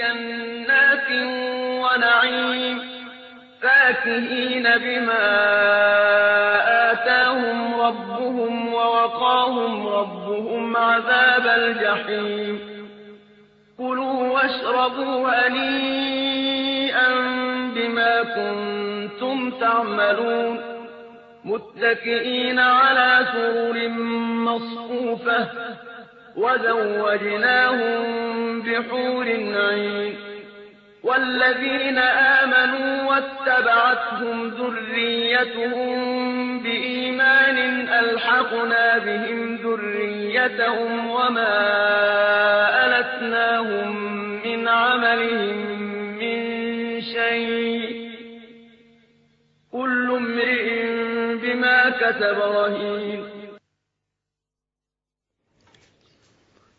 جنات ونعيم فاكهين بما آتاهم ربهم ووقاهم ربهم عذاب الجحيم. كلوا واشربوا هنيئا بما كنتم تعملون. متكئين على سرر مصفوفة وزوجناهم بحور عين. والذين آمنوا واتبعتهم ذريتهم بإيمان ألحقنا بهم ذريتهم وما ألتناهم من عملهم من شيء. كل امرئ بما كسب رهين.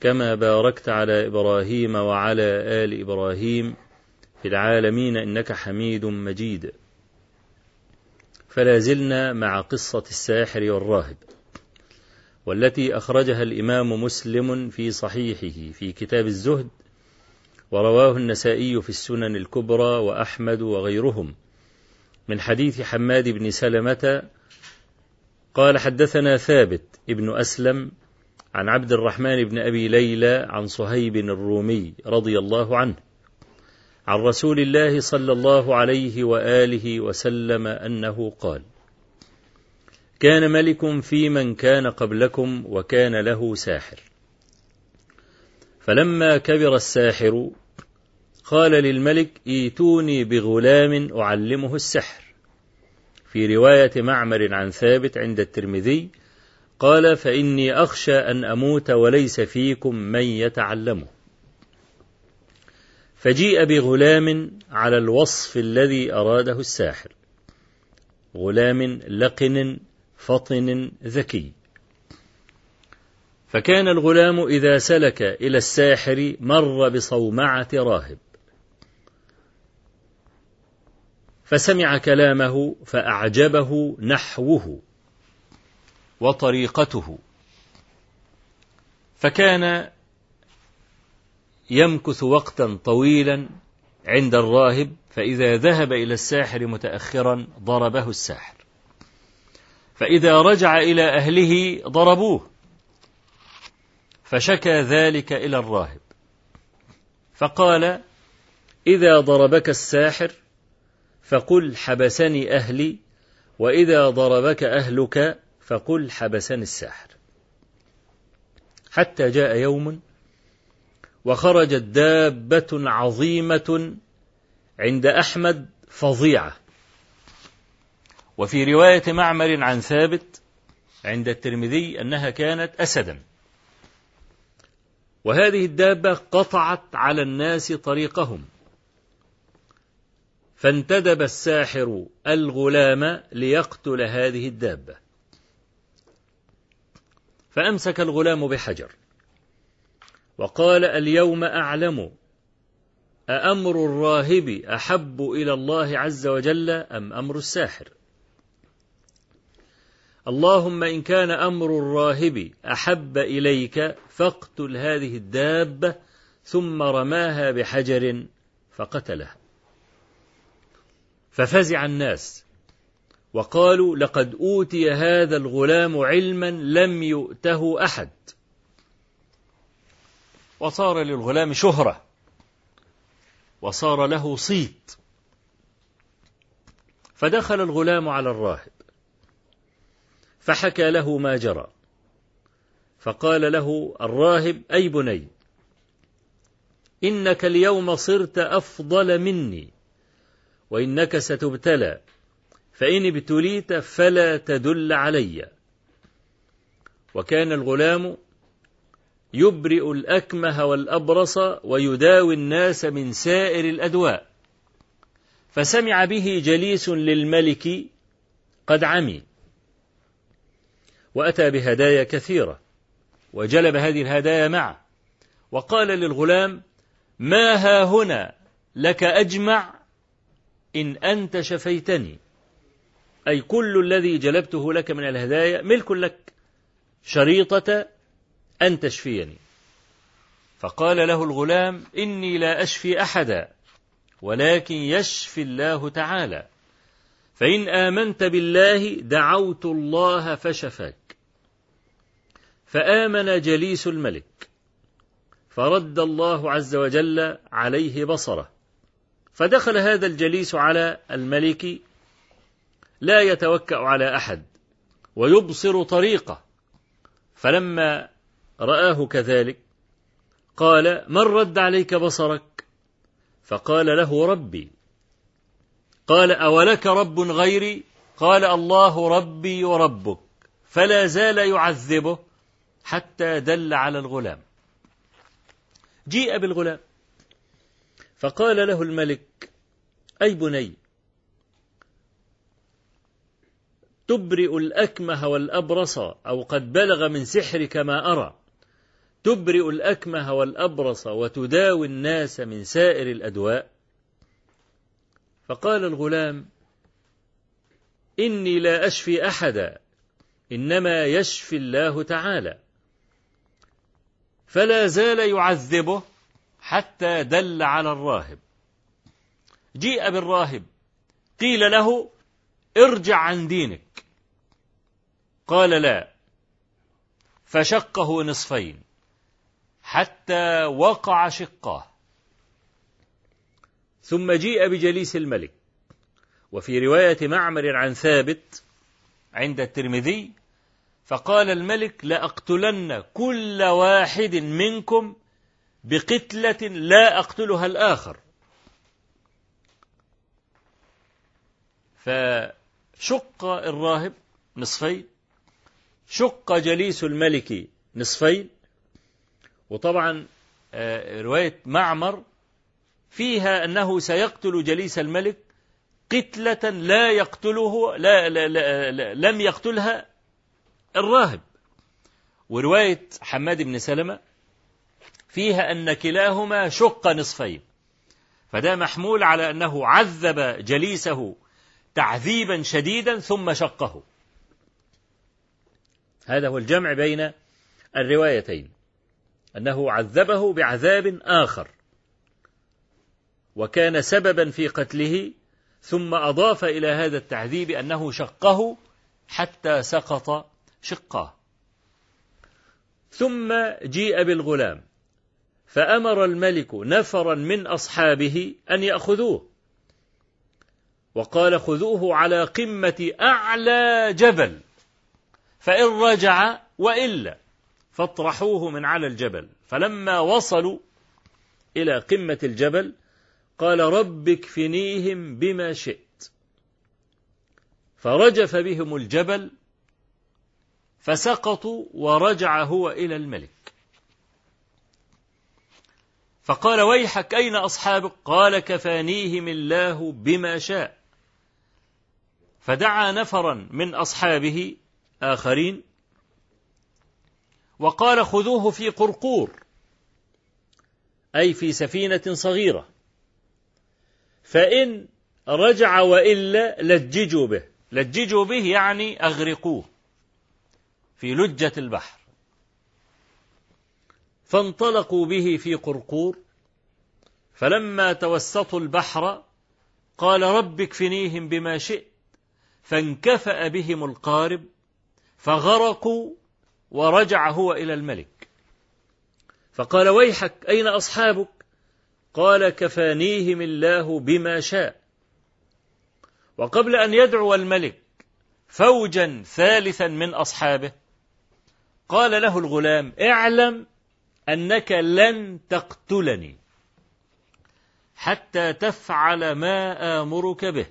كما باركت على إبراهيم وعلى آل إبراهيم في العالمين إنك حميد مجيد. فلا زلنا مع قصة الساحر والراهب والتي أخرجها الإمام مسلم في صحيحه في كتاب الزهد ورواه النسائي في السنن الكبرى وأحمد وغيرهم. من حديث حماد بن سلمة قال حدثنا ثابت ابن أسلم عن عبد الرحمن بن أبي ليلى عن صهيب الرومي رضي الله عنه عن رسول الله صلى الله عليه وآله وسلم أنه قال كان ملك في من كان قبلكم وكان له ساحر. فلما كبر الساحر قال للملك إيتوني بغلام أعلمه السحر. في رواية معمر عن ثابت عند الترمذي قال فإني أخشى أن أموت وليس فيكم من يتعلمه. فجيء بغلام على الوصف الذي أراده الساحر. غلام لقن فطن ذكي. فكان الغلام إذا سلك إلى الساحر مر بصومعة راهب. فسمع كلامه فأعجبه نحوه. وطريقته. فكان يمكث وقتا طويلا عند الراهب فإذا ذهب إلى الساحر متأخرا ضربه الساحر. فإذا رجع إلى أهله ضربوه. فشكى ذلك إلى الراهب. فقال إذا ضربك الساحر فقل حبسني أهلي وإذا ضربك أهلك فقل حبسني الساحر. حتى جاء يوم وخرجت دابة عظيمة عند أحمد فظيعة. وفي رواية معمر عن ثابت عند الترمذي أنها كانت أسدا. وهذه الدابة قطعت على الناس طريقهم. فانتدب الساحر الغلام ليقتل هذه الدابة. فأمسك الغلام بحجر. وقال اليوم أعلم. أأمر الراهب أحب إلى الله عز وجل أم أمر الساحر؟ اللهم إن كان أمر الراهب أحب إليك فاقتل هذه الدابة ثم رماها بحجر فقتلها ففزع الناس. وقالوا لقد أوتي هذا الغلام علما لم يؤته أحد. وصار للغلام شهرة وصار له صيت. فدخل الغلام على الراهب فحكى له ما جرى. فقال له الراهب أي بني إنك اليوم صرت أفضل مني وإنك ستبتلى. فإن ابتليت فلا تدل علي. وكان الغلام يبرئ الأكمه والأبرص ويداوي الناس من سائر الأدواء. فسمع به جليس للملك قد عمي. وأتى بهدايا كثيرة وجلب هذه الهدايا معه. وقال للغلام ما ها هنا؟ لك أجمع إن أنت شفيتني. أي كل الذي جلبته لك من الهدايا ملك لك شريطة أن تشفيني. فقال له الغلام إني لا أشفي أحدا ولكن يشفي الله تعالى. فإن آمنت بالله دعوت الله فشفاك. فآمن جليس الملك فرد الله عز وجل عليه بصره. فدخل هذا الجليس على الملك لا يتوكأ على أحد ويبصر طريقه. فلما رآه كذلك قال من رد عليك بصرك؟ فقال له ربي. قال أولك رب غيري؟ قال الله ربي وربك. فلا زال يعذبه حتى دل على الغلام. جيء بالغلام. فقال له الملك أي بني؟ تبرئ الأكمه والأبرص أو قد بلغ من سحرك ما أرى. تبرئ الأكمه والأبرص وتداوي الناس من سائر الأدواء. فقال الغلام إني لا أشفي أحدا إنما يشفي الله تعالى. فلا زال يعذبه حتى دل على الراهب. جيء بالراهب قيل له ارجع عن دينك. قال لا. فشقه نصفين. حتى وقع شقاه ثم جيء بجليس الملك. وفي رواية معمر عن ثابت عند الترمذي فقال الملك لأقتلن كل واحد منكم بقتلة لا أقتلها الآخر. فشق الراهب نصفين. شق جليس الملك نصفين. وطبعا آه، رواية معمر فيها أنه سيقتل جليس الملك قتلة لا يقتله لا, لا, لا, لا لم يقتلها الراهب. ورواية حماد بن سلمة فيها أن كلاهما شق نصفين. فده محمول على أنه عذب جليسه تعذيبا شديدا ثم شقه. هذا هو الجمع بين الروايتين. أنه عذبه بعذاب آخر. وكان سببا في قتله ثم أضاف إلى هذا التعذيب أنه شقه حتى سقط شقاه. ثم جيء بالغلام فأمر الملك نفرا من أصحابه أن يأخذوه. وقال خذوه على قمة أعلى جبل. فإن رجع وإلا فاطرحوه من على الجبل. فلما وصلوا إلى قمة الجبل قال رب اكفنيهم بما شئت. فرجف بهم الجبل فسقطوا ورجع هو إلى الملك. فقال ويحك أين أصحابك؟ قال كفانيهم الله بما شاء. فدعا نفرا من أصحابه آخرين. وقال خذوه في قرقور أي في سفينة صغيرة. فإن رجع وإلا لججوا به. لججوا به يعني أغرقوه في لجة البحر. فانطلقوا به في قرقور. فلما توسطوا البحر قال رب اكفنيهم بما شئت فانكفأ بهم القارب. فغرقوا ورجع هو إلى الملك. فقال ويحك أين أصحابك؟ قال كفانيهم الله بما شاء. وقبل أن يدعو الملك فوجا ثالثا من أصحابه قال له الغلام اعلم أنك لن تقتلني حتى تفعل ما آمرك به.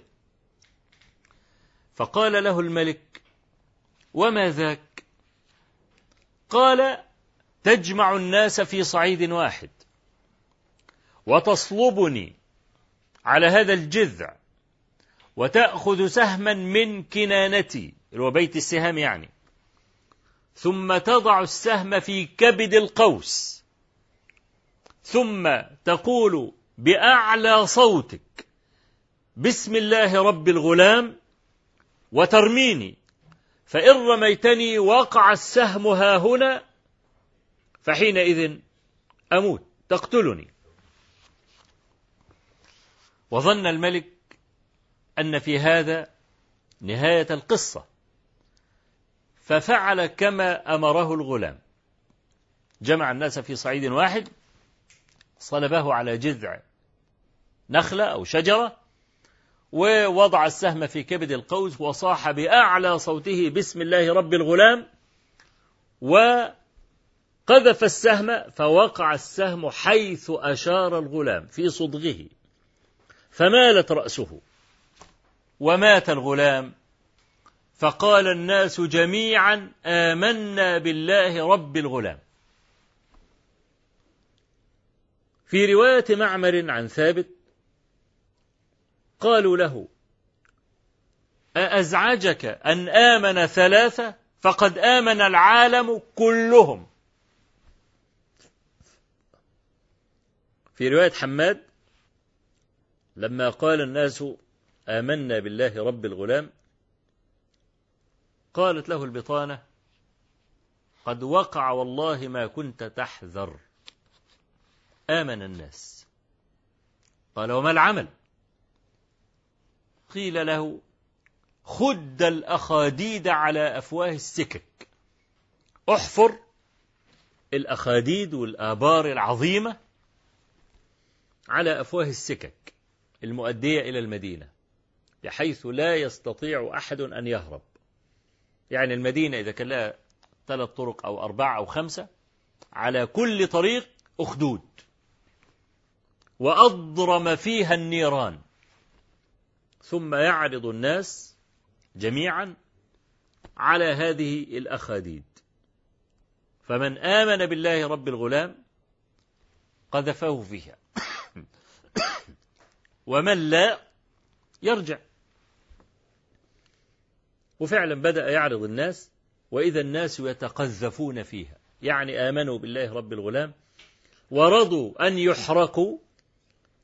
فقال له الملك وما ذاك؟ قال تجمع الناس في صعيد واحد وتصلبني على هذا الجذع وتأخذ سهما من كنانتي اللي بيت السهام يعني ثم تضع السهم في كبد القوس ثم تقول بأعلى صوتك بسم الله رب الغلام وترميني فإن رميتني وقع السهم ها هنا فحينئذ أموت تقتلني. وظن الملك أن في هذا نهاية القصة ففعل كما أمره الغلام. جمع الناس في صعيد واحد صلبه على جذع نخلة أو شجرة ووضع السهم في كبد القوس وصاح بأعلى صوته بسم الله رب الغلام وقذف السهم فوقع السهم حيث أشار الغلام في صدغه فمالت رأسه ومات الغلام. فقال الناس جميعا آمنا بالله رب الغلام. في رواية معمر عن ثابت قالوا له أأزعجك أن آمن ثلاثة فقد آمن العالم كلهم. في رواية حماد لما قال الناس آمنا بالله رب الغلام قالت له البطانة قد وقع والله ما كنت تحذر. آمن الناس. قال وما العمل؟ قيل له خد الأخاديد على أفواه السكك. احفر الأخاديد والآبار العظيمة على أفواه السكك المؤدية إلى المدينة بحيث لا يستطيع أحد أن يهرب. يعني المدينة إذا كان لها ثلاث طرق أو أربعة أو خمسة على كل طريق أخدود. وأضرم فيها النيران. ثم يعرض الناس جميعا على هذه الأخاديد. فمن آمن بالله رب الغلام قذفه فيها. ومن لا يرجع. وفعلا بدأ يعرض الناس وإذا الناس يتقذفون فيها. يعني آمنوا بالله رب الغلام ورضوا أن يحرقوا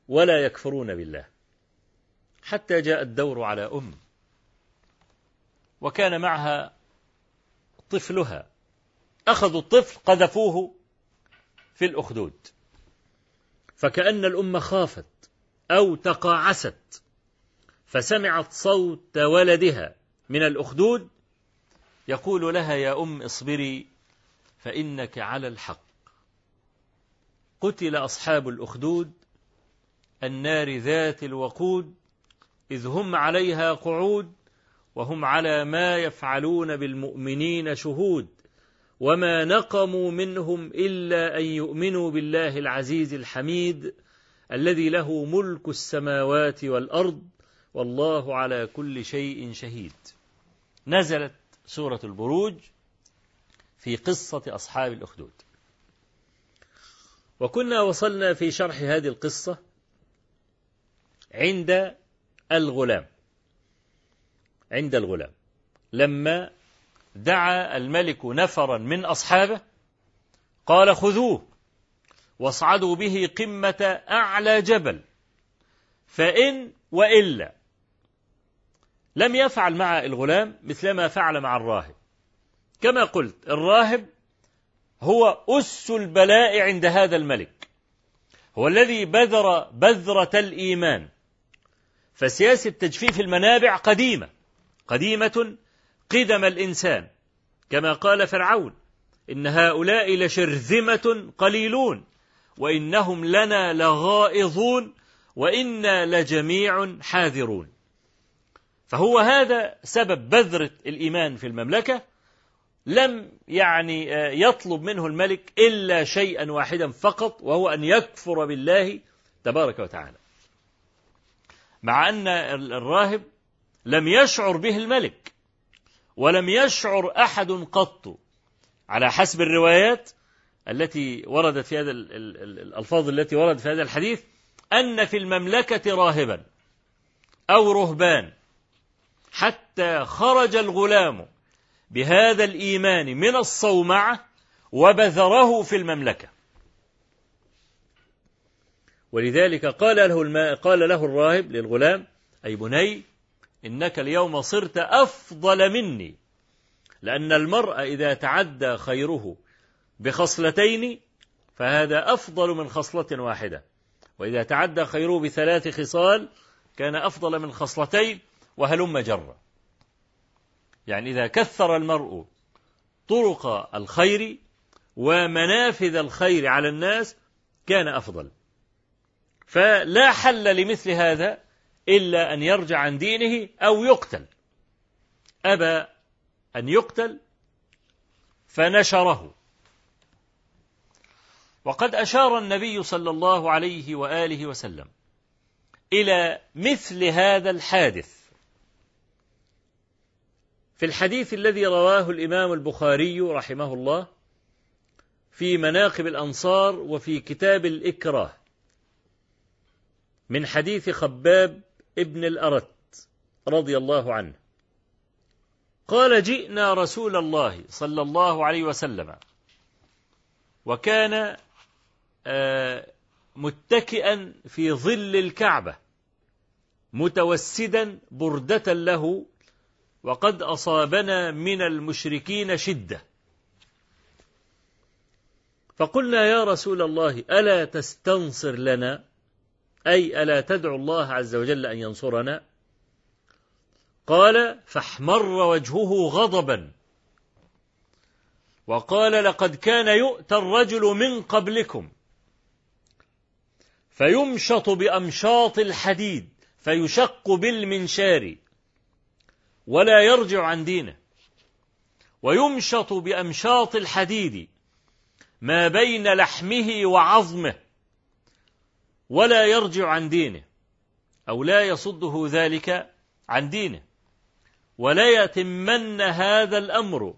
ولا يكفرون بالله. حتى جاء الدور على أم. وكان معها طفلها. أخذوا الطفل قذفوه في الأخدود. فكأن الأم خافت أو تقاعست فسمعت صوت ولدها من الأخدود يقول لها يا أم اصبري فإنك على الحق. قتل أصحاب الأخدود النار ذات الوقود إذ هم عليها قعود وهم على ما يفعلون بالمؤمنين شهود وما نقموا منهم إلا أن يؤمنوا بالله العزيز الحميد الذي له ملك السماوات والأرض والله على كل شيء شهيد. نزلت سورة البروج في قصة أصحاب الأخدود. وكنا وصلنا في شرح هذه القصة عند الغلام عند الغلام. لما دعا الملك نفرا من أصحابه قال خذوه واصعدوا به قمة أعلى جبل فإن وإلا لم يفعل مع الغلام مثل ما فعل مع الراهب. كما قلت الراهب هو أس البلاء عند هذا الملك هو الذي بذر بذرة الإيمان. فسياسة تجفيف المنابع قديمة قديمة قدم الإنسان. كما قال فرعون إن هؤلاء لشرذمة قليلون وإنهم لنا لغائظون وإنا لجميع حاذرون. فهو هذا سبب بذرة الإيمان في المملكة. لم يعني يطلب منه الملك إلا شيئا واحدا فقط وهو أن يكفر بالله تبارك وتعالى. مع أن الراهب لم يشعر به الملك ولم يشعر أحد قط. على حسب الروايات التي وردت في هذا الألفاظ التي وردت في هذا الحديث أن في المملكة راهبا أو رهبان حتى خرج الغلام بهذا الإيمان من الصومعة وبذره في المملكة. ولذلك قال له الماء قال له الراهب للغلام أي بني إنك اليوم صرت أفضل مني لأن المرء إذا تعدى خيره بخصلتين فهذا أفضل من خصلة واحدة. وإذا تعدى خيره بثلاث خصال كان أفضل من خصلتين وهلم جرا. يعني إذا كثر المرء طرق الخير ومنافذ الخير على الناس كان أفضل. فلا حل لمثل هذا إلا أن يرجع عن دينه أو يقتل. أبى أن يقتل فنشره. وقد أشار النبي صلى الله عليه وآله وسلم إلى مثل هذا الحادث. في الحديث الذي رواه الإمام البخاري رحمه الله في مناقب الأنصار وفي كتاب الإكراه. من حديث خباب ابن الأرت رضي الله عنه. قال جئنا رسول الله صلى الله عليه وسلم وكان متكئا في ظل الكعبة متوسدا بردة له وقد أصابنا من المشركين شدة. فقلنا يا رسول الله ألا تستنصر لنا؟ أي ألا تدعو الله عز وجل أن ينصرنا؟ قال فاحمر وجهه غضبا. وقال لقد كان يؤتى الرجل من قبلكم فيمشط بأمشاط الحديد فيشق بالمنشار ولا يرجع عن دينه. ويمشط بأمشاط الحديد ما بين لحمه وعظمه. ولا يرجع عن دينه أو لا يصده ذلك عن دينه. ولا يتمن هذا الأمر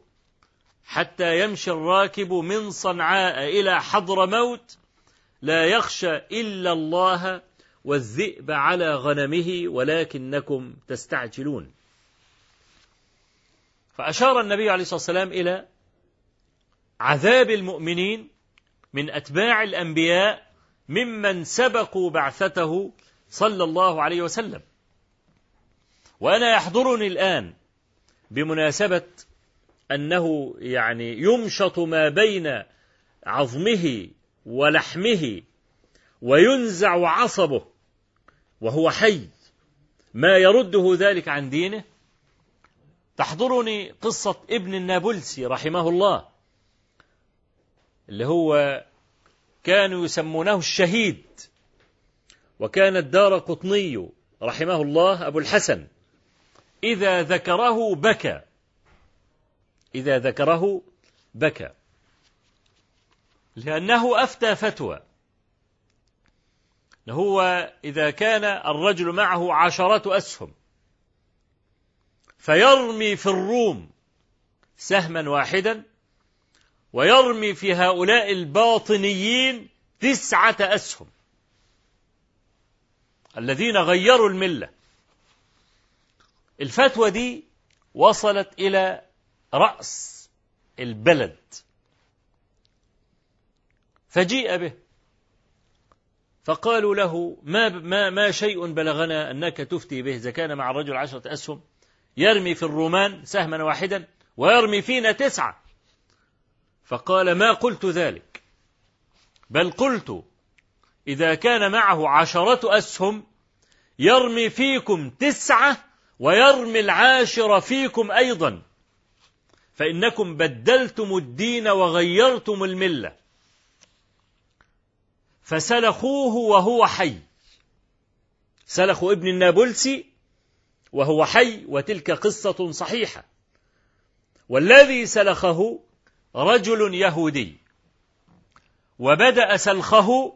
حتى يمشي الراكب من صنعاء إلى حضر موت لا يخشى إلا الله والذئب على غنمه ولكنكم تستعجلون. فأشار النبي عليه الصلاة والسلام إلى عذاب المؤمنين من أتباع الأنبياء ممن سبقوا بعثته صلى الله عليه وسلم. وأنا يحضرني الآن بمناسبة أنه يعني يمشط ما بين عظمه ولحمه وينزع عصبه وهو حي. ما يرده ذلك عن دينه؟ تحضرني قصة ابن النابلسي رحمه الله اللي هو كانوا يسمونه الشهيد. وكان الدار قطني رحمه الله أبو الحسن. إذا ذكره بكى. إذا ذكره بكى. لأنه أفتى فتوى. هو إذا كان الرجل معه عشرة أسهم. فيرمي في الروم سهما واحدا ويرمي في هؤلاء الباطنيين تسعة أسهم. الذين غيروا الملة. الفتوى دي وصلت إلى رأس البلد. فجيء به. فقالوا له ما ما ما شيء بلغنا أنك تفتي به. إذا كان مع الرجل عشرة أسهم يرمي في الرومان سهما واحدا ويرمي فينا تسعة. فقال ما قلت ذلك؟ بل قلت إذا كان معه عشرة أسهم يرمي فيكم تسعة ويرمي العاشر فيكم أيضا. فإنكم بدلتم الدين وغيرتم الملة. فسلخوه وهو حي. سلخوا ابن النابلسي وهو حي وتلك قصة صحيحة. والذي سلخه رجل يهودي وبدأ سلخه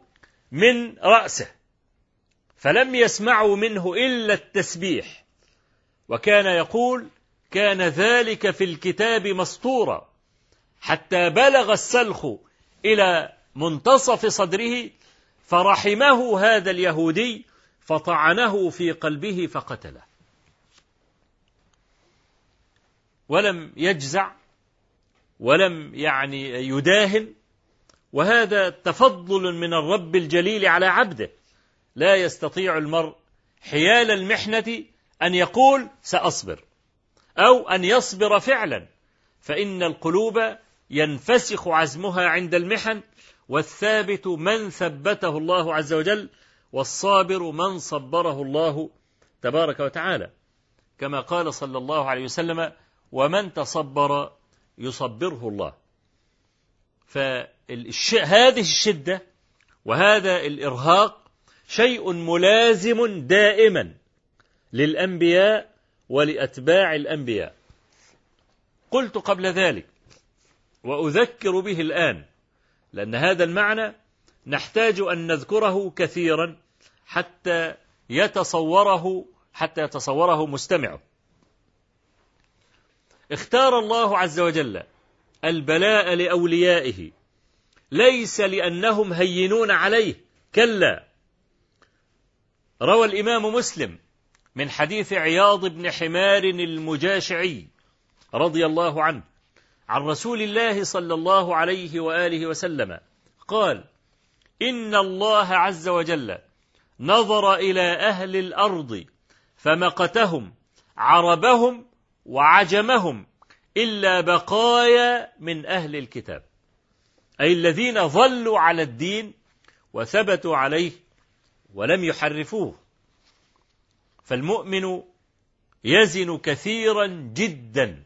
من رأسه فلم يسمعوا منه إلا التسبيح وكان يقول كان ذلك في الكتاب مسطورا حتى بلغ السلخ إلى منتصف صدره فرحمه هذا اليهودي فطعنه في قلبه فقتله. ولم يجزع ولم يعني يداهن وهذا تفضل من الرب الجليل على عبده. لا يستطيع المرء حيال المحنة أن يقول سأصبر أو أن يصبر فعلا. فإن القلوب ينفسخ عزمها عند المحن والثابت من ثبته الله عز وجل والصابر من صبره الله تبارك وتعالى. كما قال صلى الله عليه وسلم ومن تصبر يصبره الله. فهذه الشدة وهذا الإرهاق شيء ملازم دائما للأنبياء ولأتباع الأنبياء. قلت قبل ذلك وأذكر به الآن لأن هذا المعنى نحتاج أن نذكره كثيرا حتى يتصوره حتى يتصوره مستمعه. اختار الله عز وجل البلاء لأوليائه. ليس لأنهم هينون عليه. كلا. روى الإمام مسلم من حديث عياض بن حمار المجاشعي رضي الله عنه عن رسول الله صلى الله عليه وآله وسلم. قال إن الله عز وجل نظر إلى أهل الأرض فمقتهم عربهم وعجمهم إلا بقايا من أهل الكتاب. أي الذين ظلوا على الدين وثبتوا عليه ولم يحرفوه. فالمؤمن يزن كثيرا جدا.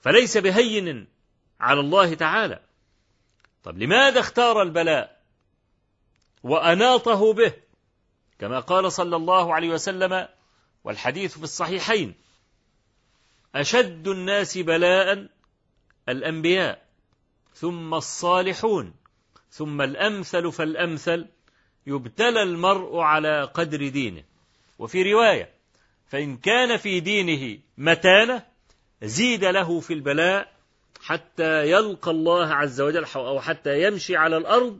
فليس بهين على الله تعالى. طب لماذا اختار البلاء وأناطه به؟ كما قال صلى الله عليه وسلم والحديث في الصحيحين أشد الناس بلاء الأنبياء ثم الصالحون ثم الأمثل فالأمثل يبتلى المرء على قدر دينه. وفي رواية فإن كان في دينه متانة زيد له في البلاء حتى يلقى الله عز وجل أو حتى يمشي على الأرض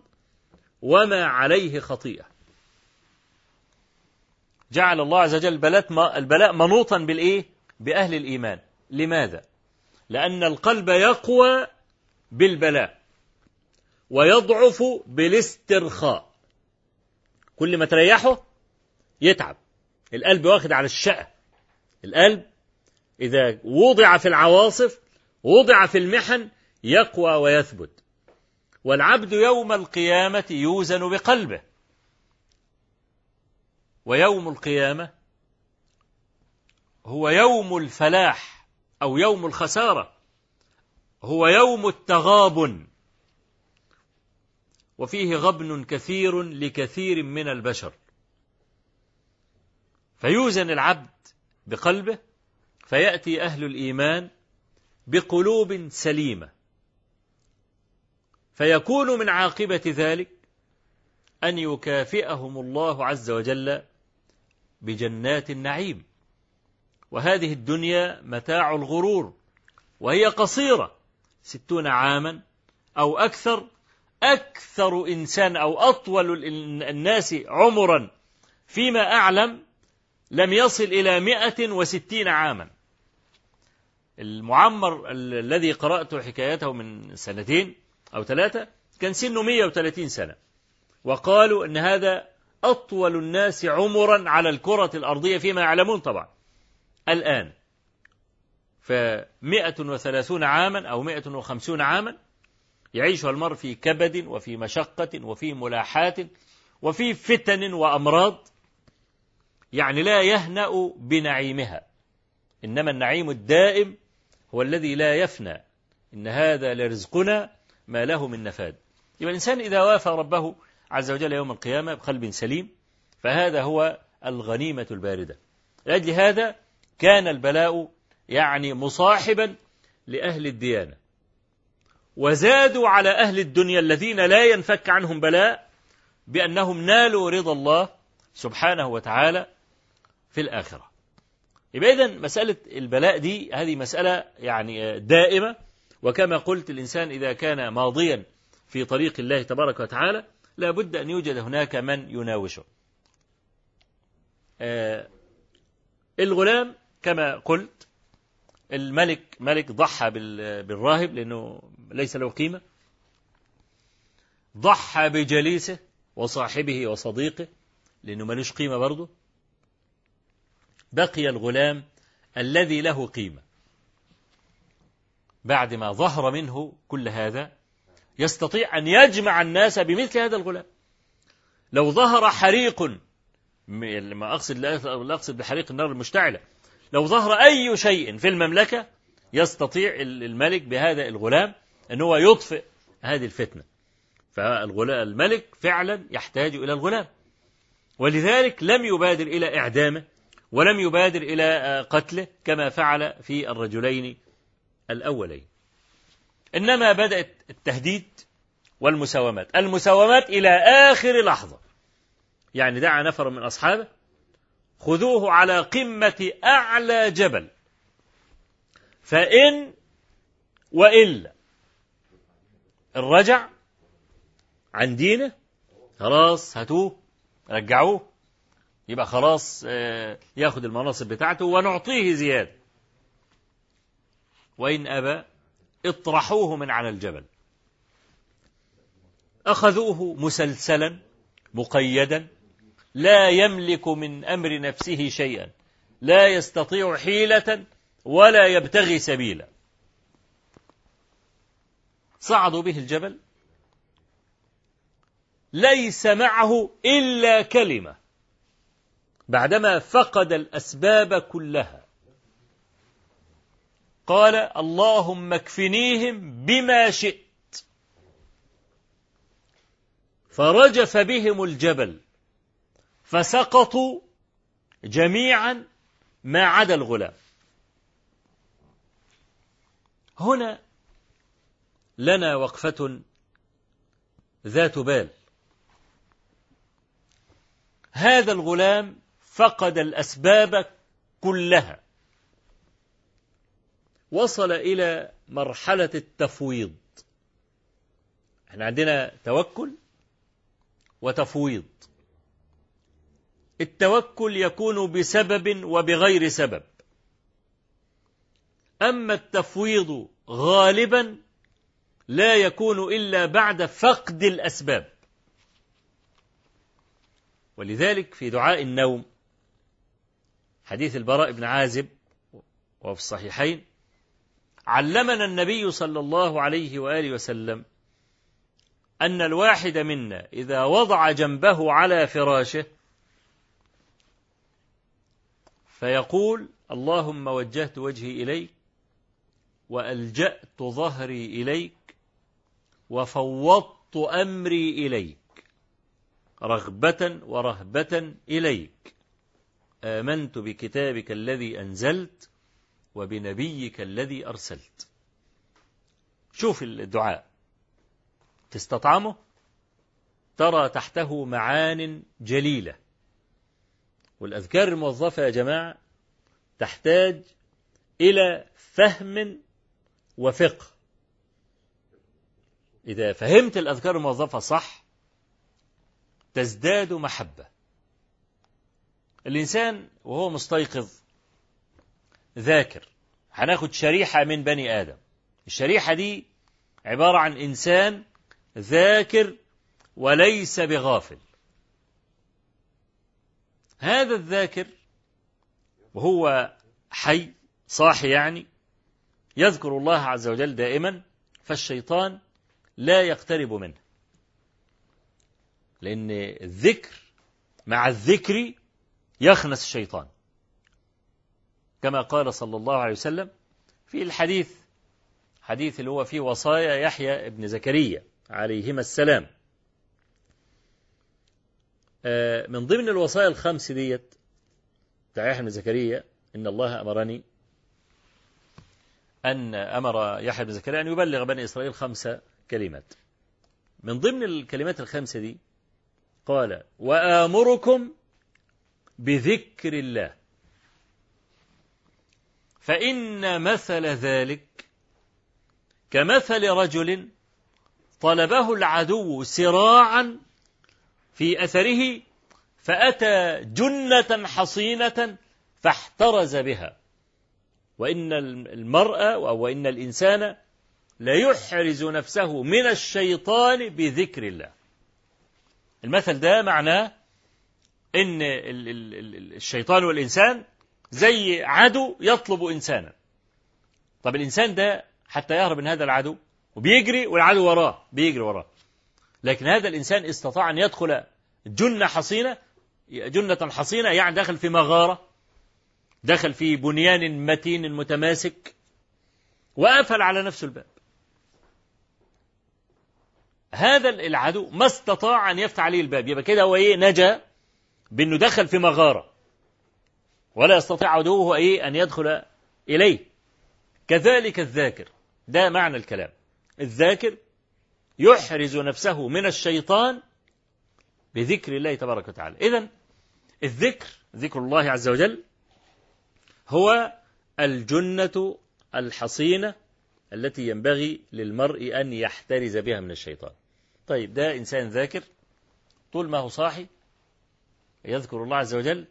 وما عليه خطيئة. جعل الله عز وجل البلاء منوطا بالإيه؟ بأهل الإيمان. لماذا؟ لأن القلب يقوى بالبلاء ويضعف بالاسترخاء. كل ما تريحه يتعب. القلب واخد على الشقة. القلب إذا وضع في العواصف وضع في المحن يقوى ويثبت. والعبد يوم القيامة يوزن بقلبه. ويوم القيامة هو يوم الفلاح أو يوم الخسارة. هو يوم التغابن وفيه غبن كثير لكثير من البشر. فيوزن العبد بقلبه فيأتي أهل الإيمان بقلوب سليمة. فيكون من عاقبة ذلك أن يكافئهم الله عز وجل بجنات النعيم. وهذه الدنيا متاع الغرور وهي قصيرة ستون عاما أو أكثر. أكثر إنسان أو أطول الناس عمرا فيما أعلم لم يصل إلى مئة وستين عاما. المعمر الذي قرأت حكايته من سنتين أو ثلاثة كان سنه 130 سنة. وقالوا أن هذا أطول الناس عمرا على الكرة الأرضية فيما يعلمون طبعا. الآن. فمئة وثلاثون عاما أو مئة وخمسون عاما يعيشها المرء في كبد وفي مشقة وفي ملاحات وفي فتن وأمراض يعني لا يهنأ بنعيمها. إنما النعيم الدائم هو الذي لا يفنى. إن هذا لرزقنا ما له من نفاد. يبقى الإنسان إذا وافى ربه عز وجل يوم القيامة بقلب سليم فهذا هو الغنيمة الباردة. لأجل هذا كان البلاء يعني مصاحبا لأهل الديانة. وزادوا على أهل الدنيا الذين لا ينفك عنهم بلاء بأنهم نالوا رضا الله سبحانه وتعالى في الآخرة. يبقى إذن مسألة البلاء دي هذه مسألة يعني دائمة. وكما قلت الإنسان إذا كان ماضيا في طريق الله تبارك وتعالى لا بد أن يوجد هناك من يناوشه. آه الغلام كما قلت الملك ملك ضحى بالراهب لأنه ليس له قيمة. ضحى بجليسه وصاحبه وصديقه لأنه ملوش قيمة برضه. بقي الغلام الذي له قيمة. بعد ما ظهر منه كل هذا يستطيع أن يجمع الناس بمثل هذا الغلام. لو ظهر حريق ما أقصد لا أقصد بحريق النار المشتعلة لو ظهر أي شيء في المملكة يستطيع الملك بهذا الغلام أن هو يطفئ هذه الفتنة. فالملك فعلا يحتاج إلى الغلام. ولذلك لم يبادر إلى إعدامه ولم يبادر إلى قتله كما فعل في الرجلين الأولين. إنما بدأت التهديد والمساومات. المساومات إلى آخر لحظة. يعني دعا نفر من أصحابه خذوه على قمة أعلى جبل. فإن وإلا الرجع عن دينه خلاص هاتوه رجعوه يبقى خلاص ياخد المناصب بتاعته ونعطيه زيادة. وإن أبى اطرحوه من على الجبل. أخذوه مسلسلا مقيدا لا يملك من أمر نفسه شيئا. لا يستطيع حيلة ولا يبتغي سبيلا. صعدوا به الجبل. ليس معه إلا كلمة. بعدما فقد الأسباب كلها. قال اللهم اكفنيهم بما شئت. فرجف بهم الجبل. فسقطوا جميعا ما عدا الغلام. هنا لنا وقفة ذات بال. هذا الغلام فقد الأسباب كلها. وصل إلى مرحلة التفويض. إحنا عندنا توكل وتفويض. التوكل يكون بسبب وبغير سبب. أما التفويض غالبا لا يكون إلا بعد فقد الأسباب. ولذلك في دعاء النوم حديث البراء بن عازب وفي الصحيحين علمنا النبي صلى الله عليه وآله وسلم أن الواحد منا إذا وضع جنبه على فراشه فيقول اللهم وجهت وجهي إليك وألجأت ظهري إليك وفوضت أمري إليك رغبة ورهبة إليك. آمنت بكتابك الذي أنزلت وبنبيك الذي أرسلت. شوف الدعاء. تستطعمه؟ ترى تحته معان جليلة. والأذكار الموظفة يا جماعة تحتاج إلى فهم وفقه. إذا فهمت الأذكار الموظفة صح تزداد محبة. الإنسان وهو مستيقظ ذاكر هناخد شريحة من بني آدم. الشريحة دي عبارة عن إنسان ذاكر وليس بغافل. هذا الذاكر وهو حي صاحي يعني يذكر الله عز وجل دائما فالشيطان لا يقترب منه. لأن الذكر مع الذكر يخنس الشيطان. كما قال صلى الله عليه وسلم في الحديث حديث اللي هو فيه وصايا يحيى ابن زكريا عليهما السلام. من ضمن الوصايا الخمس ديت بتاع يحيى بن زكريا إن الله أمرني أن أمر يحيى بن زكريا أن يبلغ بني إسرائيل خمس كلمات. من ضمن الكلمات الخمسة دي قال وآمركم بذكر الله فإن مثل ذلك كمثل رجل طلبه العدو سراعا في أثره فأتى جنة حصينة فاحترز بها. وإن المرأة وإن الإنسان ليحرز نفسه من الشيطان بذكر الله. المثل ده معناه إن الشيطان والإنسان زي عدو يطلب إنسانا. طب الإنسان ده حتى يهرب من هذا العدو وبيجري والعدو وراه بيجري وراه. لكن هذا الإنسان استطاع أن يدخل جنة حصينة جنة حصينة يعني دخل في مغارة دخل في بنيان متين متماسك وقفل على نفسه الباب. هذا العدو ما استطاع أن يفتح عليه الباب. يبقى كده هو إيه؟ نجا بأنه دخل في مغارة. ولا يستطيع عدوه إيه أن يدخل إليه. كذلك الذاكر. ده معنى الكلام. الذاكر يحرز نفسه من الشيطان بذكر الله تبارك وتعالى. إذا الذكر ذكر الله عز وجل هو الجنة الحصينة التي ينبغي للمرء أن يحترز بها من الشيطان. طيب ده إنسان ذاكر طول ما هو صاحي يذكر الله عز وجل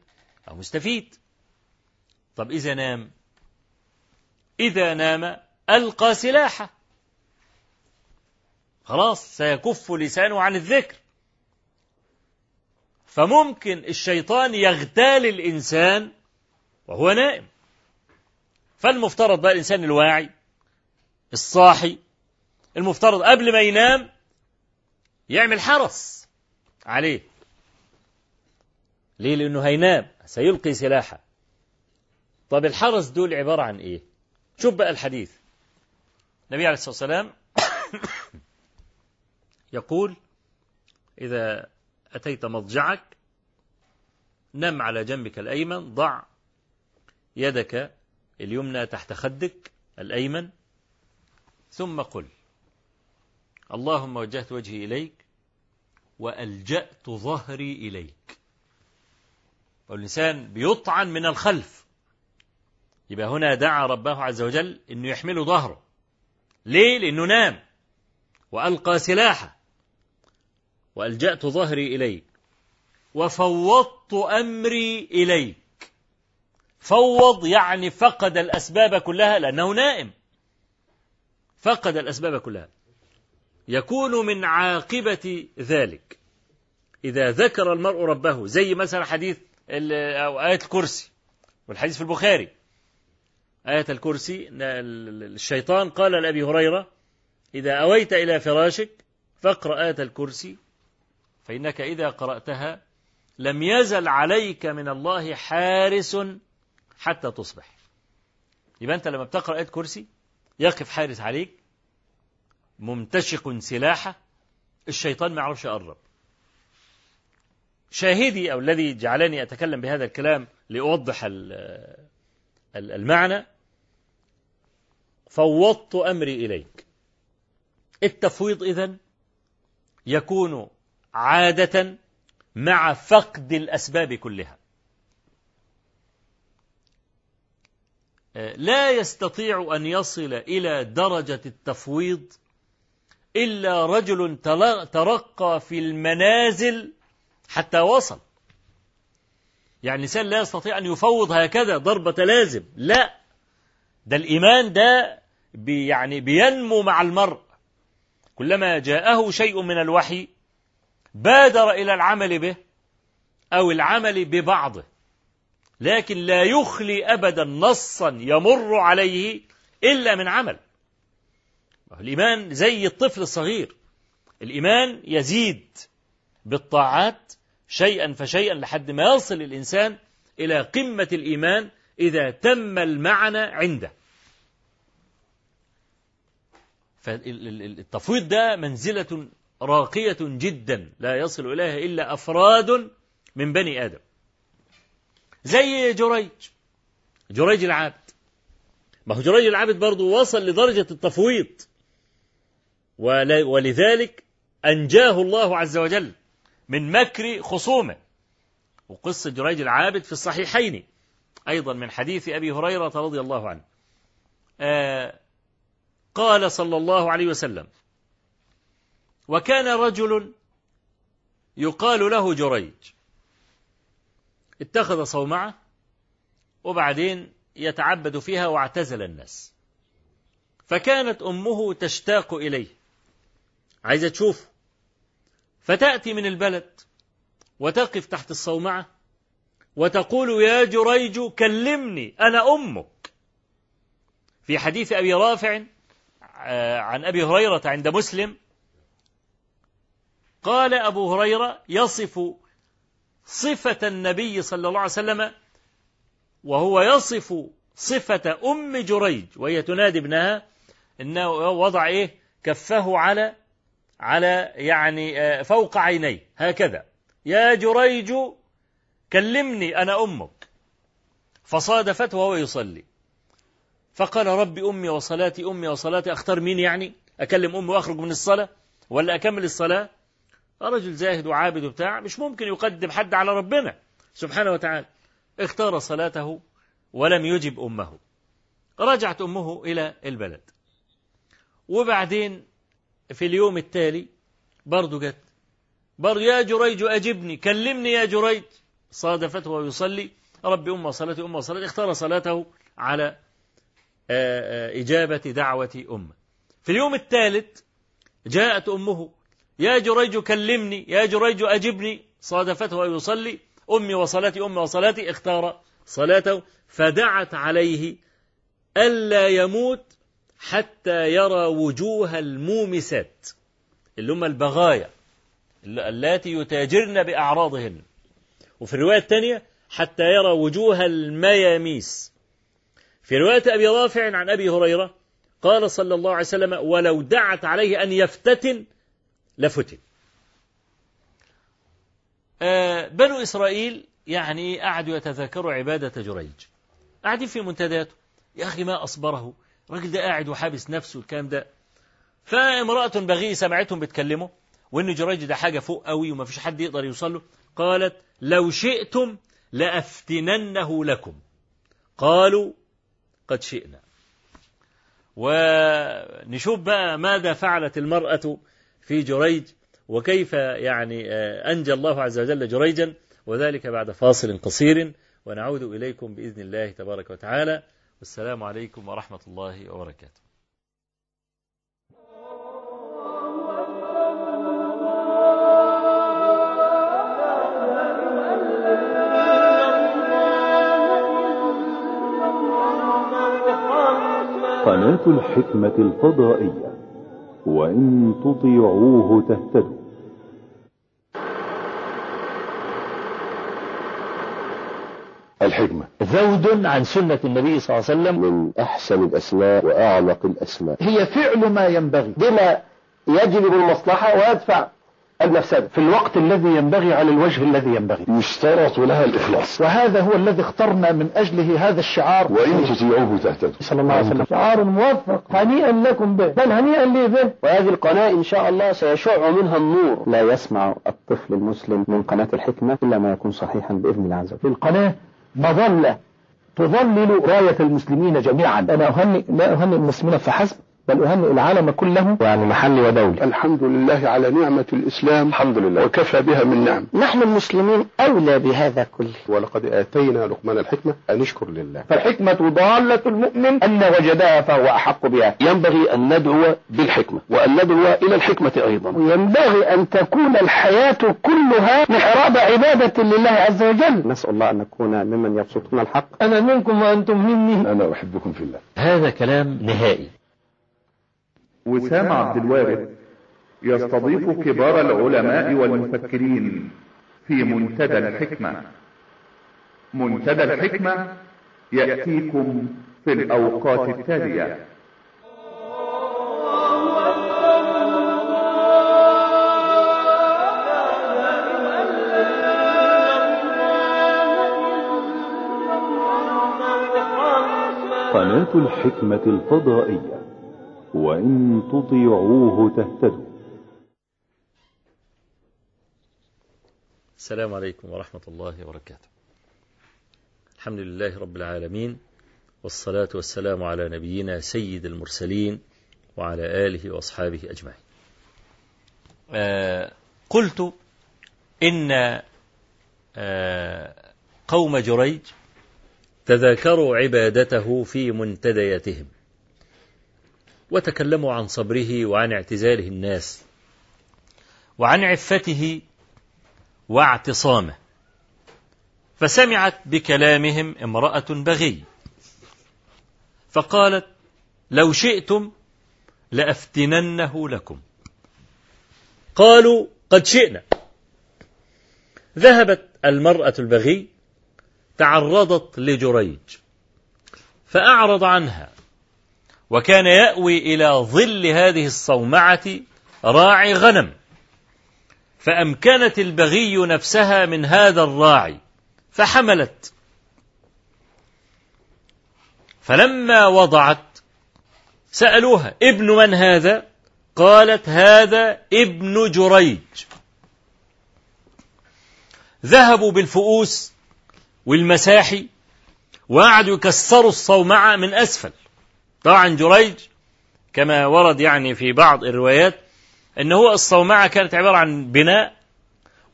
أو مستفيد. طب إذا نام؟ إذا نام ألقى سلاحه. خلاص سيكف لسانه عن الذكر. فممكن الشيطان يغتال الإنسان وهو نائم. فالمفترض بقى الإنسان الواعي الصاحي. المفترض قبل ما ينام يعمل حرس عليه. ليه؟ لأنه هينام سيلقي سلاحه. طب الحرس دول عبارة عن إيه؟ شوف بقى الحديث. النبي عليه الصلاة والسلام يقول إذا أتيت مضجعك نم على جنبك الأيمن ضع يدك اليمنى تحت خدك الأيمن ثم قل اللهم وجهت وجهي إليك وألجأت ظهري إليك. والإنسان بيطعن من الخلف. يبقى هنا دعا ربه عز وجل أنه يحمله ظهره. ليه؟ لأنه نام وألقى سلاحه. وألجأت ظهري إليك. وفوضت أمري إليك. فوض يعني فقد الأسباب كلها لأنه نائم. فقد الأسباب كلها. يكون من عاقبة ذلك. إذا ذكر المرء ربه زي مثلا حديث أو آية الكرسي والحديث في البخاري. آية الكرسي الشيطان قال لأبي هريرة إذا أويت إلى فراشك فاقرأ آية الكرسي فإنك إذا قرأتها لم يزل عليك من الله حارس حتى تصبح. يبقى أنت لما بتقرأ آية كرسي يقف حارس عليك ممتشق سلاحه الشيطان ما يعرفش يقرب شاهدي أو الذي جعلني أتكلم بهذا الكلام لأوضح المعنى فوضت أمري إليك. التفويض إذن يكون عادة مع فقد الأسباب كلها. لا يستطيع أن يصل إلى درجة التفويض إلا رجل ترقى في المنازل حتى وصل. يعني الإنسان لا يستطيع أن يفوض هكذا ضربة لازم. لا. ده الإيمان ده بي يعني بينمو مع المرء. كلما جاءه شيء من الوحي بادر إلى العمل به أو العمل ببعضه. لكن لا يخلي أبدا نصا يمر عليه إلا من عمل. الإيمان زي الطفل الصغير. الإيمان يزيد بالطاعات شيئا فشيئا لحد ما يصل الإنسان إلى قمة الإيمان إذا تم المعنى عنده. فالتفويض ده منزلة راقية جدا لا يصل إليها إلا أفراد من بني آدم. زي جريج. جريج العابد ما هو جريج العابد برضه وصل لدرجة التفويض. ولذلك أنجاه الله عز وجل من مكر خصومه. وقصة جريج العابد في الصحيحين أيضا من حديث أبي هريرة رضي الله عنه. آه قال صلى الله عليه وسلم وكان رجل يقال له جريج. اتخذ صومعة وبعدين يتعبد فيها واعتزل الناس. فكانت أمه تشتاق إليه. عايزة تشوفه فتأتي من البلد وتقف تحت الصومعة وتقول يا جريج كلمني أنا أمك. في حديث أبي رافع آه، عن أبي هريرة عند مسلم قال أبو هريرة يصف صفة النبي صلى الله عليه وسلم وهو يصف صفة أم جريج وهي تنادي ابنها إنه وضع إيه؟ كفه على على يعني آه، فوق عينيه هكذا. يا جريج كلمني أنا أمك. فصادفته وهو يصلي. فقال ربي أمي وصلاتي أمي وصلاتي أختار مين يعني؟ أكلم أمي وأخرج من الصلاة؟ ولا أكمل الصلاة؟ رجل زاهد وعابد وبتاع مش ممكن يقدم حد على ربنا. سبحانه وتعالى. اختار صلاته ولم يجب أمه. رجعت أمه إلى البلد. وبعدين في اليوم التالي برضو جت. برضو يا جريج أجبني كلمني يا جريج. صادفته ويصلي. ربي أم صلاتي أم صلاتي. اختار صلاته على إجابة دعوة أمه. في اليوم الثالث جاءت أمه يا جريج كلمني يا جريج أجبني. صادفته ويصلي أمي وصلاتي أمي وصلاتي اختار صلاته. فدعت عليه ألا يموت حتى يرى وجوه المومسات اللي هم البغايا اللاتي يتاجرن بأعراضهن. وفي الرواية الثانية حتى يرى وجوه المياميس. في رواية أبي رافع عن أبي هريرة قال صلى الله عليه وسلم ولو دعت عليه أن يفتتن لفتن. آه بنو إسرائيل يعني قعدوا يتذاكروا عبادة جريج. قاعدين في منتداته يا أخي ما أصبره. الراجل ده قاعد وحابس نفسه الكلام ده. فامرأة بغي سمعتهم بيتكلموا وإن جريج ده حاجة فوق قوي وما فيش حد يقدر يوصل له قالت لو شئتم لأفتننه لكم. قالوا قد شئنا. ونشوف بقى ماذا فعلت المرأة في جريج وكيف يعني أنجى الله عز وجل جريجا وذلك بعد فاصل قصير. ونعود إليكم بإذن الله تبارك وتعالى. والسلام عليكم ورحمة الله وبركاته. قناة الحكمة الفضائية. وإن تطيعوه تهتدوا. الحكمة. زود عن سنة النبي صلى الله عليه وسلم. من أحسن الأسماء وأعلق الأسماء. هي فعل ما ينبغي. بما يجلب المصلحة ويدفع المفسدة في الوقت الذي ينبغي على الوجه الذي ينبغي. يشترط لها الإخلاص. وهذا هو الذي اخترنا من أجله هذا الشعار. وإن تطيعوه تهتدوا. صلى الله عليه وسلم. شعار موفق هنيئا لكم به. بل هنيئا لي به. وهذه القناة إن شاء الله سيشع منها النور. لا يسمع الطفل المسلم من قناة الحكمة إلا ما يكون صحيحا بإذن الله عز وجل. القناة مظلة تظلل راية المسلمين جميعا. أنا أهنئ لا أهنئ المسلمين فحسب بل أهنئ العالم كله يعني محلي ودولي الحمد لله على نعمة الإسلام الحمد لله. وكفى بها من نعم. نحن المسلمين أولى بهذا كله. ولقد آتينا لقمان الحكمة أن اشكر لله. فالحكمة ضالة المؤمن أن وجدها فهو أحق بها. ينبغي أن ندعو بالحكمة وأن ندعو إلى الحكمة أيضا. وينبغي أن تكون الحياة كلها محراب عبادة لله عز وجل. نسأل الله أن نكون ممن يبسطون الحق. أنا منكم وأنتم مني. أنا أحبكم في الله. هذا كلام نهائي. وسام عبد الوارث يستضيف كبار العلماء والمفكرين في منتدى الحكمة. منتدى الحكمة يأتيكم في الأوقات التالية. قناة الحكمة الفضائية. وإن تطيعوه تهتدوا. السلام عليكم ورحمة الله وبركاته. الحمد لله رب العالمين والصلاة والسلام على نبينا سيد المرسلين وعلى آله وأصحابه أجمعين. آه قلت إن آه قوم جريج تذاكروا عبادته في منتدياتهم. وتكلموا عن صبره وعن اعتزاله الناس وعن عفته واعتصامه. فسمعت بكلامهم امرأة بغي. فقالت لو شئتم لأفتننه لكم. قالوا قد شئنا. ذهبت المرأة البغي تعرضت لجريج فأعرض عنها. وكان يأوي إلى ظل هذه الصومعة راعي غنم فأمكنت البغي نفسها من هذا الراعي فحملت. فلما وضعت سألوها ابن من هذا؟ قالت هذا ابن جريج. ذهبوا بالفؤوس والمساحي وقعدوا يكسروا الصومعة من أسفل. طبعا جريج كما ورد يعني في بعض الروايات ان هو الصومعة كانت عبارة عن بناء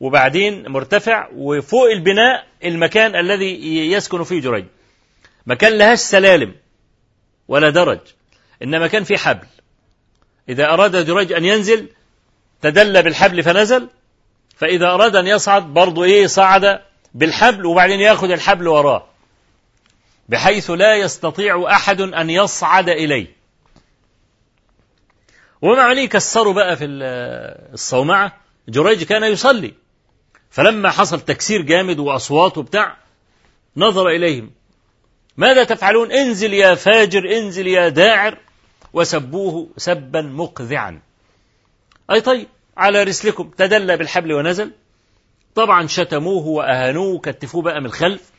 وبعدين مرتفع وفوق البناء المكان الذي يسكن فيه جريج. ما كان لهاش سلالم ولا درج إنما كان في حبل. إذا أراد جريج أن ينزل تدلى بالحبل فنزل فإذا أراد أن يصعد برضه إيه صعد بالحبل وبعدين يأخذ الحبل وراه. بحيث لا يستطيع أحد أن يصعد إليه. ومع عليه كسروا بقى في الصومعة. جريج كان يصلي. فلما حصل تكسير جامد وأصوات وبتاع نظر إليهم. ماذا تفعلون؟ انزل يا فاجر انزل يا داعر. وسبوه سبا مقذعا. أي طيب على رسلكم. تدلى بالحبل ونزل. طبعا شتموه وأهانوه وكتفوه بقى من الخلف.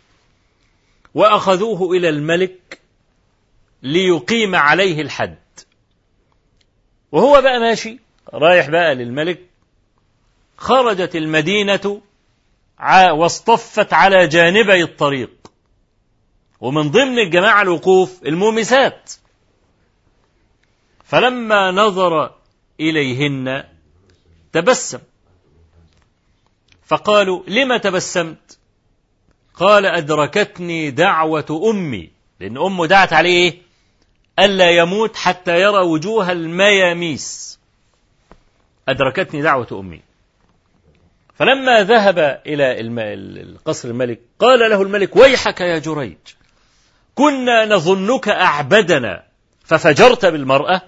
وأخذوه إلى الملك ليقيم عليه الحد. وهو بقى ماشي رايح بقى للملك خرجت المدينة واصطفت على جانبي الطريق. ومن ضمن الجماعة الوقوف المومسات. فلما نظر إليهن تبسم. فقالوا لم تبسمت؟ قال أدركتني دعوة أمي. لأن أمه دعت عليه إيه؟ ألا يموت حتى يرى وجوه المياميس. أدركتني دعوة أمي. فلما ذهب إلى القصر الملك قال له الملك ويحك يا جريج كنا نظنك أعبدنا ففجرت بالمرأة.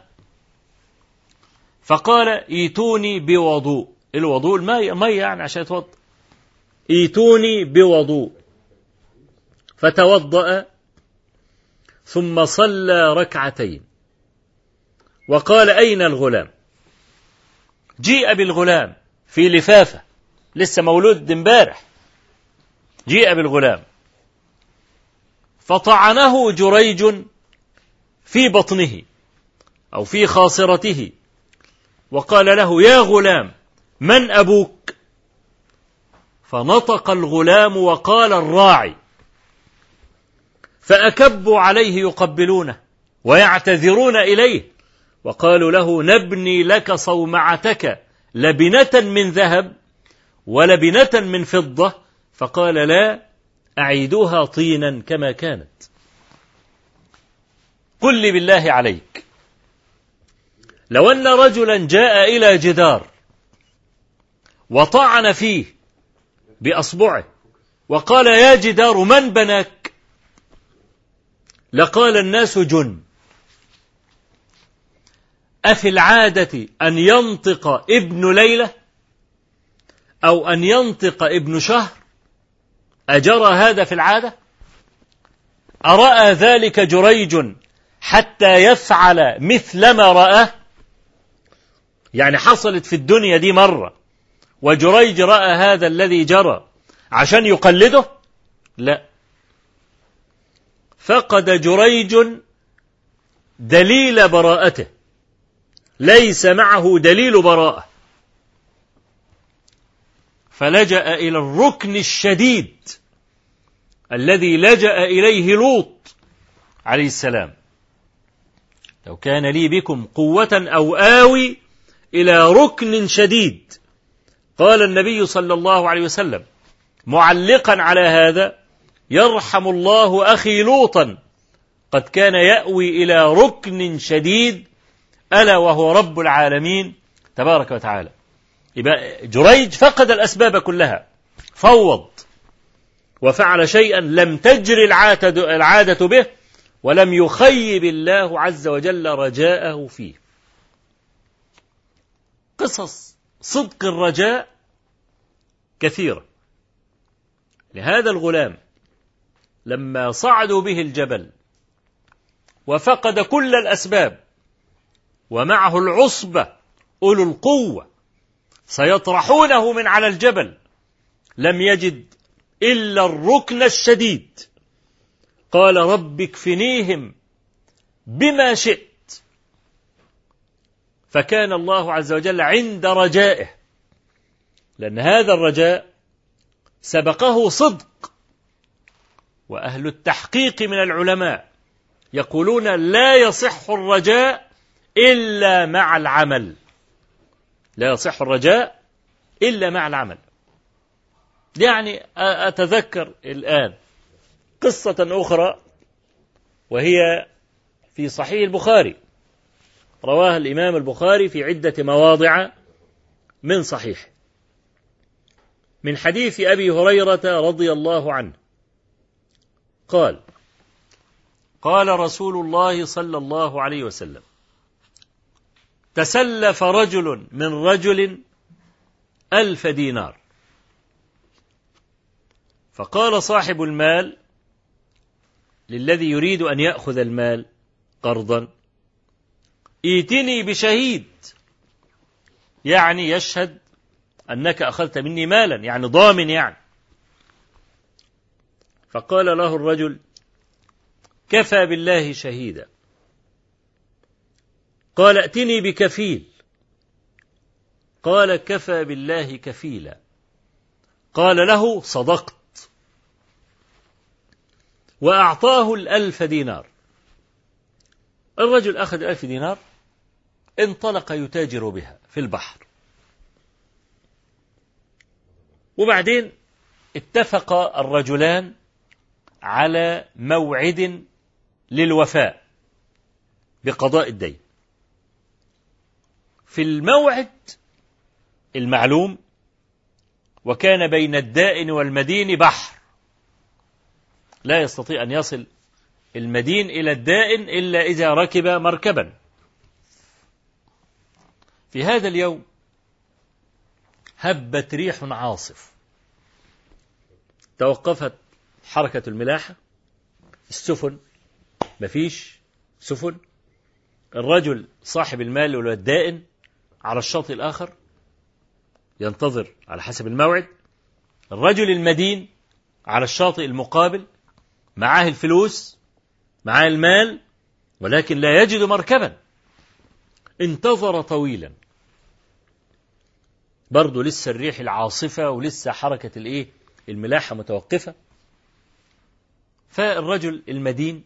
فقال إيتوني بوضوء. الوضوء الماء مية يعني عشان يتوضأ. إيتوني بوضوء. فتوضأ ثم صلى ركعتين. وقال أين الغلام؟ جيء بالغلام في لفافة لسه مولود امبارح. جيء بالغلام. فطعنه جريج في بطنه أو في خاصرته. وقال له يا غلام من أبوك؟ فنطق الغلام وقال الراعي فأكبوا عليه يقبلونه ويعتذرون إليه. وقالوا له نبني لك صومعتك لبنة من ذهب ولبنة من فضة. فقال لا أعيدوها طينا كما كانت. قل لي بالله عليك لو أن رجلا جاء إلى جدار وطعن فيه بأصبعه وقال يا جدار من بناك؟ لقال الناس جن. أفي العادة أن ينطق ابن ليلة أو أن ينطق ابن شهر؟ أجرى هذا في العادة؟ أرأى ذلك جريج حتى يفعل مثل ما رآه يعني حصلت في الدنيا دي مرة وجريج رأى هذا الذي جرى عشان يقلده؟ لا. فقد جريج دليل براءته. ليس معه دليل براءة. فلجأ إلى الركن الشديد الذي لجأ إليه لوط عليه السلام. لو كان لي بكم قوة أو آوي إلى ركن شديد. قال النبي صلى الله عليه وسلم معلقا على هذا يرحم الله أخي لوطا. قد كان يأوي إلى ركن شديد. ألا وهو رب العالمين. تبارك وتعالى. يبقى جريج فقد الأسباب كلها. فوض. وفعل شيئا لم تجري العادة, العادة به. ولم يخيب الله عز وجل رجاءه فيه. قصص صدق الرجاء كثيرة. لهذا الغلام لما صعدوا به الجبل وفقد كل الأسباب ومعه العصبة أولو القوة سيطرحونه من على الجبل لم يجد إلا الركن الشديد. قال رب اكفنيهم بما شئت. فكان الله عز وجل عند رجائه لأن هذا الرجاء سبقه صدق. وأهل التحقيق من العلماء يقولون لا يصح الرجاء إلا مع العمل. لا يصح الرجاء إلا مع العمل. يعني أتذكر الآن قصة أخرى وهي في صحيح البخاري. رواها الإمام البخاري في عدة مواضع من صحيح. من حديث أبي هريرة رضي الله عنه. قال قال رسول الله صلى الله عليه وسلم تسلف رجل من رجل ألف دينار. فقال صاحب المال للذي يريد أن يأخذ المال قرضا ائتني بشهيد. يعني يشهد أنك أخذت مني مالا يعني ضامن يعني. فقال له الرجل كفى بالله شهيدا. قال ائتني بكفيل. قال كفى بالله كفيلا. قال له صدقت. وأعطاه الألف دينار. الرجل أخذ الألف دينار انطلق يتاجر بها في البحر. وبعدين اتفق الرجلان على موعد للوفاء بقضاء الدين. في الموعد المعلوم وكان بين الدائن والمدين بحر. لا يستطيع أن يصل المدين إلى الدائن إلا إذا ركب مركبا. في هذا اليوم هبت ريح عاصف. توقفت حركة الملاحة السفن مفيش سفن. الرجل صاحب المال والدائن على الشاطئ الآخر ينتظر على حسب الموعد. الرجل المدين على الشاطئ المقابل معاه الفلوس معاه المال ولكن لا يجد مركبا. انتظر طويلا. برضه لسه الريح العاصفة ولسه حركة الإيه؟ الملاحة متوقفة. فالرجل المدين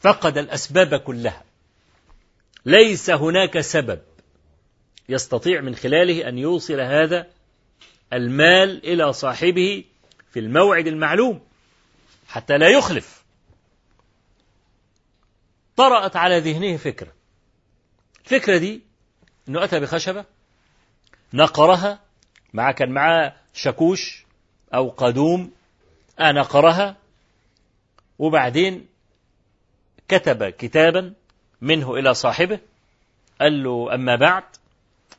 فقد الأسباب كلها. ليس هناك سبب يستطيع من خلاله أن يوصل هذا المال إلى صاحبه في الموعد المعلوم حتى لا يخلف. طرأت على ذهنه فكرة. الفكرة دي أنه أتى بخشبة نقرها مع كان معاه شاكوش أو قدوم آه نقرها وبعدين كتب كتابا منه إلى صاحبه قال له أما بعد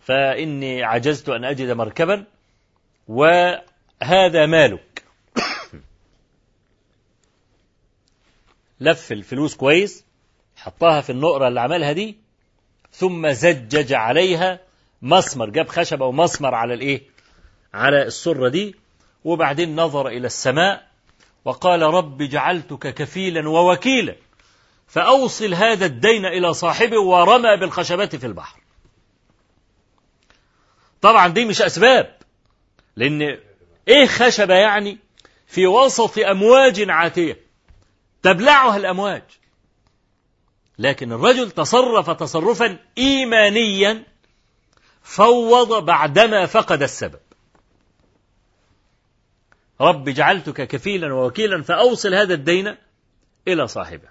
فإني عجزت أن أجد مركبا وهذا مالك. لف الفلوس كويس حطها في النقرة اللي عملها دي ثم زجج عليها مسمر جاب خشبة ومسمر على الإيه؟ على السرة دي وبعدين نظر إلى السماء وقال رب جعلتك كفيلا ووكيلا. فأوصل هذا الدين إلى صاحبه ورمى بالخشبة في البحر. طبعا دي مش أسباب لأن إيه خشبة يعني؟ في وسط أمواج عاتية تبلعها الأمواج. لكن الرجل تصرف تصرفا إيمانيا فوض بعدما فقد السبب. رب جعلتك كفيلا ووكيلا فأوصل هذا الدين إلى صاحبه.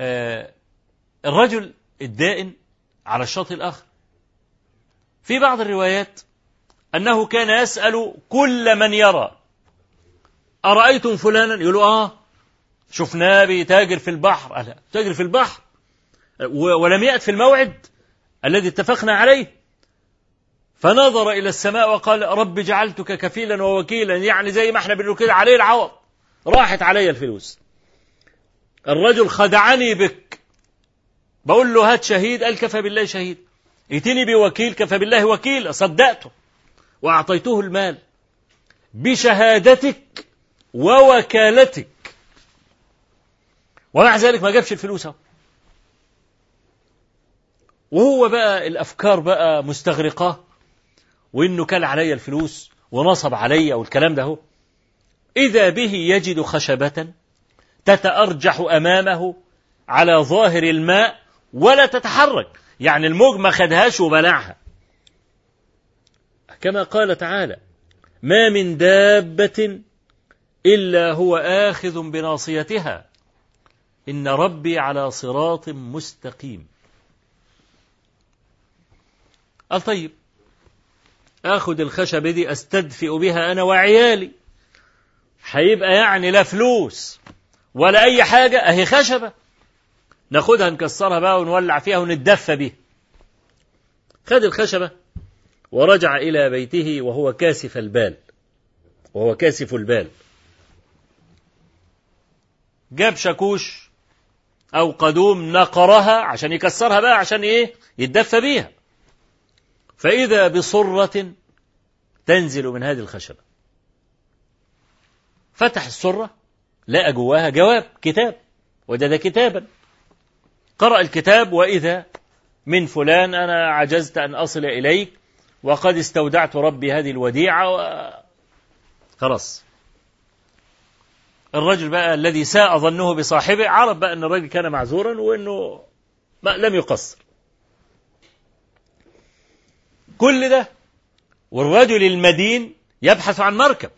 آه الرجل الدائن على الشاطئ الآخر. في بعض الروايات أنه كان يسأل كل من يرى أرأيتم فلانا؟ يقولوا آه شفناه بيتاجر في البحر. ألا تاجر في البحر؟ ولم يأت في الموعد الذي اتفقنا عليه. فنظر إلى السماء وقال رب جعلتك كفيلا ووكيلا يعني زي ما إحنا بنقول كده عليه العوض. راحت علي الفلوس. الرجل خدعني بك. بقول له هات شهيد قال كفى بالله شهيد. ائتني بوكيل كفى بالله وكيل صدقته. وأعطيته المال. بشهادتك ووكالتك. ومع ذلك ما جابش الفلوس وهو بقى الأفكار بقى مستغرقاه وإنه كل علي الفلوس ونصب علي والكلام ده. هو إذا به يجد خشبة تتأرجح أمامه على ظاهر الماء ولا تتحرك يعني الموج ما خدهاش وبلعها. كما قال تعالى ما من دابة إلا هو آخذ بناصيتها. إن ربي على صراط مستقيم. قال طيب آخذ الخشبة دي أستدفئ بها أنا وعيالي. هيبقى يعني لا فلوس ولا أي حاجة أهي خشبة. ناخدها نكسرها بقى ونولع فيها ونتدفى بيها. خد الخشبة ورجع إلى بيته وهو كاسف البال. وهو كاسف البال. جاب شاكوش أو قدوم نقرها عشان يكسرها بقى عشان إيه؟ يتدفى بيها. فإذا بصرة تنزل من هذه الخشبة. فتح السرة لقى جواها جواب كتاب وجد كتابا. قرأ الكتاب وإذا من فلان أنا عجزت أن أصل إليك وقد استودعت ربي هذه الوديعة و... خلاص. الرجل بقى الذي ساء ظنه بصاحبه عرف بقى أن الرجل كان معذورا وأنه ما لم يقصر. كل ده والرجل المدين يبحث عن مركب.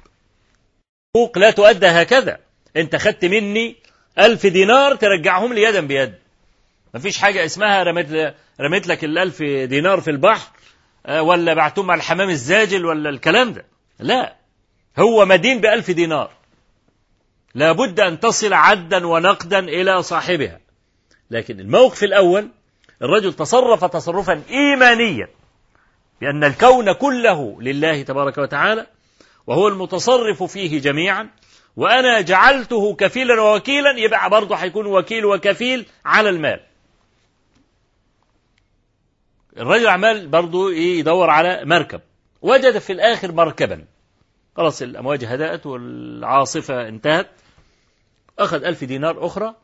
حقوق لا تؤدى هكذا. انت خدت مني ألف دينار ترجعهم لي يدا بيد. مفيش حاجة اسمها رميت, رميت لك الألف دينار في البحر ولا بعتهم على الحمام الزاجل ولا الكلام ده. لا. هو مدين بألف دينار. لابد أن تصل عدا ونقدا إلى صاحبها. لكن الموقف الأول الرجل تصرف تصرفا إيمانيا. بأن الكون كله لله تبارك وتعالى وهو المتصرف فيه جميعا وأنا جعلته كفيلا ووكيلا يبقى برضه هيكون وكيل وكفيل على المال. الرجل عمال برضه يدور على مركب. وجد في الآخر مركبا. خلاص الأمواج هدأت والعاصفة انتهت. أخذ ألف دينار أخرى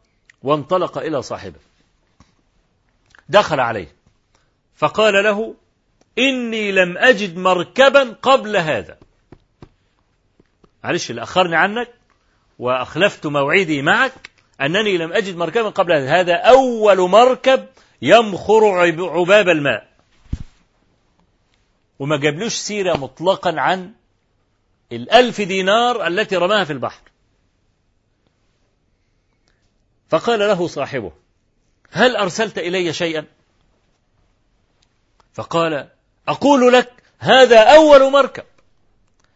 وانطلق إلى صاحبه. دخل عليه. فقال له إني لم أجد مركبا قبل هذا. معلش اللي أخرني عنك وأخلفت موعدي معك أنني لم أجد مركبا قبل هذا. هذا أول مركب يمخر عباب الماء. وما جابلوش سيرة مطلقا عن الألف دينار التي رماها في البحر. فقال له صاحبه هل أرسلت إلي شيئا؟ فقال أقول لك هذا أول مركب.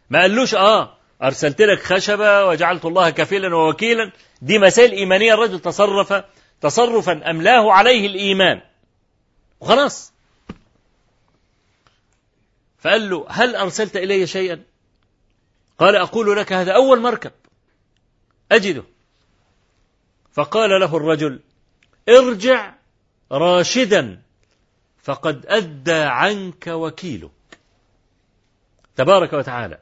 ما قالوش آه أرسلت لك خشبة وجعلت الله كفيلا ووكيلا. دي مسائل إيمانية. الرجل تصرف تصرفا أملاه عليه الإيمان. وخلاص. فقال له هل أرسلت إلي شيئا؟ قال أقول لك هذا أول مركب. أجده. فقال له الرجل ارجع راشدا. فقد أدى عنك وكيلك. تبارك وتعالى.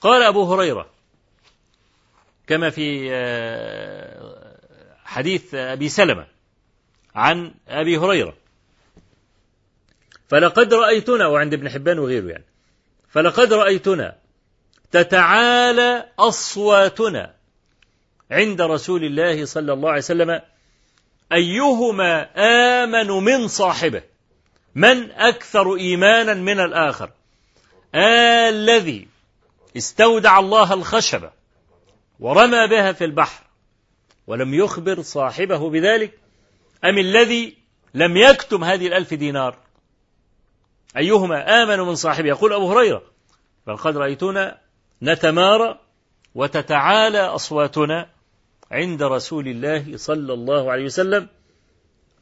قال أبو هريرة كما في آه، حديث أبي سلمة عن أبي هريرة. فلقد رأيتنا وعند ابن حبان وغيره يعني فلقد رأيتنا تتعالى أصواتنا عند رسول الله صلى الله عليه وسلم أيهما آمن من صاحبه؟ من أكثر إيمانا من الآخر؟ الذي استودع الله الخشبة ورمى بها في البحر ولم يخبر صاحبه بذلك؟ أم الذي لم يكتم هذه الألف دينار؟ أيهما آمن من صاحبه؟ يقول أبو هريرة بل قد رأيتنا نتمارى وتتعالى أصواتنا عند رسول الله صلى الله عليه وسلم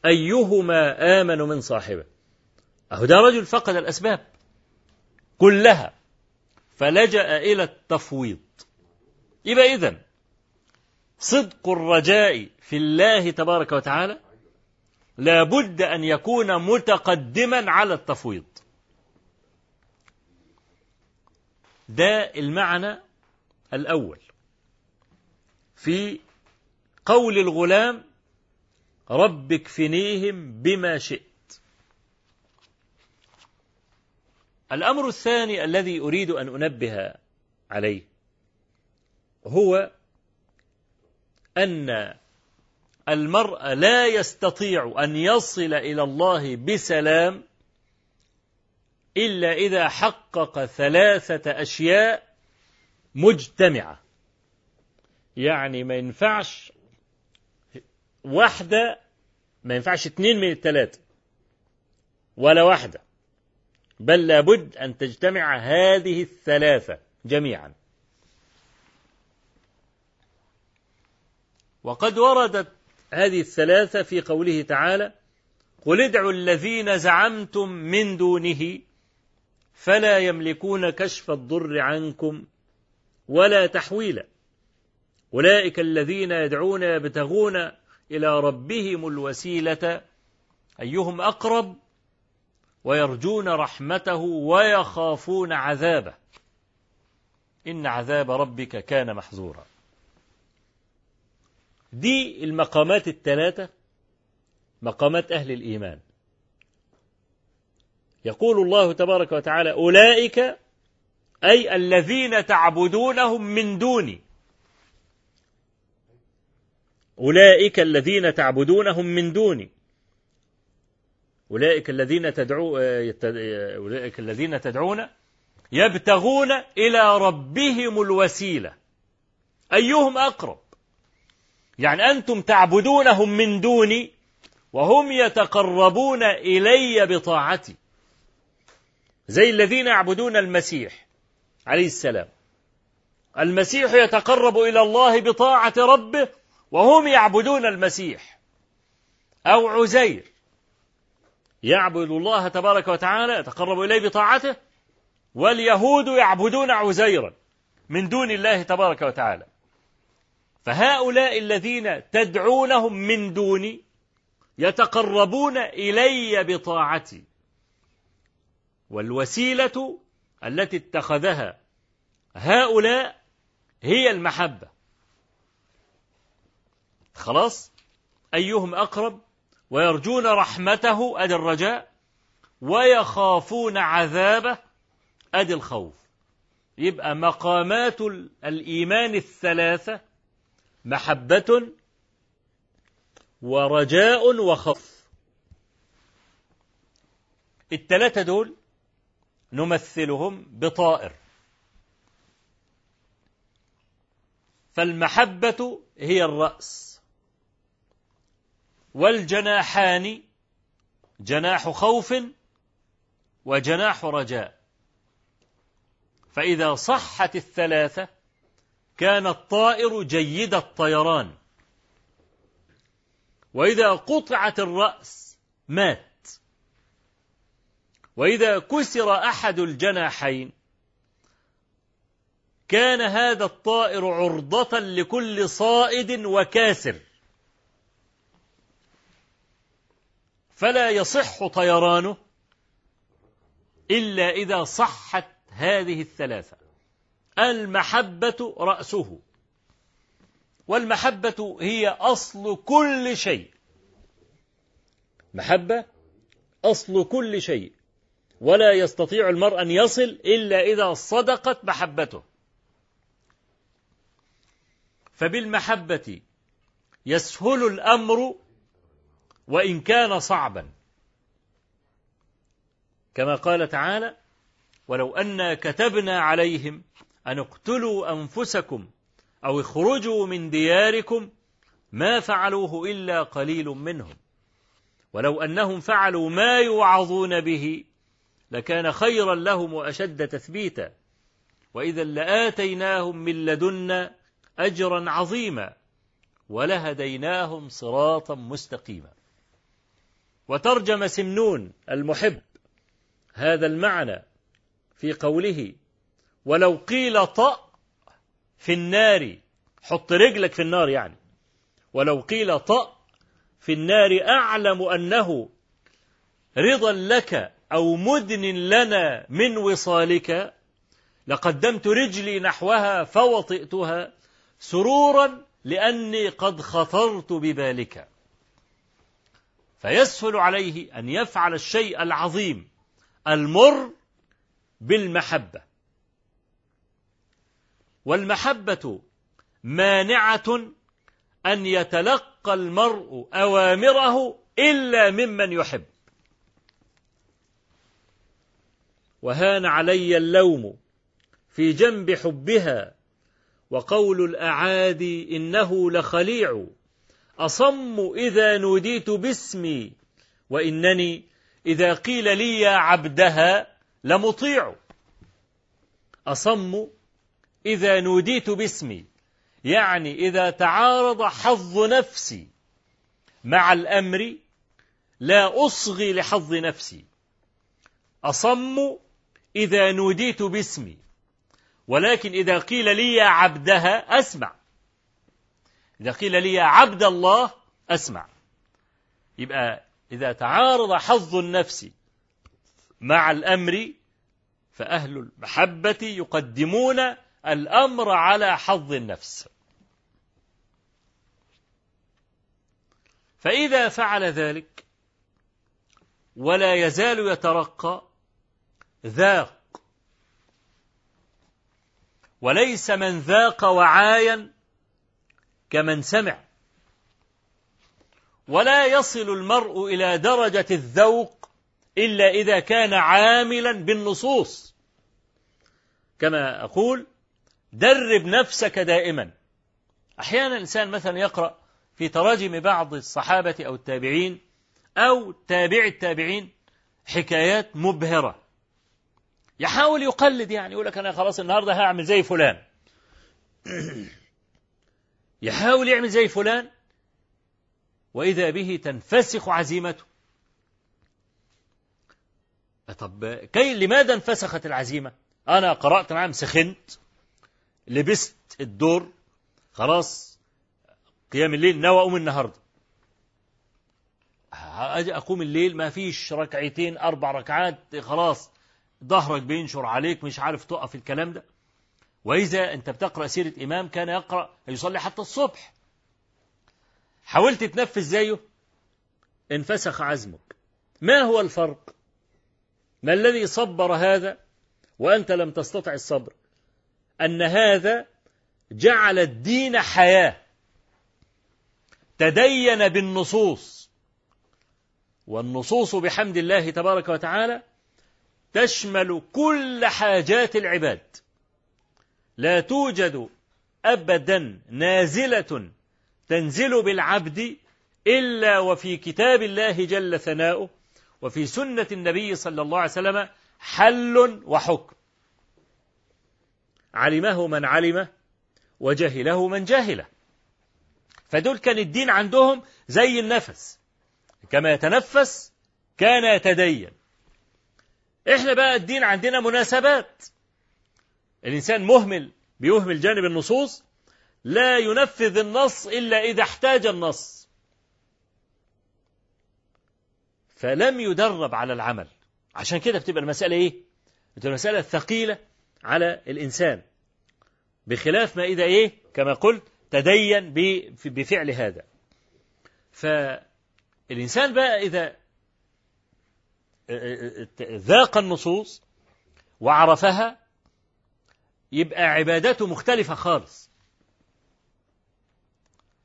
أيهما آمن من صاحبه؟ أهو ده رجل فقد الأسباب. كلها فلجأ إلى التفويض. يبقى إذن صدق الرجاء في الله تبارك وتعالى لا بد أن يكون متقدما على التفويض. ده المعنى الأول في قول الغلام رب اكفنيهم بما شئت. الأمر الثاني الذي أريد أن أنبه عليه هو أن المرء لا يستطيع أن يصل إلى الله بسلام إلا إذا حقق ثلاثة أشياء مجتمعة. يعني ما ينفعش واحدة ما ينفعش اثنين من الثلاثة ولا واحدة. بل لابد أن تجتمع هذه الثلاثة جميعا. وقد وردت هذه الثلاثة في قوله تعالى قل ادعوا الذين زعمتم من دونه فلا يملكون كشف الضر عنكم ولا تحويلا. أولئك الذين يدعون يبتغون إلى ربهم الوسيلة. أيهم أقرب؟ ويرجون رحمته ويخافون عذابه. إن عذاب ربك كان محظورا. دي المقامات الثلاثة مقامات أهل الإيمان. يقول الله تبارك وتعالى أولئك أي الذين تعبدونهم من دوني. أولئك الذين تعبدونهم من دوني. أولئك الذين تدعو أولئك الذين تدعون يبتغون إلى ربهم الوسيلة. أيهم أقرب؟ يعني أنتم تعبدونهم من دوني وهم يتقربون إلي بطاعتي. زي الذين يعبدون المسيح عليه السلام. المسيح يتقرب إلى الله بطاعة ربه وهم يعبدون المسيح أو عزير. يعبد الله تبارك وتعالى يتقرب إليه بطاعته واليهود يعبدون عزيرا من دون الله تبارك وتعالى. فهؤلاء الذين تدعونهم من دوني يتقربون إلي بطاعتي. والوسيلة التي اتخذها هؤلاء هي المحبة. خلاص؟ أيهم أقرب؟ ويرجون رحمته أدي الرجاء ويخافون عذابه أدي الخوف. يبقى مقامات الإيمان الثلاثة محبة ورجاء وخوف. الثلاثة دول نمثلهم بطائر. فالمحبة هي الرأس. والجناحان جناح خوف وجناح رجاء. فإذا صحت الثلاثة كان الطائر جيد الطيران. وإذا قطعت الرأس مات. وإذا كسر أحد الجناحين كان هذا الطائر عرضة لكل صائد وكاسر. فلا يصح طيرانه إلا إذا صحت هذه الثلاثة. المحبة رأسه. والمحبة هي أصل كل شيء. محبة أصل كل شيء. ولا يستطيع المرء أن يصل إلا إذا صدقت محبته. فبالمحبة يسهل الأمر وإن كان صعبا. كما قال تعالى ولو أنا كتبنا عليهم أن اقتلوا أنفسكم أو اخرجوا من دياركم ما فعلوه إلا قليل منهم. ولو أنهم فعلوا ما يوعظون به لكان خيرا لهم وأشد تثبيتا. وإذا لآتيناهم من لدنا أجرا عظيما ولهديناهم صراطا مستقيما. وترجم سمنون المحب هذا المعنى في قوله ولو قيل طأ في النار حط رجلك في النار يعني. ولو قيل طأ في النار أعلم أنه رضا لك أو مدن لنا من وصالك لقدمت رجلي نحوها فوطئتها سرورا لأني قد خطرت ببالك. فيسهل عليه أن يفعل الشيء العظيم المر بالمحبة. والمحبة مانعة أن يتلقى المرء أوامره إلا ممن يحب. وهان علي اللوم في جنب حبها وقول الأعادي إنه لخليع. أصم إذا نوديت باسمي وإنني إذا قيل لي يا عبدها لمطيع. أصم إذا نوديت باسمي يعني إذا تعارض حظ نفسي مع الأمر لا أصغي لحظ نفسي. أصم إذا نوديت باسمي ولكن إذا قيل لي يا عبدها أسمع. إذا قيل لي يا عبد الله أسمع. يبقى إذا تعارض حظ النفس مع الأمر فأهل المحبة يقدمون الأمر على حظ النفس. فإذا فعل ذلك ولا يزال يترقى ذاق. وليس من ذاق وعايا كمن سمع. ولا يصل المرء إلى درجة الذوق إلا إذا كان عاملا بالنصوص. كما أقول درب نفسك دائما. أحيانا الإنسان مثلا يقرأ في تراجم بعض الصحابة أو التابعين أو تابع التابعين حكايات مبهرة. يحاول يقلد يعني يقول لك أنا خلاص النهاردة هعمل زي فلان. يحاول يعمل زي فلان وإذا به تنفسخ عزيمته. طب كي لماذا انفسخت العزيمة؟ أنا قرأت نعم سخنت لبست الدور خلاص قيام الليل ناوي أقوم النهاردة. أجي أقوم الليل ما فيش ركعتين أربع ركعات خلاص ظهرك بينشر عليك مش عارف تقف الكلام ده. وإذا أنت بتقرأ سيرة إمام كان يقرأ يصلي حتى الصبح. حاولت تنفذ زيه؟ انفسخ عزمك. ما هو الفرق؟ ما الذي صبر هذا وأنت لم تستطع الصبر؟ أن هذا جعل الدين حياة. تدين بالنصوص. والنصوص بحمد الله تبارك وتعالى تشمل كل حاجات العباد. لا توجد أبدا نازلة تنزل بالعبد إلا وفي كتاب الله جل ثناؤه وفي سنة النبي صلى الله عليه وسلم حل وحكم. علمه من علمه وجهله من جهله. فدول كان الدين عندهم زي النفس. كما يتنفس كان يتدين. إحنا بقى الدين عندنا مناسبات. الإنسان مهمل بيهمل جانب النصوص لا ينفذ النص إلا إذا احتاج النص. فلم يدرب على العمل. عشان كده بتبقى المسألة إيه؟ بتبقى المسألة ثقيلة على الإنسان. بخلاف ما إذا إيه؟ كما قلت تدين بفعل هذا. فالإنسان بقى إذا ذاق النصوص وعرفها يبقى عبادته مختلفة خالص.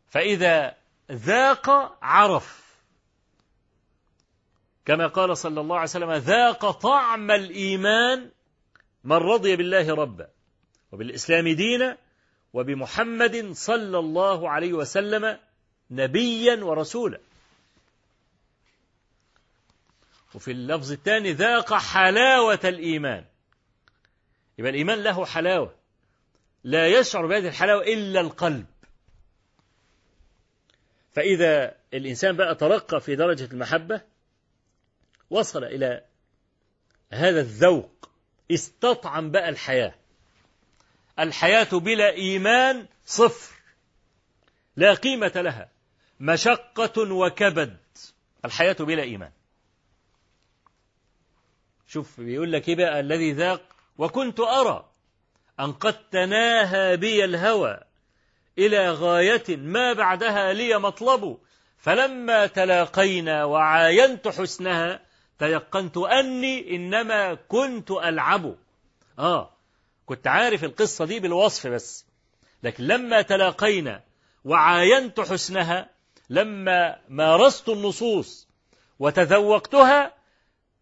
فإذا ذاق عرف. كما قال صلى الله عليه وسلم ذاق طعم الإيمان من رضي بالله ربا وبالإسلام دينا وبمحمد صلى الله عليه وسلم نبيا ورسولا. وفي اللفظ الثاني ذاق حلاوة الإيمان. يبقى الإيمان له حلاوة. لا يشعر بهذه الحلاوة إلا القلب. فإذا الإنسان بقى ترقى في درجة المحبة وصل إلى هذا الذوق استطعم بقى الحياة. الحياة بلا إيمان صفر لا قيمة لها مشقة وكبد. الحياة بلا إيمان. شوف بيقول لك إيه بقى الذي ذاق وكنت أرى أن قد تناهى بي الهوى إلى غاية ما بعدها لي مطلب فلما تلاقينا وعاينت حسنها تيقنت أني إنما كنت ألعب. آه كنت عارف القصة دي بالوصف بس لكن لما تلاقينا وعاينت حسنها لما مارست النصوص وتذوقتها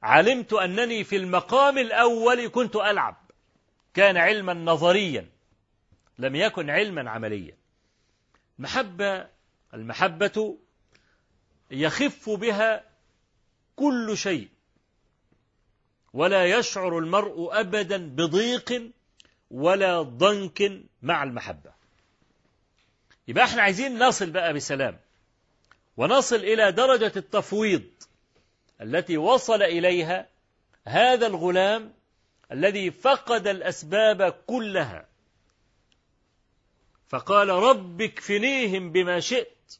علمت أنني في المقام الأول كنت ألعب. كان علما نظريا. لم يكن علما عمليا. محبة المحبة يخف بها كل شيء. ولا يشعر المرء أبدا بضيق ولا ضنك مع المحبة. يبقى إحنا عايزين نصل بقى بسلام. ونصل إلى درجة التفويض. التي وصل إليها هذا الغلام الذي فقد الأسباب كلها. فقال رب اكفنيهم بما شئت.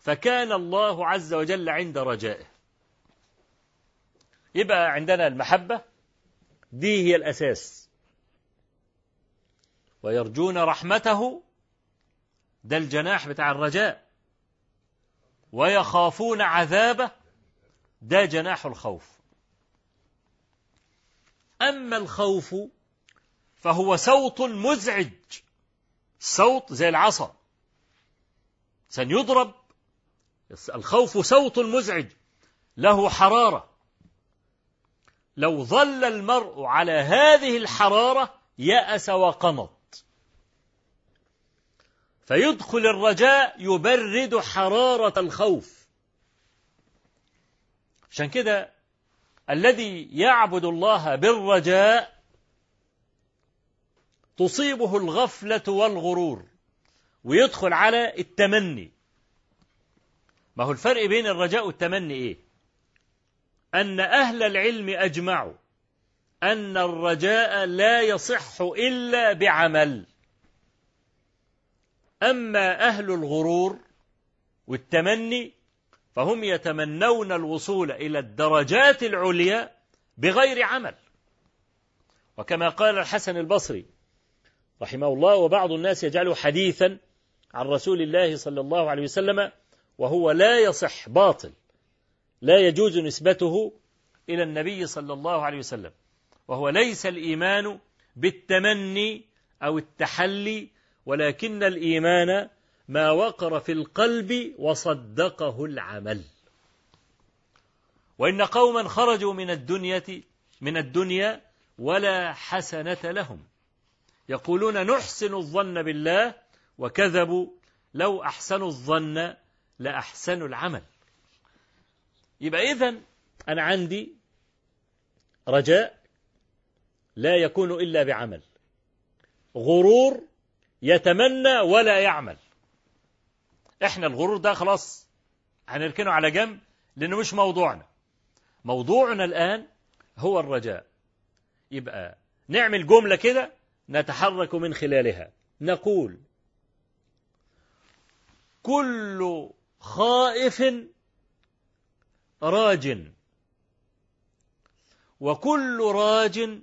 فكان الله عز وجل عند رجائه. يبقى عندنا المحبة. دي هي الأساس. ويرجون رحمته. ده الجناح بتاع الرجاء. ويخافون عذابه. ده جناح الخوف. أما الخوف فهو صوت مزعج صوت زي العصا. سنيضرب الخوف صوت مزعج له حرارة. لو ظل المرء على هذه الحرارة يأس وقنط. فيدخل الرجاء يبرد حرارة الخوف. عشان كده الذي يعبد الله بالرجاء تصيبه الغفلة والغرور ويدخل على التمني. ما هو الفرق بين الرجاء والتمني إيه؟ أن أهل العلم أجمعوا أن الرجاء لا يصح إلا بعمل. أما أهل الغرور والتمني فهم يتمنون الوصول إلى الدرجات العليا بغير عمل. وكما قال الحسن البصري رحمه الله وبعض الناس يجعله حديثا عن رسول الله صلى الله عليه وسلم وهو لا يصح باطل لا يجوز نسبته إلى النبي صلى الله عليه وسلم وهو ليس الإيمان بالتمني أو التحلي ولكن الإيمان ما وقر في القلب وصدقه العمل. وإن قوما خرجوا من الدنيا من الدنيا ولا حسنة لهم. يقولون نحسن الظن بالله وكذبوا لو أحسنوا الظن لأحسنوا العمل. يبقى إذن أنا عندي رجاء لا يكون إلا بعمل. غرور يتمنى ولا يعمل. إحنا الغرور ده خلاص هنركنه على جنب لأنه مش موضوعنا. موضوعنا الآن هو الرجاء. يبقى نعمل جملة كده نتحرك من خلالها. نقول كل خائف راج وكل راج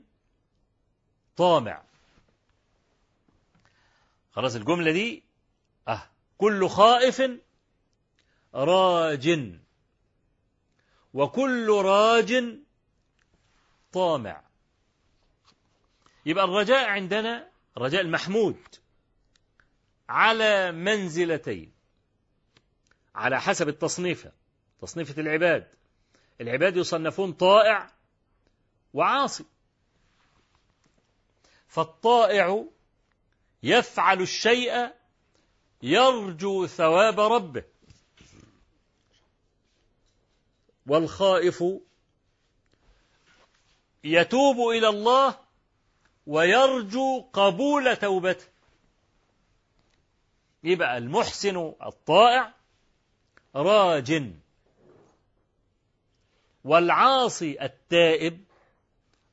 طامع. خلاص الجملة دي؟ آه. كل خائف راج. وكل راج طامع. يبقى الرجاء عندنا الرجاء المحمود على منزلتين. على حسب التصنيفة تصنيفة العباد. العباد يصنفون طائع وعاصي. فالطائع يفعل الشيء يرجو ثواب ربه. والخائف يتوب إلى الله ويرجو قبول توبته. يبقى المحسن الطائع راج. والعاصي التائب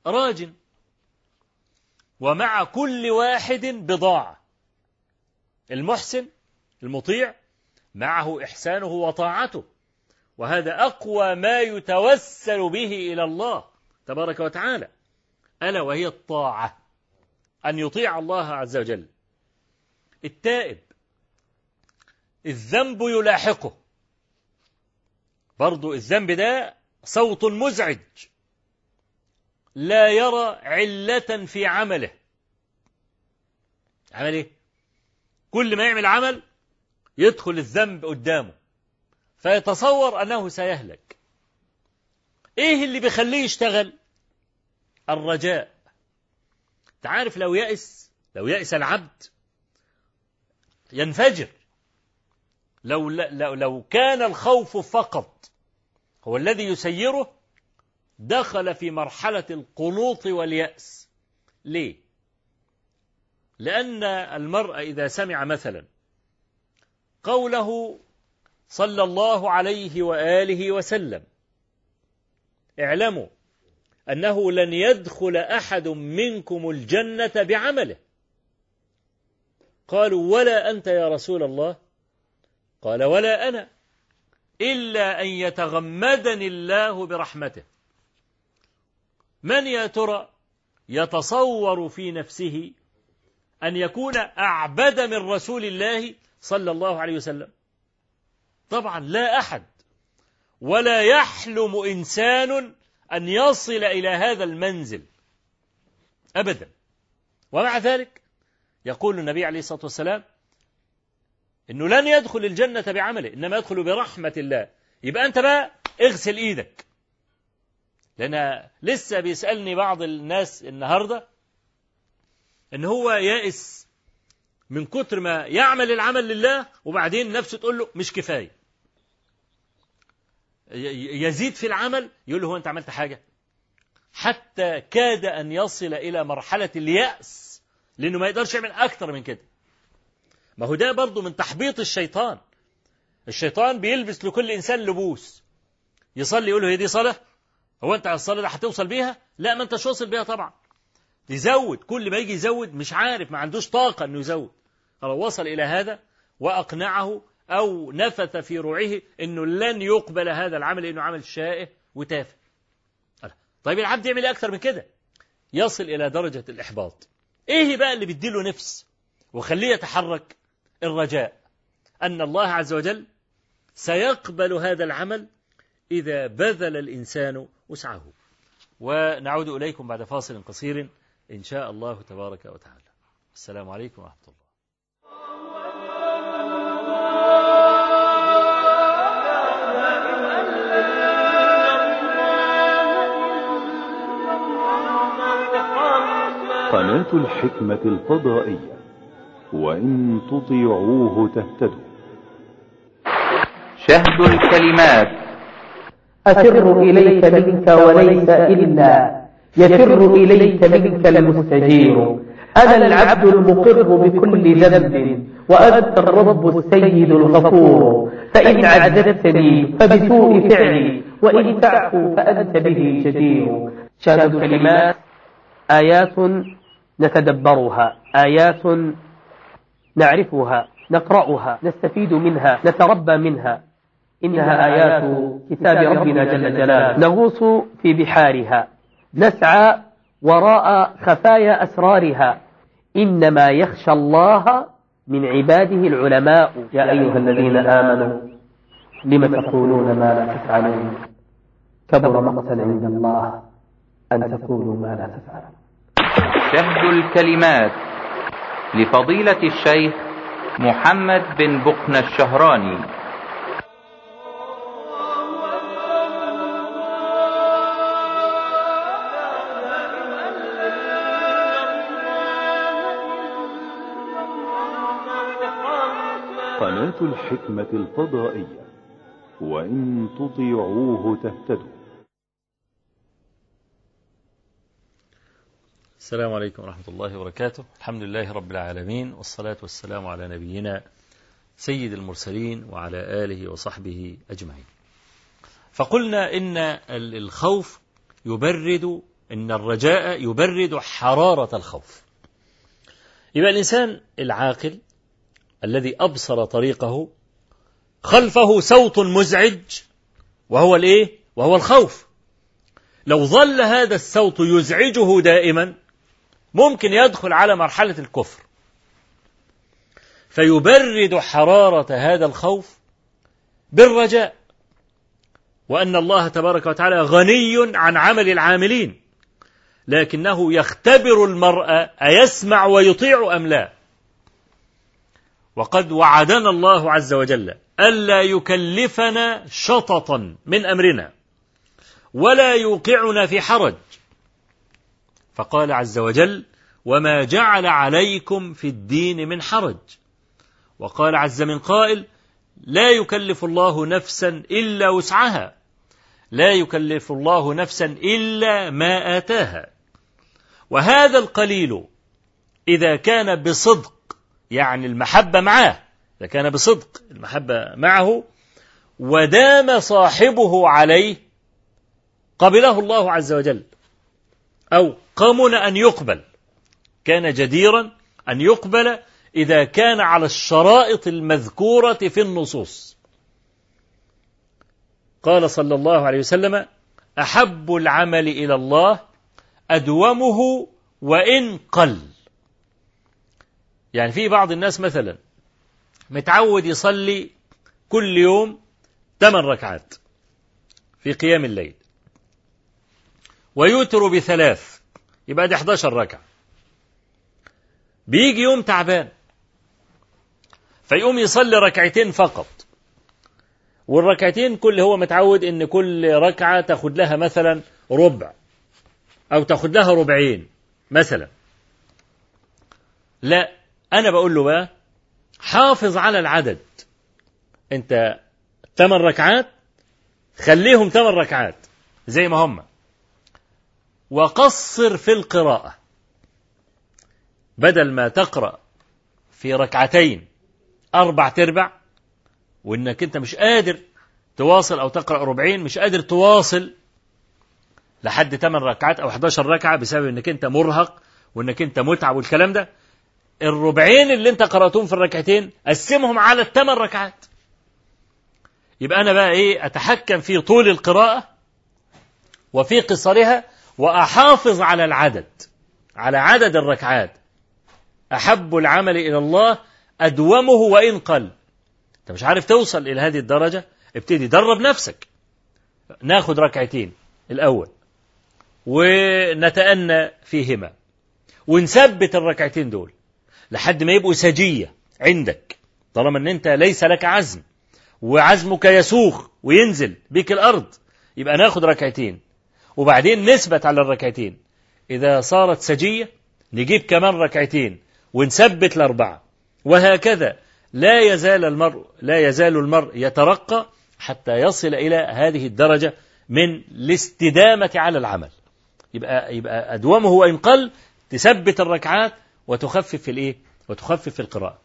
راج. ومع كل واحد بضاعة. المحسن المطيع معه إحسانه وطاعته وهذا أقوى ما يتوسل به إلى الله تبارك وتعالى ألا وهي الطاعة أن يطيع الله عز وجل. التائب الذنب يلاحقه. برضو الذنب ده صوت مزعج لا يرى علة في عمله. عمل إيه؟ كل ما يعمل عمل يدخل الذنب قدامه فيتصور أنه سيهلك. إيه اللي بيخليه يشتغل؟ الرجاء. تعرف لو يأس لو يأس العبد ينفجر. لو, لو, لو كان الخوف فقط هو الذي يسيره دخل في مرحلة القنوط واليأس. ليه؟ لأن المرء إذا سمع مثلا قوله صلى الله عليه وآله وسلم. اعلموا أنه لن يدخل أحد منكم الجنة بعمله. قالوا ولا أنت يا رسول الله؟ قال ولا أنا إلا أن يتغمدني الله برحمته. من يا ترى يتصور في نفسه أن يكون أعبد من رسول الله صلى الله عليه وسلم. طبعا لا أحد ولا يحلم إنسان أن يصل إلى هذا المنزل أبدا. ومع ذلك يقول النبي عليه الصلاة والسلام إنه لن يدخل الجنة بعمله إنما يدخل برحمة الله. يبقى أنت بقى اغسل إيدك. لأن لسه بيسألني بعض الناس النهاردة إن هو يائس من كتر ما يعمل العمل لله وبعدين نفسه تقول له مش كفاية. يزيد في العمل يقول له هو انت عملت حاجة؟ حتى كاد أن يصل إلى مرحلة اليأس لأنه ما يقدرش يعمل أكتر من كده. ما هو ده برضه من تحبيط الشيطان. الشيطان بيلبس لكل إنسان لبوس. يصلي يقول له هي دي صلاة؟ هو أنت على الصلاة هتوصل بيها؟ لا ما أنتش واصل بيها طبعا. يزود كل ما يجي يزود مش عارف ما عندوش طاقة أنه يزود. خلاص وصل إلى هذا وأقنعه أو نفث في روعه أنه لن يقبل هذا العمل لأنه عمل شائع وتافه. طيب العبد يعمل أكثر من كده؟ يصل إلى درجة الإحباط. إيه بقى اللي بيديله نفس؟ وخليه يتحرك الرجاء. أن الله عز وجل سيقبل هذا العمل إذا بذل الإنسان وسعه. ونعود إليكم بعد فاصل قصير إن شاء الله تبارك وتعالى. السلام عليكم ورحمة الله. قناة الحكمة الفضائية. وإن تطيعوه تهتدوا. شهد الكلمات. أفر إليك منك وليس إلا. يفر إليك منك المستجير. أنا العبد المقر بكل ذنب وأنت الرب السيد الغفور. فإن عذبتني فبسوء فعلي وإن تعفو فأنت به جدير شهد الكلمات. آيات نتدبرها آيات نعرفها نقرأها نستفيد منها نتربى منها. إنها آيات كتاب ربنا جل جلاله. نغوص في بحارها نسعى وراء خفايا أسرارها. إنما يخشى الله من عباده العلماء. يا أيها الذين آمنوا لم تقولون ما لا تفعلون؟ كبر مقتا عند الله أن تقولوا ما لا تفعلون. شهد الكلمات لفضيلة الشيخ محمد بن بقنا الشهراني. قناة الحكمة الفضائية. وإن تطيعوه تهتدوا. السلام عليكم ورحمة الله وبركاته. الحمد لله رب العالمين والصلاة والسلام على نبينا سيد المرسلين وعلى آله وصحبه أجمعين. فقلنا إن الخوف يبرد إن الرجاء يبرد حرارة الخوف. يبقى الإنسان العاقل الذي أبصر طريقه خلفه صوت مزعج وهو الإيه؟ وهو الخوف. لو ظل هذا الصوت يزعجه دائما ممكن يدخل على مرحلة الكفر. فيبرد حرارة هذا الخوف بالرجاء. وأن الله تبارك وتعالى غني عن عمل العاملين. لكنه يختبر المرء أيسمع ويطيع أم لا. وقد وعدنا الله عز وجل ألا يكلفنا شططا من أمرنا. ولا يوقعنا في حرج. فقال عز وجل وما جعل عليكم في الدين من حرج. وقال عز من قائل لا يكلف الله نفسا إلا وسعها. لا يكلف الله نفسا إلا ما آتاها. وهذا القليل إذا كان بصدق يعني المحبة معه إذا كان بصدق المحبة معه ودام صاحبه عليه قبله الله عز وجل. أو قمن أن يقبل. كان جديرا أن يقبل إذا كان على الشرائط المذكورة في النصوص. قال صلى الله عليه وسلم أحب العمل إلى الله أدومه وإن قل. يعني في بعض الناس مثلا متعود يصلي كل يوم ثمان ركعات في قيام الليل. ويوتر بثلاث. يبقى دي 11 ركعة. بيجي يوم تعبان. فيقوم يصلي ركعتين فقط. والركعتين كل هو متعود إن كل ركعة تاخد لها مثلا ربع. أو تاخد لها ربعين مثلا. لا أنا بقول له بقى حافظ على العدد. أنت ثمان ركعات خليهم ثمان ركعات زي ما هم. وقصر في القراءة. بدل ما تقرأ في ركعتين أربع تربع وإنك أنت مش قادر تواصل أو تقرأ ربعين مش قادر تواصل لحد 8 ركعات أو 11 ركعة بسبب إنك أنت مرهق وإنك أنت متعب والكلام ده الربعين اللي أنت قرأتهم في الركعتين قسمهم على الثمان ركعات. يبقى أنا بقى إيه أتحكم في طول القراءة وفي قصرها وأحافظ على العدد على عدد الركعات. أحب العمل إلى الله أدومه وإن قل. أنت مش عارف توصل إلى هذه الدرجة؟ ابتدي درب نفسك. ناخد ركعتين الأول ونتأنى فيهما ونثبت الركعتين دول لحد ما يبقوا سجية عندك. طالما إن أنت ليس لك عزم وعزمك يسوخ وينزل بك الأرض يبقى ناخد ركعتين. وبعدين نثبت على الركعتين إذا صارت سجية نجيب كمان ركعتين ونثبت الأربعة وهكذا لا يزال المرء لا يزال المرء يترقى حتى يصل إلى هذه الدرجة من الاستدامة على العمل يبقى يبقى أدومه وإن قل تثبت الركعات وتخفف الإيه؟ وتخفف القراءة.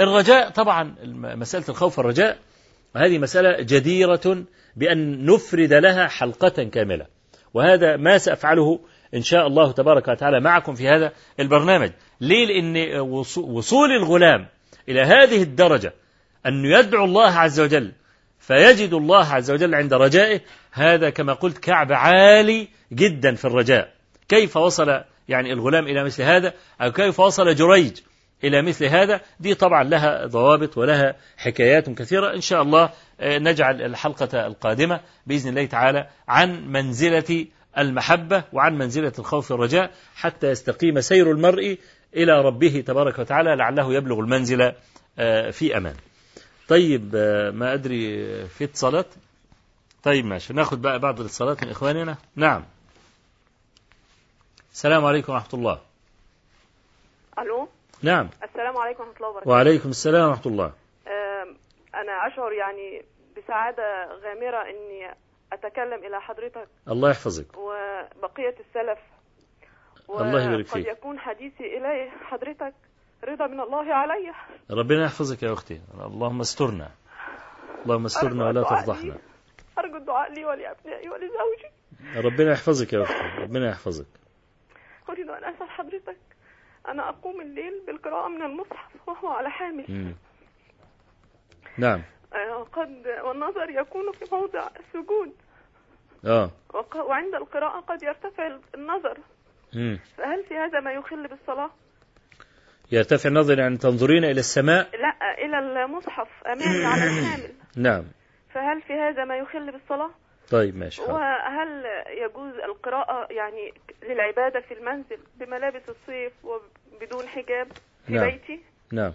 الرجاء طبعا مسألة الخوف والرجاء هذه مسألة جديرة بأن نفرد لها حلقة كاملة. وهذا ما سأفعله إن شاء الله تبارك وتعالى معكم في هذا البرنامج. ليه؟ لأن وصول الغلام إلى هذه الدرجة أن يدعو الله عز وجل فيجد الله عز وجل عند رجائه هذا كما قلت كعب عالي جدا في الرجاء. كيف وصل يعني الغلام إلى مثل هذا؟ أو كيف وصل جريج إلى مثل هذا؟ دي طبعا لها ضوابط ولها حكايات كثيرة إن شاء الله نجعل الحلقة القادمة بإذن الله تعالى عن منزلة المحبة وعن منزلة الخوف والرجاء حتى يستقيم سير المرء إلى ربه تبارك وتعالى لعله يبلغ المنزل آه، في أمان. طيب آه، ما أدري في اتصالات؟ طيب ماشي. ناخد بقى بعض الاتصالات من إخواننا. نعم. السلام عليكم ورحمة الله. ألو؟ نعم. السلام عليكم ورحمة الله وبركاته. وعليكم السلام ورحمة الله. آم، أنا أشعر يعني بسعادة غامرة إني أتكلم إلى حضرتك الله يحفظك. وبقية السلف. الله يبارك فيك. يكون حديثي إلى حضرتك. رضا من الله علي. ربنا يحفظك يا أختي. اللهم استرنا. اللهم استرنا ولا تفضحنا. لي. أرجو الدعاء لي ولأبنائي ولزوجي. ربنا يحفظك يا أختي. ربنا يحفظك. أريد أن أسأل حضرتك. أنا أقوم الليل بالقراءة من المصحف وهو على حامل. نعم قد والنظر يكون في موضع السجود آه وعند القراءة قد يرتفع النظر مم. فهل في هذا ما يخل بالصلاة؟ يرتفع النظر يعني تنظرين إلى السماء لا إلى المصحف أمامي على الحامل نعم فهل في هذا ما يخل بالصلاة؟ طيب ماشي. وهل يجوز القراءة يعني للعبادة في المنزل بملابس الصيف وبدون حجاب في نعم. بيتي؟ نعم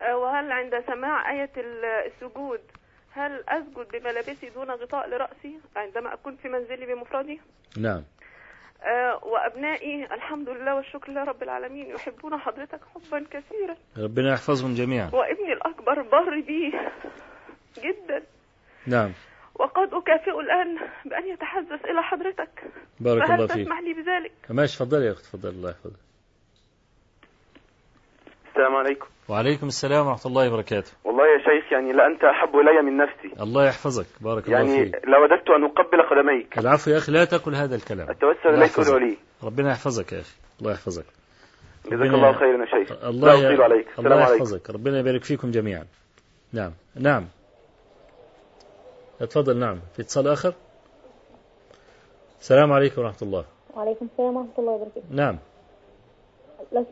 وهل عند سماع آية ال- السجود هل أسجد بملابسي دون غطاء لرأسي عندما أكون في منزلي بمفردي؟ نعم. آه، وأبنائي الحمد لله والشكر لله رب العالمين يحبون حضرتك حبا كثيرا. ربنا يحفظهم جميعا. وابني الأكبر بر بي جدا. نعم. وقد أكافئ الآن بأن يتحدث إلى حضرتك. بارك فهل الله فيك. تسمح لي بذلك؟ ماشي تفضلي يا أخت تفضلي الله يحفظك. السلام عليكم. وعليكم السلام ورحمة الله وبركاته. والله يا شيخ يعني لأنت أحب إلي من نفسي. الله يحفظك. بارك الله يعني فيك. لوددت أن أقبل قدميك. العفو يا أخي لا تقل هذا الكلام. أتوسل الله إليك يحفظك. ولي ربنا يحفظك يا أخي. الله يحفظك. جزاك ربنا- الله خيرا يا شيخ. الله لا ي- أطيل عليك. السلام الله عليكم. يحفظك. ربنا يبارك فيكم جميعا. نعم. نعم. اتفضل. نعم. في اتصال آخر؟ السلام عليكم ورحمة الله. وعليكم السلام ورحمة الله وبركاته. نعم. لو...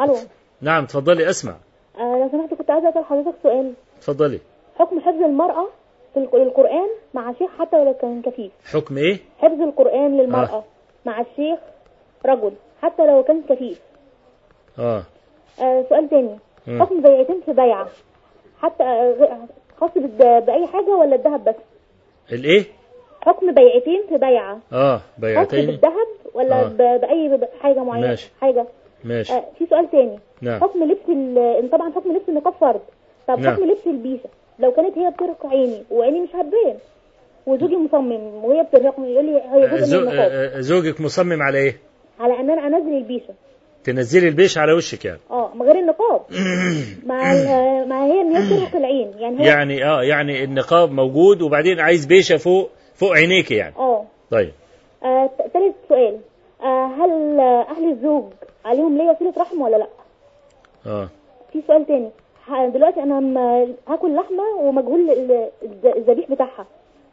ألو. نعم. تفضلي أسمع. آه لو سمحت كنت عايزة أسأل حضرتك سؤال. تفضلي حكم حفظ المرأة في الق- القرآن مع شيخ حتى ولو كان كفيف. حكم إيه؟ حفظ القرآن للمرأة آه. مع الشيخ رجل حتى لو كان كفيف. آه. آه سؤال تاني. حكم بيعتين في بيعة. حتى آه، خاص بأي حاجة ولا الذهب بس؟ الإيه؟ حكم بيعتين في بيعة. خاص بيعتين. بالذهب ولا آه. بأي حاجة معينة؟ ماشي. حاجة. ماشي. آه في سؤال تاني. نعم. حكم لبس ال... طبعا حكم لبس النقاب فرض طب نعم. حكم لبس البيشة. لو كانت هي بترق عيني وعيني مش هتبان وزوجي مصمم وهي بترق يقول لي هي جزء زو- من النقاب آه، زوجك مصمم على إيه؟ على إن أنا أنزل البيشة. تنزلي البيش على وشك يعني. آه من غير النقاب. مع مع هي إن هي بترق العين. يعني هي يعني آه يعني النقاب موجود وبعدين عايز بيشة فوق فوق عينيك يعني. آه. طيب. آه، تالت سؤال. آه هل آه، أهل الزوج عليهم ليه وسيلة رحم ولا لأ؟ آه. في سؤال تاني. دلوقتي أنا هاكل لحمة ومجهول ال- الذ- الذبيح بتاعها.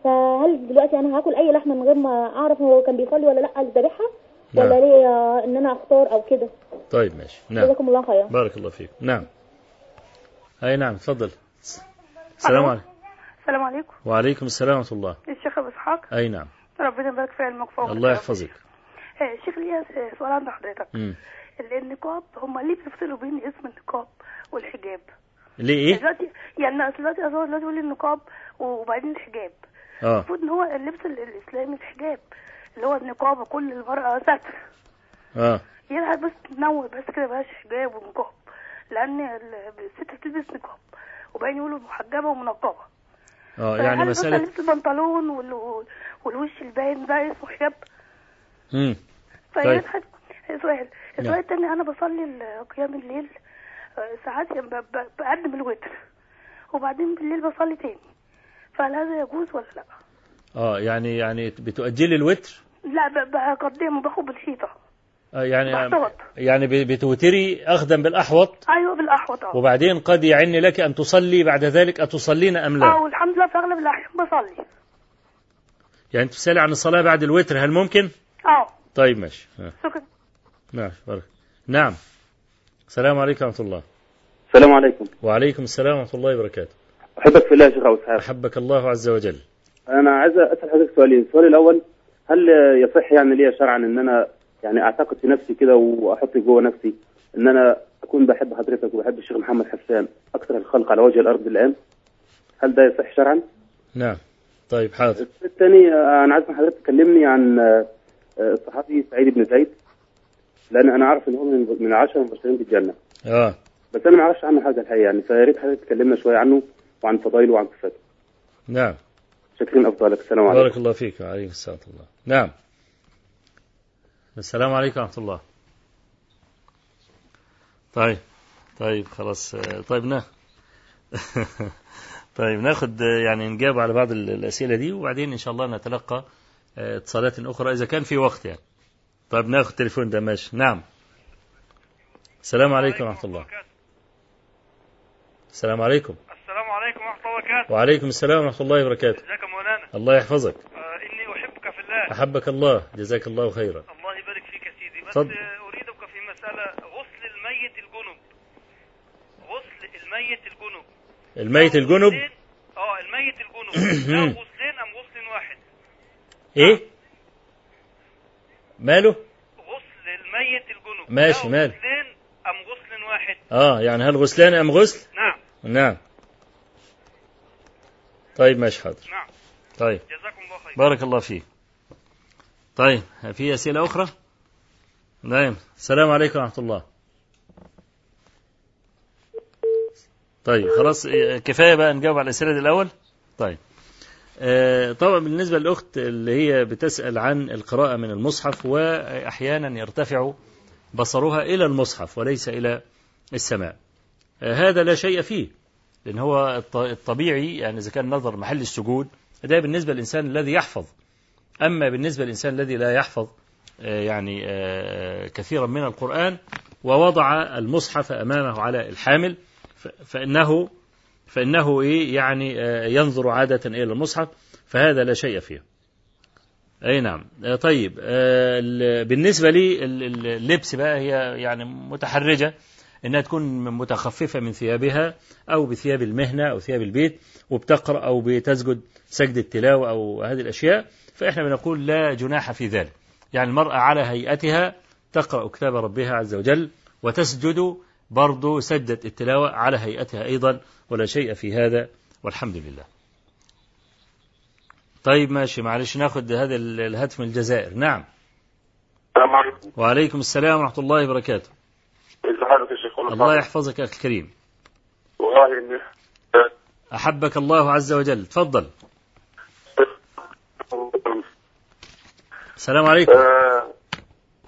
فهل دلوقتي أنا هاكل أي لحمة من غير ما أعرف هو كان بيصلي ولا لأ الذبيحة؟ نعم. ولا ليه إن أنا اختار أو كده؟ طيب ماشي. نعم. جزاكم الله خيرا. بارك الله فيك. نعم. أي نعم تفضل السلام عليكم. السلام عليكم. وعليكم السلام ورحمة الله. الشيخ أبو إسحاق. أي نعم. ربنا يبارك في علمك فوق الله يحفظك. شيخ ليا سؤال عند حضرتك. النقاب هم ليه بيفصلوا بين اسم النقاب والحجاب؟ ليه إيه؟ دلوقتي يعني أصل دلوقتي أصل دلوقتي يقول لي النقاب وبعدين الحجاب. آه. المفروض إن هو اللبس ال- الإسلامي الحجاب اللي هو النقاب وكل المرأة ستر آه. يعني بس تنوع بس كده بلاش حجاب ونقاب لأن ال- الست بتلبس نقاب وبعدين يقولوا محجبة ومنقبة. آه يعني مسألة لبس البنطلون وال- والوش الباين ده اسمه حجاب. مم. فهي طيب. سؤال السؤال. التاني أنا بصلي قيام الليل آه، ساعات ب- ب- بقدم الوتر وبعدين بالليل بصلي تاني. فهل هذا يجوز ولا لأ؟ آه يعني يعني بتؤجلي الوتر؟ لا ب- بقدمه باخد بالحيطة آه يعني بحتوط. يعني بتوتري اخذا بالأحوط؟ أيوه بالأحوط آه. وبعدين قد يعن لك أن تصلي بعد ذلك أتصلين أم آه لا والحمد لله في أغلب الأحيان بصلي. يعني تسألي عن الصلاة بعد الوتر هل ممكن؟ آه. طيب ماشي. شكرا. ماشي بارك. نعم. السلام عليكم ورحمة الله. السلام عليكم. وعليكم السلام ورحمة الله وبركاته. أحبك في الله يا شيخ أبو إسحاق. أحبك الله عز وجل. أنا عايز أسأل حضرتك سؤالين. السؤال الأول هل يصح يعني لي شرعا إن أنا يعني أعتقد في نفسي كده وأحط جوه نفسي إن أنا أكون بحب حضرتك وبحب الشيخ محمد حسان أكثر الخلق على وجه الأرض الآن؟ هل ده يصح شرعا؟ نعم. طيب حاضر. السؤال الثاني أنا عايز حضرتك تكلمني عن آه، الصحابي سعيد بن زيد. لأن أنا أعرف إن هو من من العشرة المبشرين بالجنة آه. بس أنا ما أعرفش عنه حاجة الحقيقة. يعني فيا ريت حضرتك تكلمنا شوية عنه وعن فضائله وعن صفاته. نعم. شكرا أفضلك. السلام عليكم. بارك الله فيك. وعليكم السلام ورحمة الله. نعم. السلام عليكم ورحمة الله. طيب. طيب خلاص. طيب نا. طيب ناخد يعني نجاوب على بعض ال- الأسئلة دي وبعدين إن شاء الله نتلقى اتصالات أخرى إذا كان في وقت يعني. طيب ناخد التليفون ده ماشي نعم. السلام عليكم ورحمة الله. السلام عليكم السلام عليكم. ورحمة الله وبركاته. وعليكم السلام ورحمة الله وبركاته. ازيك يا مولانا الله يحفظك. آه إني أحبك في الله. أحبك الله. جزاك الله خيرا. الله يبارك فيك يا سيدي. بس اتفضل. آه، أريدك في مسألة غسل الميت الجنب. غسل الميت الجنب. الميت الجنب؟ آه الميت الجنب. غسلين أم غسل واحد. إيه؟ ماله؟ غسل الميت الجنب ماشي، له مال. غسلين أم غسل واحد؟ آه يعني هل غسلان أم غسل؟ نعم. نعم. طيب ماشي حاضر. نعم. طيب. جزاكم الله خير بارك الله فيك. طيب في أسئلة أخرى؟ نعم. السلام عليكم ورحمة الله. طيب خلاص إيه، كفاية بقى نجاوب على الأسئلة دي الأول؟ طيب. طبعا بالنسبة للأخت اللي هي بتسأل عن القراءة من المصحف وأحيانا يرتفع بصرها إلى المصحف وليس إلى السماء. آه، هذا لا شيء فيه لأن هو الط- الطبيعي يعني إذا كان نظر محل السجود ده بالنسبة للإنسان الذي يحفظ. أما بالنسبة للإنسان الذي لا يحفظ آه، يعني آه، كثيرا من القرآن ووضع المصحف أمامه على الحامل فإنه فإنه إيه يعني آه، ينظر عادة إلى المصحف فهذا لا شيء فيه. أي نعم. آه، طيب آه، ال- بالنسبة لي ال- ال- اللبس بقى هي يعني متحرجة إنها تكون متخففة من ثيابها أو بثياب المهنة أو ثياب البيت وبتقرأ أو بتسجد سجد التلاوة أو هذه الأشياء فإحنا بنقول لا جناح في ذلك. يعني المرأة على هيئتها تقرأ كتاب ربها عز وجل وتسجد برضو سجدة التلاوة على هيئتها أيضا ولا شيء في هذا والحمد لله. طيب ماشي معلش ناخد هذا ال- الهاتف من الجزائر. نعم. السلام عليكم. وعليكم السلام ورحمة الله وبركاته. حالك يا شيخ الله يحفظك أخي الكريم والله اني أحبك الله عز وجل. تفضل. السلام عليكم. آه،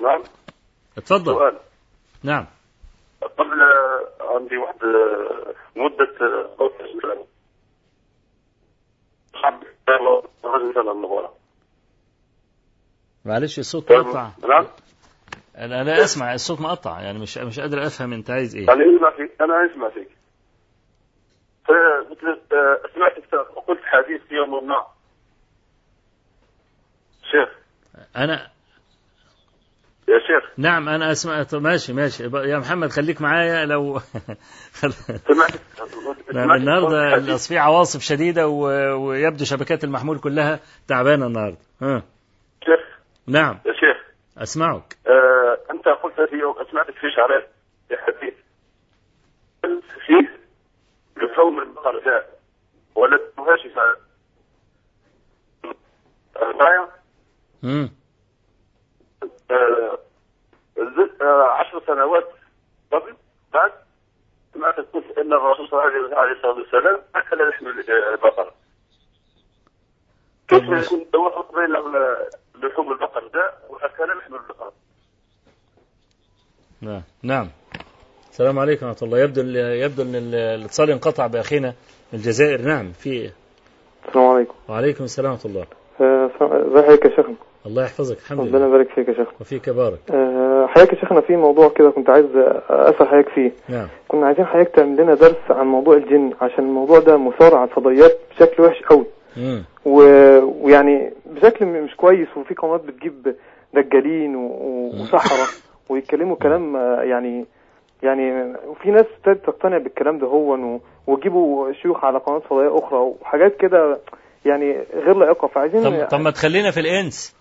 نعم. تفضل. سؤال. نعم. قبل عندي واحد آه، مدة آه،. حب معلش الصوت مقطع. نعم. أنا لا أسمع الصوت مقطع يعني مش مش قادر أفهم أنت عايز إيه. يعني اسمع فيك أنا اسمع فيك. فمثل آه، سمعت وقلت حديث في يوم ما. شيخ. أنا يا شيخ. نعم أنا أسمع. طب ماشي ماشي. يا محمد خليك معايا لو سمعت. نعم النهارده في عواصف شديدة و- ويبدو شبكات المحمول كلها تعبانة النهارده. ها. شيخ. نعم. يا شيخ. أسمعك. آه، أنت قلت في يوم سمعتك في شعرين. في حديث. قلت فيه لحوم البقر داء ولا تهاش معايا مم. آه، زدت آه، عشر سنوات قبل بعد سمعتك قلت أن الرسول صلى الله عليه الصلاة والسلام أكل لحم البقر. كيف يكون التوافق بين لحوم البقر داء وأكل لحم البقر؟ نعم نعم. السلام عليكم ورحمة الله. يبدو يبدو أن الاتصال انقطع بأخينا من الجزائر. نعم في السلام عليكم. وعليكم السلام ورحمة الله. آه، ازي حضرتك يا شيخنا الله يحفظك الحمد ربنا لله يبارك فيك يا شيخنا وفيك بارك. آه، حضرتك يا شيخنا في موضوع كده كنت عايز أسأل حضرتك فيه. نعم. كنا عايزين حضرتك تعمل لنا درس عن موضوع الجن عشان الموضوع ده مثار على الفضائيات بشكل وحش قوي. و... ويعني بشكل مش كويس وفي قنوات بتجيب دجالين و... و- وسحرة ويتكلموا كلام آه، يعني يعني وفي ناس ابتدت تقتنع بالكلام ده هو ويجيبوا شيوخ على قنوات فضائية أخرى وحاجات كده يعني غير لائقه فعايزين طب, طب ما تخلينا في الإنس.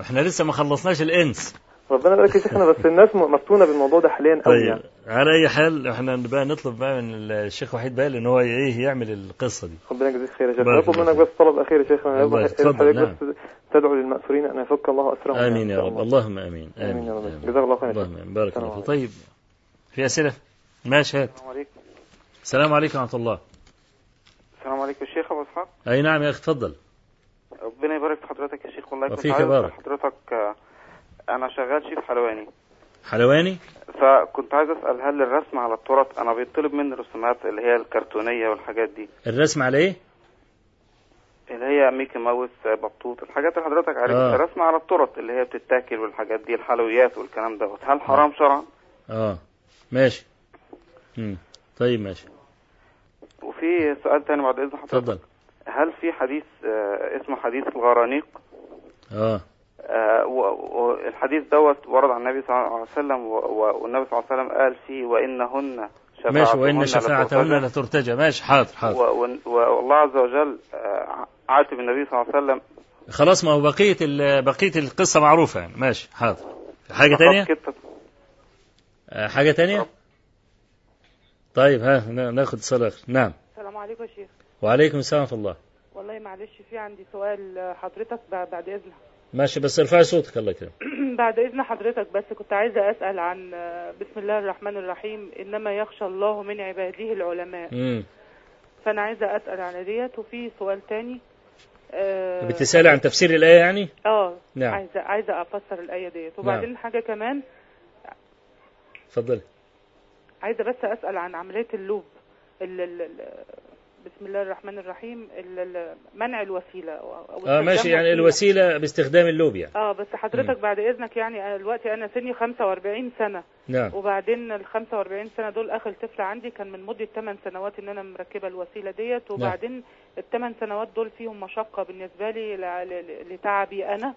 إحنا لسه ما خلصناش الإنس. ربنا يبارك يا شيخنا بس الناس مفتونة بالموضوع ده حاليا قوي طيب يعني. على أي حال إحنا بقى نطلب بقى من الشيخ وحيد بقى إن هو إيه يعمل القصة دي. ربنا يجزيك خير يا شيخ. الله منك بس طلب أخير يا شيخنا حضرتك نعم. بس تدعو للمأسورين أن يفك الله أسرهم آمين يا رب. الله. اللهم آمين. آمين يا رب. جزاك الله خير. اللهم. آمين. بارك الله فيك. طيب في أسئلة؟ ماشي هات. السلام عليكم. السلام عليكم ورحمة الله. السلام عليكم الشيخ أبو إسحاق. أي نعم يا أخي اتفضل ربنا يبارك في حضرتك يا شيخ والله كنت عايز بارك. حضرتك. آه، أنا شغال شيف حلواني. حلواني؟ فكنت عايز أسأل هل الرسم على التورت أنا بيطلب مني الرسومات اللي هي الكرتونية والحاجات دي. الرسم على إيه؟ اللي هي ميكي ماوس آه، بطوط الحاجات اللي حضرتك عارفها. آه. الرسم على التورت اللي هي بتتاكل والحاجات دي الحلويات والكلام دوت. هل حرام شرعا؟ آه. ماشي. مم. طيب ماشي. وفي سؤال تاني بعد إذن حضرتك. اتفضل. هل في حديث آه، اسمه حديث الغرانيق؟ آه. آه، والحديث دوت ورد عن النبي صلى الله عليه وسلم والنبي صلى الله عليه وسلم قال فيه وإنهن ماشي وإن شفاعتهن لترتجى. ماشي حاضر حاضر. والله عز وجل آه، عاتب النبي صلى الله عليه وسلم. خلاص ما هو بقية ال- بقية القصة معروفة يعني. ماشي حاضر. حاجة تانية؟ حاجة تانية؟ طيب ها نا- ناخد اتصال اخر نعم. السلام عليكم يا شيخ. وعليكم السلام ورحمة الله. معلش في عندي سؤال حضرتك بعد بعد اذن ماشي بس ارفعي صوتك الله يكرمك. بعد إذن حضرتك بس كنت عايزة أسأل عن بسم الله الرحمن الرحيم إنما يخشى الله من عباده العلماء. امم فأنا عايزة أسأل عن ديت وفي سؤال تاني آه، بتسالي عن تفسير الآية يعني؟ آه نعم. عايزة عايزة أفسر الآية ديت. وبعدين حاجة كمان اتفضلي. عايزة بس أسأل عن عملية اللوب ال ال ال بسم الله الرحمن الرحيم ال- ال- منع الوسيلة أو آه ماشي يعني. الوسيلة. باستخدام اللوب يعني آه بس حضرتك بعد إذنك يعني أنا دلوقتي أنا سني 45 سنة. نعم. وبعدين ال 45 سنة دول آخر طفل عندي كان من مدة 8 سنوات إن أنا مركبة الوسيلة ديت. وبعدين الثمان سنوات دول فيهم مشقة بالنسبة لي لتعبي أنا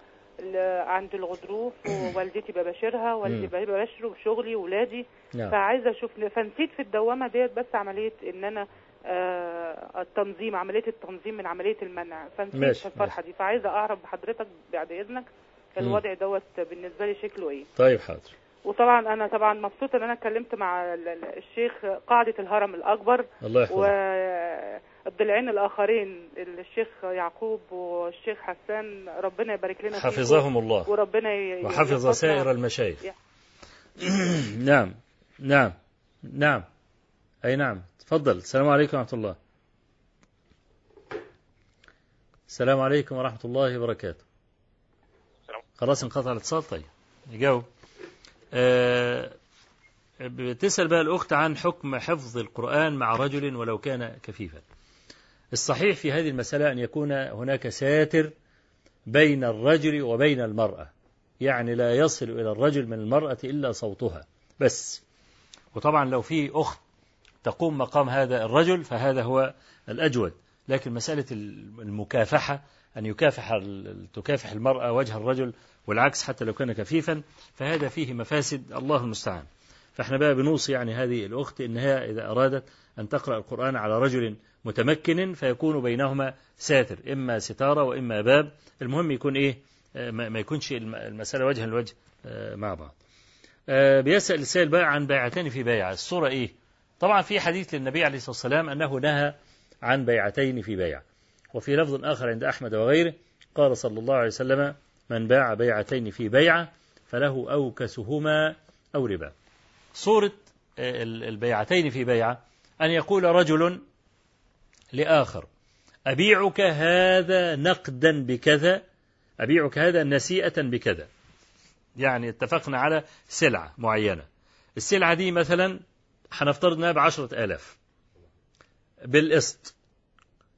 عند الغضروف. ووالدتي ببشرها والدي ببشره بشغلي ولادي. نعم. فعايزة أشوف فنسيت في الدوامة ديت بس عملية إن أنا آه التنظيم عملية التنظيم من عملية المنع. فنسيت الفرحة دي. فعايزة أعرف بحضرتك بعد إذنك الوضع دوت بالنسبة لي شكله إيه. طيب حاضر. وطبعا أنا طبعا مبسوطة إن أنا اتكلمت مع ال- ال- الشيخ قاعدة الهرم الأكبر الله يحفظك. والضلعين الآخرين الشيخ يعقوب والشيخ حسان. ربنا يبارك لنا حفظهم الله. وربنا وحفظ. سائر المشايخ. نعم نعم نعم. أي نعم. تفضل. السلام عليكم ورحمة الله. السلام عليكم ورحمة الله وبركاته. خلاص انقطع الاتصال طيب. نجاوب آه بتسأل بقى الأخت عن حكم حفظ القرآن مع رجل ولو كان كفيفا. الصحيح في هذه المسألة أن يكون هناك ساتر بين الرجل وبين المرأة. يعني لا يصل إلى الرجل من المرأة إلا صوتها. بس. وطبعا لو في أخت تقوم مقام هذا الرجل فهذا هو الأجود. لكن مسألة المكافحة أن يكافح تكافح المرأة وجه الرجل والعكس حتى لو كان كفيفا فهذا فيه مفاسد. الله المستعان. فإحنا بقى بنوصي يعني هذه الأخت إنها إذا أرادت أن تقرأ القرآن على رجل متمكن فيكون بينهما ساتر إما ستارة وإما باب. المهم يكون إيه؟ ما يكونش المسألة وجها لوجه مع بعض. بيسأل السائل بقى عن بيعتين في بيعة الصورة إيه؟ طبعا في حديث للنبي عليه الصلاة والسلام أنه نهى عن بيعتين في بيعة وفي لفظ آخر عند أحمد وغيره قال صلى الله عليه وسلم من باع بيعتين في بيعة فله أوكسهما أو ربا. صورة البيعتين في بيعة أن يقول رجل لآخر أبيعك هذا نقدا بكذا أبيعك هذا نسيئة بكذا. يعني اتفقنا على سلعة معينة. السلعة دي مثلا هنفترض إنها بعشرة آلاف. بالقسط.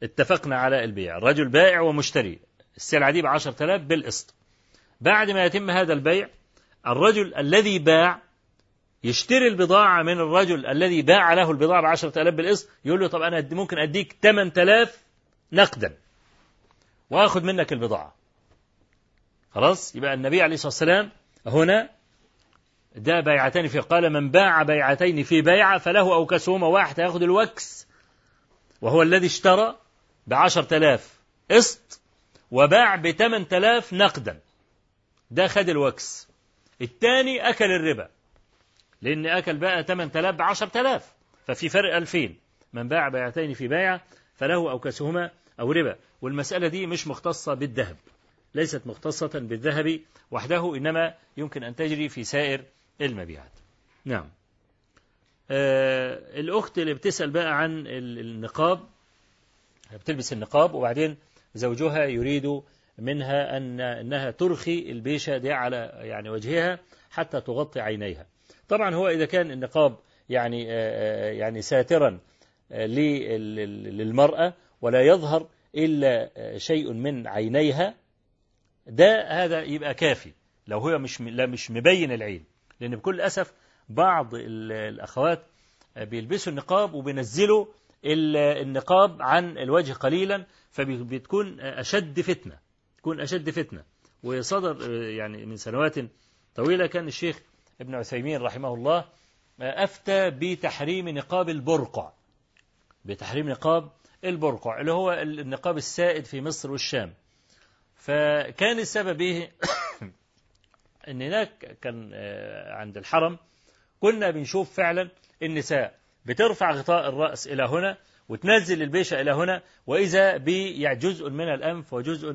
اتفقنا على البيع. الرجل بائع ومشتري. السلعة دي بعشرة آلاف بالقسط. بعد ما يتم هذا البيع الرجل الذي باع يشتري البضاعة من الرجل الذي باع له البضاعة بعشرة آلاف بالقسط. يقول له طب أنا ممكن أديك 8000 نقدا. وآخذ منك البضاعة. خلاص؟ يبقى النبي عليه الصلاة والسلام هنا ده بيعتين في قال من باع بيعتين في بيعة فله أوكسهما واحد هياخد الوكس وهو الذي اشترى بعشر تلاف قسط وباع بثمان تلاف نقدا. ده خد الوكس. الثاني أكل الربا. لأن أكل بقى 8000 ب 10000 ففي فرق 2000 من باع بيعتين في بيعة فله أوكسهما أو ربا. والمسألة دي مش مختصة بالذهب. ليست مختصة بالذهب وحده إنما يمكن أن تجري في سائر المبيعات. نعم. آه الأخت اللي بتسأل بقى عن النقاب بتلبس النقاب وبعدين زوجها يريد منها أن أنها ترخي البيشة دي على يعني وجهها حتى تغطي عينيها. طبعا هو إذا كان النقاب يعني يعني ساترا للمرأة ولا يظهر إلا شيء من عينيها ده هذا يبقى كافي. لو هو مش لا مش مبين العين. لأن بكل أسف بعض الأخوات بيلبسوا النقاب وبينزلوا النقاب عن الوجه قليلا فبتكون أشد فتنة تكون أشد فتنة. وصدر يعني من سنوات طويلة كان الشيخ ابن عثيمين رحمه الله أفتى بتحريم نقاب البرقع بتحريم نقاب البرقع اللي هو النقاب السائد في مصر والشام. فكان السبب إيه؟ إن هناك كان عند الحرم كنا بنشوف فعلا النساء بترفع غطاء الرأس إلى هنا وتنزل البيشة إلى هنا وإذا بجزء من الأنف وجزء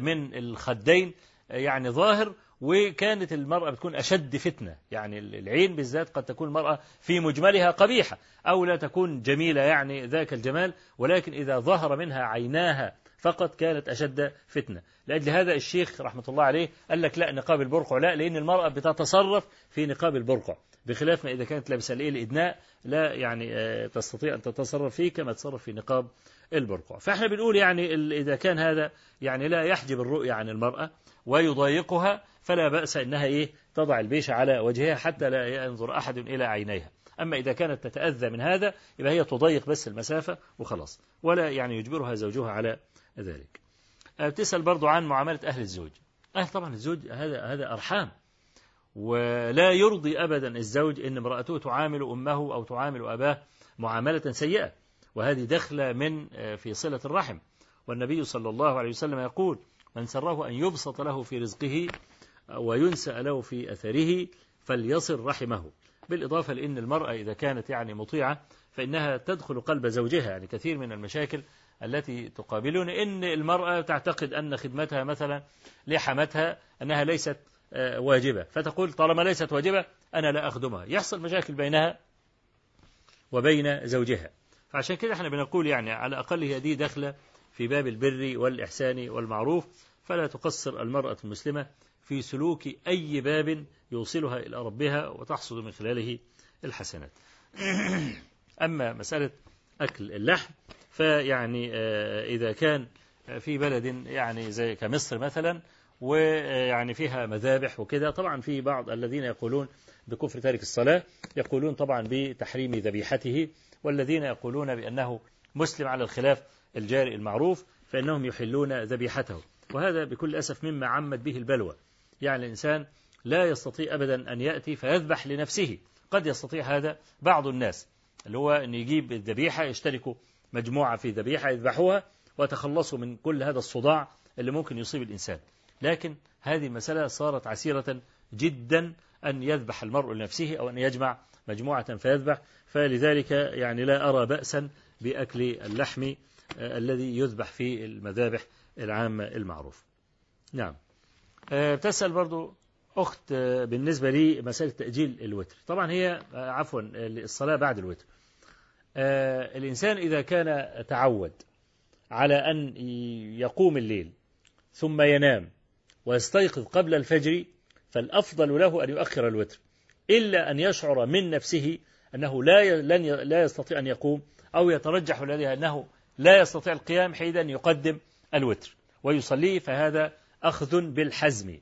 من الخدين يعني ظاهر وكانت المرأة بتكون أشد فتنة. يعني العين بالذات قد تكون المرأة في مجملها قبيحة أو لا تكون جميلة يعني ذاك الجمال ولكن إذا ظهر منها عيناها فقط كانت أشد فتنة. لأجل هذا الشيخ رحمة الله عليه قال لك لا نقاب البرقع لا لأن المرأة بتتصرف في نقاب البرقع. بخلاف ما إذا كانت لابسة الإيه؟ الإدناء لا يعني تستطيع أن تتصرف فيه كما تتصرف في نقاب البرقع. فإحنا بنقول يعني إذا كان هذا يعني لا يحجب الرؤية عن المرأة ويضايقها فلا بأس أنها إيه؟ تضع البيشة على وجهها حتى لا ينظر أحد إلى عينيها. أما إذا كانت تتأذى من هذا يبقى هي تضيق بس المسافة وخلاص. ولا يعني يجبرها زوجها على ذلك. بتسأل برضو عن معاملة أهل الزوج. أهل طبعا الزوج هذا هذا أرحام. ولا يرضي أبدا الزوج أن امرأته تعامل أمه أو تعامل أباه معاملة سيئة. وهذه دخلة من في صلة الرحم. والنبي صلى الله عليه وسلم يقول من سره أن يبسط له في رزقه وينسأ له في أثره فليصل رحمه. بالإضافة لأن المرأة إذا كانت يعني مطيعة فإنها تدخل قلب زوجها يعني كثير من المشاكل التي تقابلون. إن المرأة تعتقد أن خدمتها مثلا لحمتها أنها ليست واجبة فتقول طالما ليست واجبة أنا لا أخدمها. يحصل مشاكل بينها وبين زوجها. فعشان كده إحنا بنقول يعني على الأقل هي دي داخلة في باب البر والإحسان والمعروف. فلا تقصر المرأة المسلمة في سلوك أي باب يوصلها إلى ربها وتحصل من خلاله الحسنات. أما مسألة أكل اللحم فيعني إذا كان في بلد يعني زي كمصر مثلا ويعني فيها مذابح وكده طبعا في بعض الذين يقولون بكفر تارك الصلاة يقولون طبعا بتحريم ذبيحته والذين يقولون بأنه مسلم على الخلاف الجاري المعروف فإنهم يحلون ذبيحته. وهذا بكل أسف مما عمت به البلوى. يعني الإنسان لا يستطيع أبدا أن يأتي فيذبح لنفسه. قد يستطيع هذا بعض الناس. اللي هو أن يجيب الذبيحة يشتركوا مجموعة في ذبيحة يذبحوها وتخلصوا من كل هذا الصداع اللي ممكن يصيب الإنسان. لكن هذه المسألة صارت عسيرة جدا أن يذبح المرء لنفسه أو أن يجمع مجموعة فيذبح. فلذلك يعني لا أرى بأسا بأكل اللحم الذي يذبح في المذابح العامة المعروف. نعم. تسأل برضو أخت بالنسبة لي مسألة تأجيل الوتر. طبعا هي عفوا الصلاة بعد الوتر. الإنسان إذا كان تعود على أن يقوم الليل ثم ينام ويستيقظ قبل الفجر فالأفضل له أن يؤخر الوتر إلا أن يشعر من نفسه أنه لا لن لا يستطيع أن يقوم أو يترجح لديه أنه لا يستطيع القيام حينئذ يقدم الوتر. ويصليه فهذا أخذ بالحزم.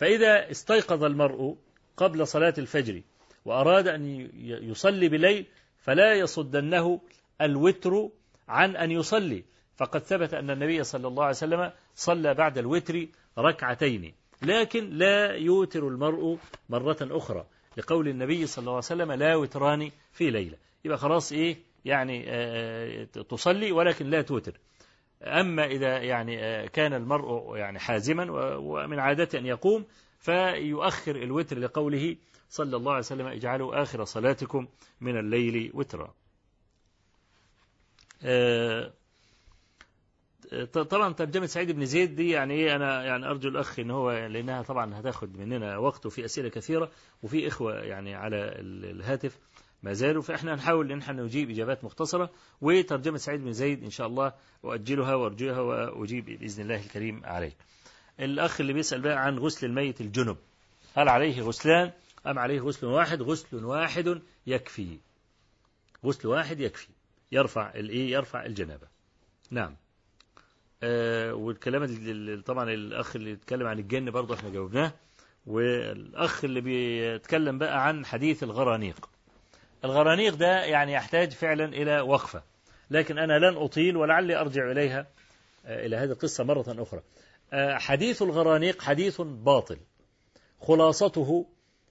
فإذا استيقظ المرء قبل صلاة الفجر وأراد أن يصلي بالليل فلا يصدنه الوتر عن أن يصلي. فقد ثبت أن النبي صلى الله عليه وسلم صلى بعد الوتر ركعتين. لكن لا يوتر المرء مرة أخرى لقول النبي صلى الله عليه وسلم لا وتران في ليلة. يبقى خلاص إيه؟ يعني آه، تصلي ولكن لا توتر. أما إذا يعني آه، كان المرء يعني حازما ومن عادته أن يقوم فيؤخر الوتر لقوله صلى الله عليه وسلم اجعلوا آخر صلاتكم من الليل وترا. آه، طبعا ترجمة سعيد بن زيد دي يعني إيه أنا يعني أرجو الأخ إن هو لأنها طبعا هتاخد مننا وقت وفي أسئلة كثيرة وفي إخوة يعني على ال- الهاتف. ما زالوا فإحنا هنحاول إن إحنا نجيب إجابات مختصرة وترجمة سعيد بن زيد إن شاء الله أؤجلها وأرجوها وأجيب بإذن الله الكريم عليه. الأخ اللي بيسأل بقى عن غسل الميت الجنب هل عليه غسلان أم عليه غسل واحد؟ غسل واحد يكفي. غسل واحد يكفي يرفع الايه؟ يرفع الجنابة. نعم. آه والكلام اللي طبعا الأخ اللي اتكلم عن الجن برضه إحنا جاوبناه والأخ اللي بيتكلم بقى عن حديث الغرانيق الغرانيق ده يعني يحتاج فعلا إلى وقفة. لكن أنا لن أطيل ولعلي أرجع إليها آه إلى هذه القصة مرة أخرى. آه حديث الغرانيق حديث باطل. خلاصته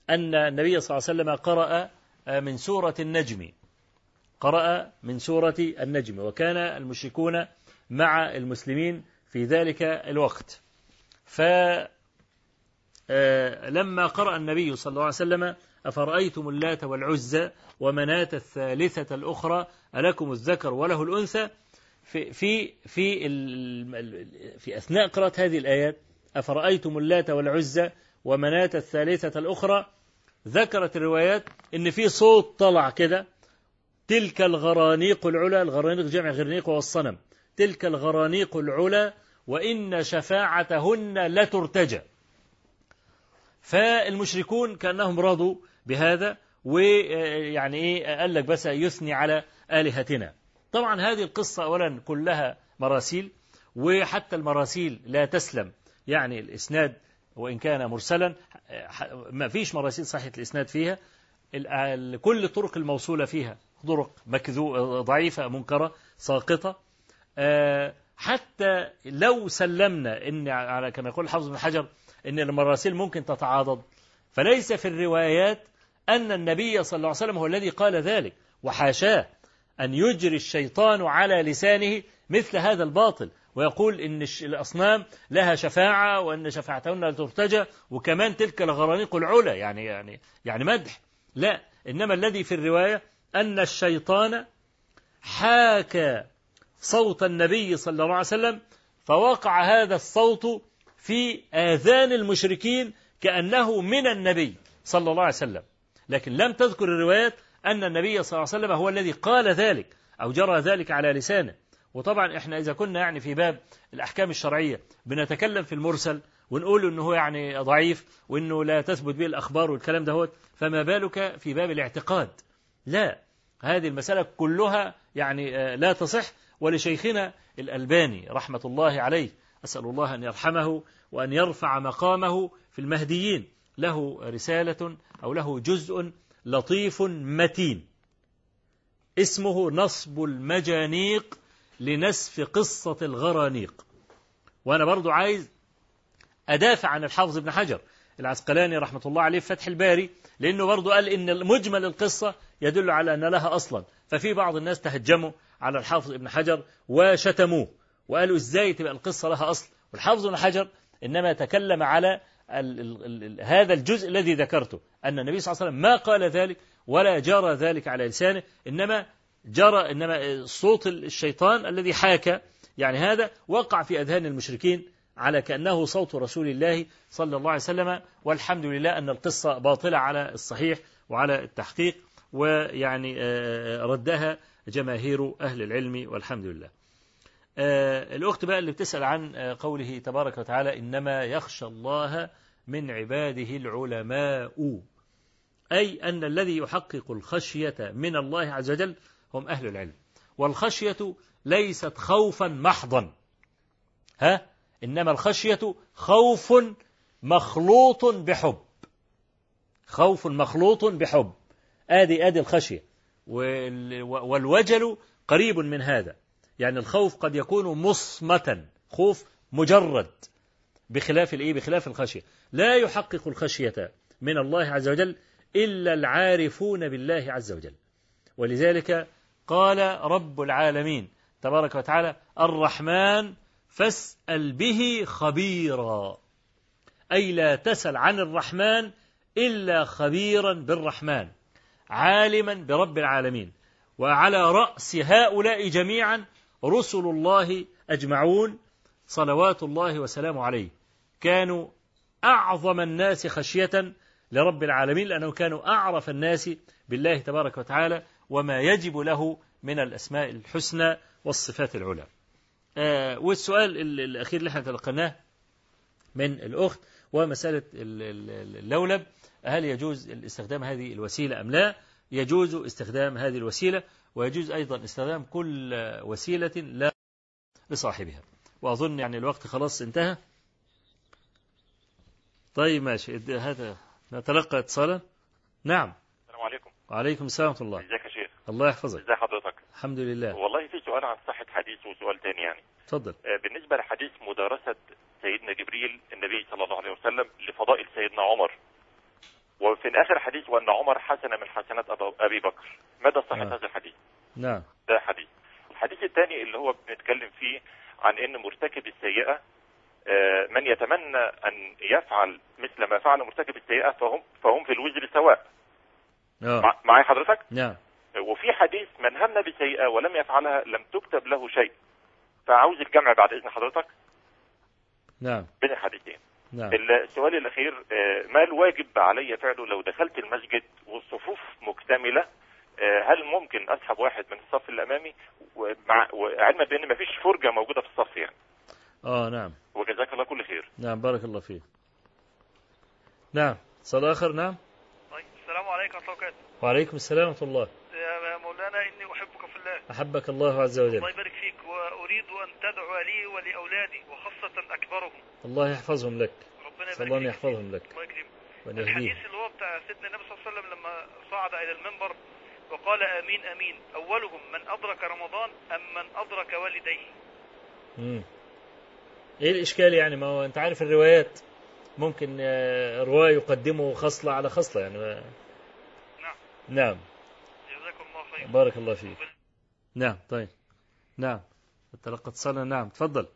أن النبي صلى الله عليه وسلم قرأ آه من سورة النجم. قرأ من سورة النجم وكان المشركون مع المسلمين في ذلك الوقت. فلما قرأ النبي صلى الله عليه وسلم أفرأيتم اللات والعزى ومناة الثالثة الأخرى ألكم الذكر وله الأنثى؟ في في في في أثناء قراءة هذه الآيات أفرأيتم اللات والعزى ومناة الثالثة الأخرى؟ ذكرت الروايات إن في صوت طلع كده تلك الغرانيق العلا الغرانيق جمع غرنيق وهو الصنم تلك الغرانيق العلا وإن شفاعتهن لترتجى. فالمشركون كأنهم رضوا بهذا ويعني إيه قال لك بس يثني على آلهتنا. طبعا هذه القصة أولا كلها مراسيل وحتى المراسيل لا تسلم. يعني الإسناد وإن كان مرسلا ما فيش مراسيل صحيحة الإسناد فيها. كل الطرق الموصولة فيها طرق مكذو ضعيفة منكرة ساقطة. آه، حتى لو سلمنا إن على كما يقول الحافظ بن حجر إن المراسيل ممكن تتعاضد فليس في الروايات أن النبي صلى الله عليه وسلم هو الذي قال ذلك وحاشاه أن يجري الشيطان على لسانه مثل هذا الباطل ويقول إن الش- الأصنام لها شفاعة وإن شفاعتهن لا ترتجى وكمان تلك الغرانيق العلا يعني يعني يعني مدح. لا إنما الذي في الرواية أن الشيطان حاكى صوت النبي صلى الله عليه وسلم فوقع هذا الصوت في آذان المشركين كأنه من النبي صلى الله عليه وسلم. لكن لم تذكر الروايات أن النبي صلى الله عليه وسلم هو الذي قال ذلك أو جرى ذلك على لسانه. وطبعا إحنا إذا كنا يعني في باب الأحكام الشرعية بنتكلم في المرسل ونقول إنه هو يعني ضعيف وإنه لا تثبت به الأخبار والكلام ده فما بالك في باب الاعتقاد؟ لا هذه المسألة كلها يعني آه، لا تصح. ولشيخنا الألباني رحمة الله عليه أسأل الله أن يرحمه وأن يرفع مقامه في المهديين. له رسالة أو له جزء لطيف متين. اسمه نصب المجانيق لنسف قصة الغرانيق. وأنا برضو عايز أدافع عن الحافظ ابن حجر العسقلاني رحمة الله عليه في فتح الباري لأنه برضو قال إن مجمل القصة يدل على أن لها أصلا. ففي بعض الناس تهجموا على الحافظ ابن حجر وشتموه وقالوا إزاي تبقى القصة لها أصل؟ والحافظ ابن حجر إنما تكلم على هذا الجزء الذي ذكرته أن النبي صلى الله عليه وسلم ما قال ذلك ولا جرى ذلك على لسانه إنما جرى إنما صوت الشيطان الذي حاكى يعني هذا وقع في أذهان المشركين على كأنه صوت رسول الله صلى الله عليه وسلم والحمد لله أن القصة باطلة على الصحيح وعلى التحقيق ويعني آه، ردها جماهير أهل العلم والحمد لله. آه، الأخت بقى اللي بتسأل عن آه، قوله تبارك وتعالى إنما يخشى الله من عباده العلماء. أي أن الذي يحقق الخشية من الله عز وجل هم أهل العلم. والخشية ليست خوفا محضا. ها؟ إنما الخشية خوف مخلوط بحب. خوف مخلوط بحب. آدي آدي الخشية. وال- والوجل قريب من هذا. يعني الخوف قد يكون مصمتا خوف مجرد بخلاف الإيه؟ بخلاف الخشية. لا يحقق الخشية من الله عز وجل إلا العارفون بالله عز وجل. ولذلك قال رب العالمين تبارك وتعالى الرحمن فاسأل به خبيرا. أي لا تسأل عن الرحمن إلا خبيرا بالرحمن عالما برب العالمين. وعلى رأس هؤلاء جميعا رسل الله أجمعون صلوات الله وسلامه عليه. كانوا أعظم الناس خشية لرب العالمين لأنه كانوا أعرف الناس بالله تبارك وتعالى وما يجب له من الأسماء الحسنى والصفات العلى. آه والسؤال الأخير اللي إحنا تلقناه من الأخت ومسألة اللولب هل يجوز استخدام هذه الوسيلة أم لا؟ يجوز استخدام هذه الوسيلة. ويجوز أيضا استخدام كل وسيلة لا لصاحبها. وأظن يعني الوقت خلاص انتهى. طيب ماشي. هذا نتلقى اتصالا. نعم. السلام عليكم. وعليكم السلام ورحمة الله. ازيك يا شيخ. الله يحفظك. ازي حضرتك؟ الحمد لله. والله في سؤال عن صحة حديث وسؤال تاني يعني. اتفضل آه، بالنسبة لحديث مدارسة سيدنا جبريل النبي صلى الله عليه وسلم لفضائل سيدنا عمر وفي آخر حديث وأن عمر حسن من حسنات أبي بكر. مدى صحة آه. هذا الحديث؟ نعم. ده حديث الحديث الثاني اللي هو بنتكلم فيه عن إن مرتكب السيئة آه، من يتمنى أن يفعل مثل ما فعل مرتكب السيئة فهم فهم في الوزر سواء. آه. مع- معايا حضرتك؟ نعم. وفي حديث من هم بسيئة ولم يفعلها لم تكتب له شيء. فعاوز الجمع بعد إذن حضرتك. نعم. بين الحديثين. نعم. السؤال الأخير آه، ما الواجب علي فعله لو دخلت المسجد والصفوف مكتملة؟ آه، هل ممكن اسحب واحد من الصف الامامي ومع وعلما بأن ما فيش فرجة موجودة في الصف يعني. آه نعم. وجزاك الله كل خير. نعم بارك الله فيك. نعم اتصال آخر نعم. طيب السلام عليكم ورحمة الله وبركاته. وعليكم السلام ورحمة الله. مولانا إني أحبك في الله. أحبك الله عز وجل. الله يبارك فيك وأريد أن تدعو لي ولأولادي وخاصة أكبرهم. الله يحفظهم لك. ربنا يبارك الله يحفظهم لك. الله يكرمك. الحديث اللي هو بتاع سيدنا النبي صلى الله عليه وسلم لما صعد إلى المنبر وقال آمين آمين. أولهم من أدرك رمضان أم من أدرك والديه؟ مم. إيه الإشكال يعني؟ ما هو أنت عارف الروايات ممكن آه، رواية يقدمه خصلة على خصلة يعني. نعم. نعم. بارك الله فيك. نعم طيب. نعم. تلقى اتصالنا نعم. تفضل.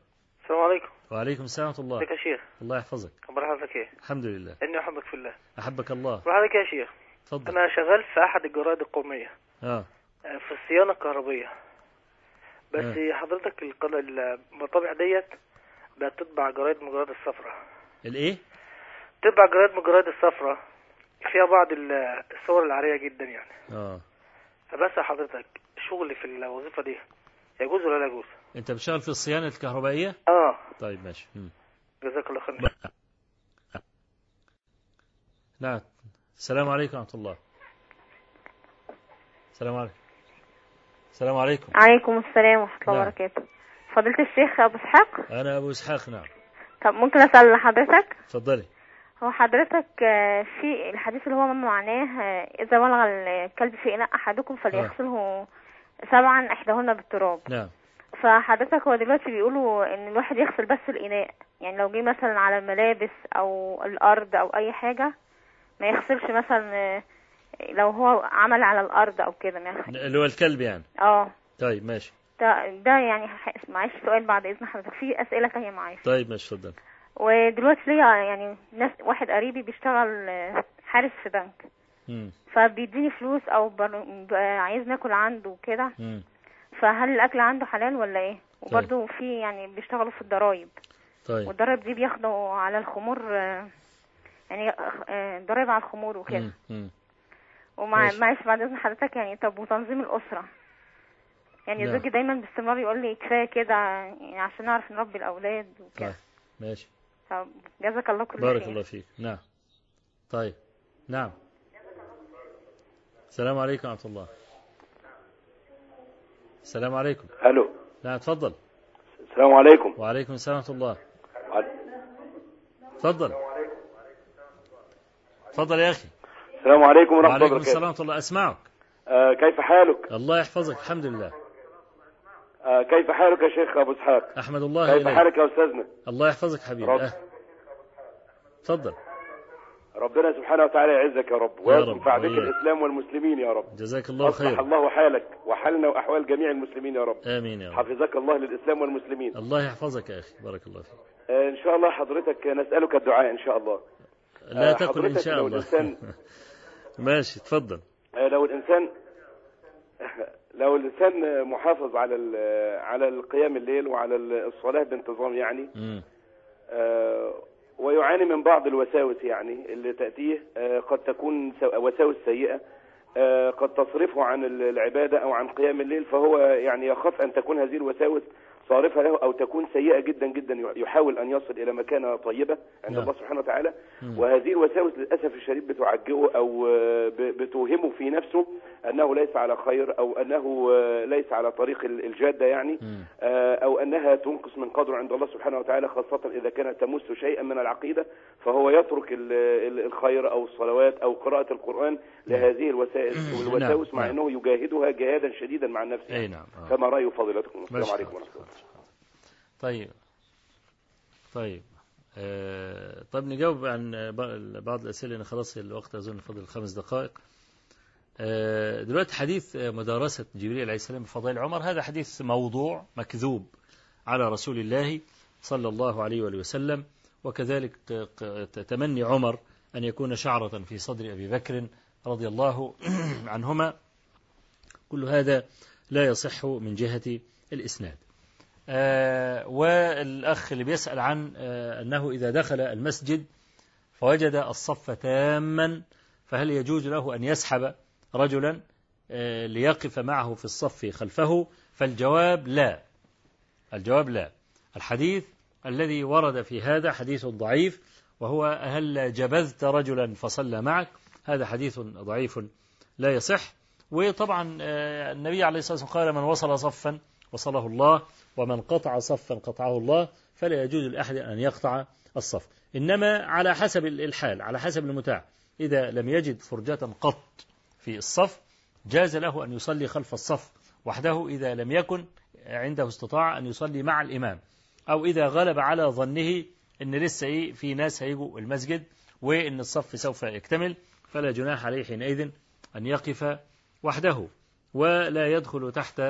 السلام عليكم. وعليكم السلام ورحمة الله. ازيك يا شيخ؟ الله يحفظك. حضرتك إيه الحمد لله. إني أحبك في الله. أحبك الله. وحضرتك يا شيخ. تفضل. أنا شغال في أحد الجرائد القومية. آه. آه، في الصيانة الكهربية. بس آه. حضرتك القل- المطابع ديت بقت تطبع جرايد من الجرايد الصفراء الإيه؟ تطبع جرايد من الجرايد الصفراء فيها بعض ال- الصور العارية جدا يعني. آه. فبس حضرتك شغلي في الوظيفة دي يجوز ولا لا يجوز؟ أنت بتشتغل في الصيانة الكهربائية؟ آه. طيب ماشي. مم. جزاك الله خير. نعم السلام عليكم ورحمة الله. السلام عليكم. السلام عليكم. عليكم السلام ورحمة الله نعم. وبركاته. فضيلة الشيخ أبو إسحاق؟ أنا أبو إسحاق نعم. طب ممكن أسأل حضرتك؟ تفضلي هو حضرتك آه، في الحديث اللي هو ما معناه آه، إذا ولغ الكلب في إناء أحدكم فليغسله سبعا إحداهن بالتراب. نعم. فحضرتك هو دلوقتي بيقولوا إن الواحد يغسل بس الإناء. يعني لو جه مثلا على الملابس أو الأرض أو أي حاجة ما يغسلش مثلا آه، لو هو عمل على الأرض أو كده اللي هو الكلب يعني. آه. طيب ماشي. ده ده يعني معلش سؤال بعد إذن حضرتك. في أسئلة تانية معايا؟ طيب ماشي تفضل ودلوقتي ليا يعني ناس واحد قريبي بيشتغل آه، حارس في بنك. مم. فبيديني فلوس أو بر... عايز ناكل عنده وكده. فهل الأكل عنده حلال ولا إيه؟ وبرضه في يعني بيشتغلوا في الضرايب. طيب. والضرايب دي بياخدوا على الخمور آه، يعني آه، ضرايب على الخمور وكده. ومع. معلش بعد إذن حضرتك يعني طب وتنظيم الأسرة؟ يعني. زوجي دايما باستمرار يقول لي كفاية كده يعني عشان نعرف نربي الأولاد وكده. طيب. ماشي. جزاك الله كل بارك خير. الله فيك. نعم. طيب. نعم. السلام عليكم ورحمة الله. السلام عليكم. ألو. نعم تفضل. السلام عليكم. وعليكم السلام ورحمة الله. تفضل. تفضل يا أخي. السلام عليكم ورحمة الله وعليكم السلام ورحمة الله. أسمعك. آه كيف حالك؟ الله يحفظك. الحمد لله. كيف حالك يا شيخ أبو إسحاق؟ أحمد الله كيف إليك. حالك يا أستاذنا؟ الله يحفظك حبيبي. رب. أه. تفضل. ربنا سبحانه وتعالى يعزك يا رب. رب، بك وإياك. الإسلام والمسلمين يا رب. جزاك الله أصلح خيرا الله حالك وحالنا واحوال جميع المسلمين يا رب. آمين يا رب. حفظك الله للإسلام والمسلمين. الله يحفظك يا أخي. بارك الله فيك. آه، إن شاء الله حضرتك نسألك الدعاء إن شاء الله. لا آه، تقل إن شاء الله. الإنسان ماشي تفضل. آه، لو الإنسان لو الإنسان محافظ على على القيام الليل وعلى الصلاة بانتظام يعني. آه، ويعاني من بعض الوساوس يعني اللي تأتيه آه، قد تكون وساوس سيئة آه، قد تصرفه عن ال- العبادة أو عن قيام الليل فهو يعني يخاف أن تكون هذه الوساوس صارفة له أو تكون سيئة جدا جدا يحاول أن يصل إلى مكانة طيبة عند نعم. الله سبحانه وتعالى. وهذه الوساوس للأسف الشديد بتعجئه ب- بتوهمه في نفسه أنه ليس على خير أو أنه آه، ليس على طريق ال- الجادة يعني. آه، أو أنها تنقص من قدره عند الله سبحانه وتعالى خاصة إذا كانت تمس شيئا من العقيدة فهو يترك ال- ال- الخير أو الصلوات أو قراءة القرآن لهذه الوسائل والوساوس مع نعم. أنه يجاهدها جهادا شديدا مع النفس أي نعم آه. فما رأي فضيلتكم السلام. عليكم ورحمة الله طيب طيب آه طيب نجاوب عن بعض الأسئلة لأن خلاص الوقت أظن فاضل خمس دقائق آه دلوقتي حديث آه، مدارسة جبريل عليه السلام بفضائل عمر هذا حديث موضوع مكذوب على رسول الله صلى الله عليه وآله وسلم وكذلك تمني عمر أن يكون شعرة في صدر أبي بكر رضي الله عنهما. كل هذا لا يصح من جهة الإسناد. آه، والأخ اللي بيسأل عن آه، أنه إذا دخل المسجد فوجد الصف تاما فهل يجوز له أن يسحب رجلا آه، ليقف معه في الصف خلفه. فالجواب لا. الجواب لا. الحديث الذي ورد في هذا حديث ضعيف وهو هل جبذت رجلا فصلى معك؟ هذا حديث ضعيف لا يصح. وطبعا آه، النبي عليه الصلاة والسلام قال من وصل صفا وصله الله ومن قطع صفا قطعه الله فلا يجوز لأحد أن يقطع الصف. إنما على حسب الحال على حسب المتاع. إذا لم يجد فرجة قط في الصف جاز له أن يصلي خلف الصف وحده إذا لم يكن عنده استطاع أن يصلي مع الإمام. أو إذا غلب على ظنه أن لسه إيه في ناس هيجوا المسجد وأن الصف سوف يكتمل فلا جناح عليه حينئذ أن يقف وحده. ولا يدخل تحت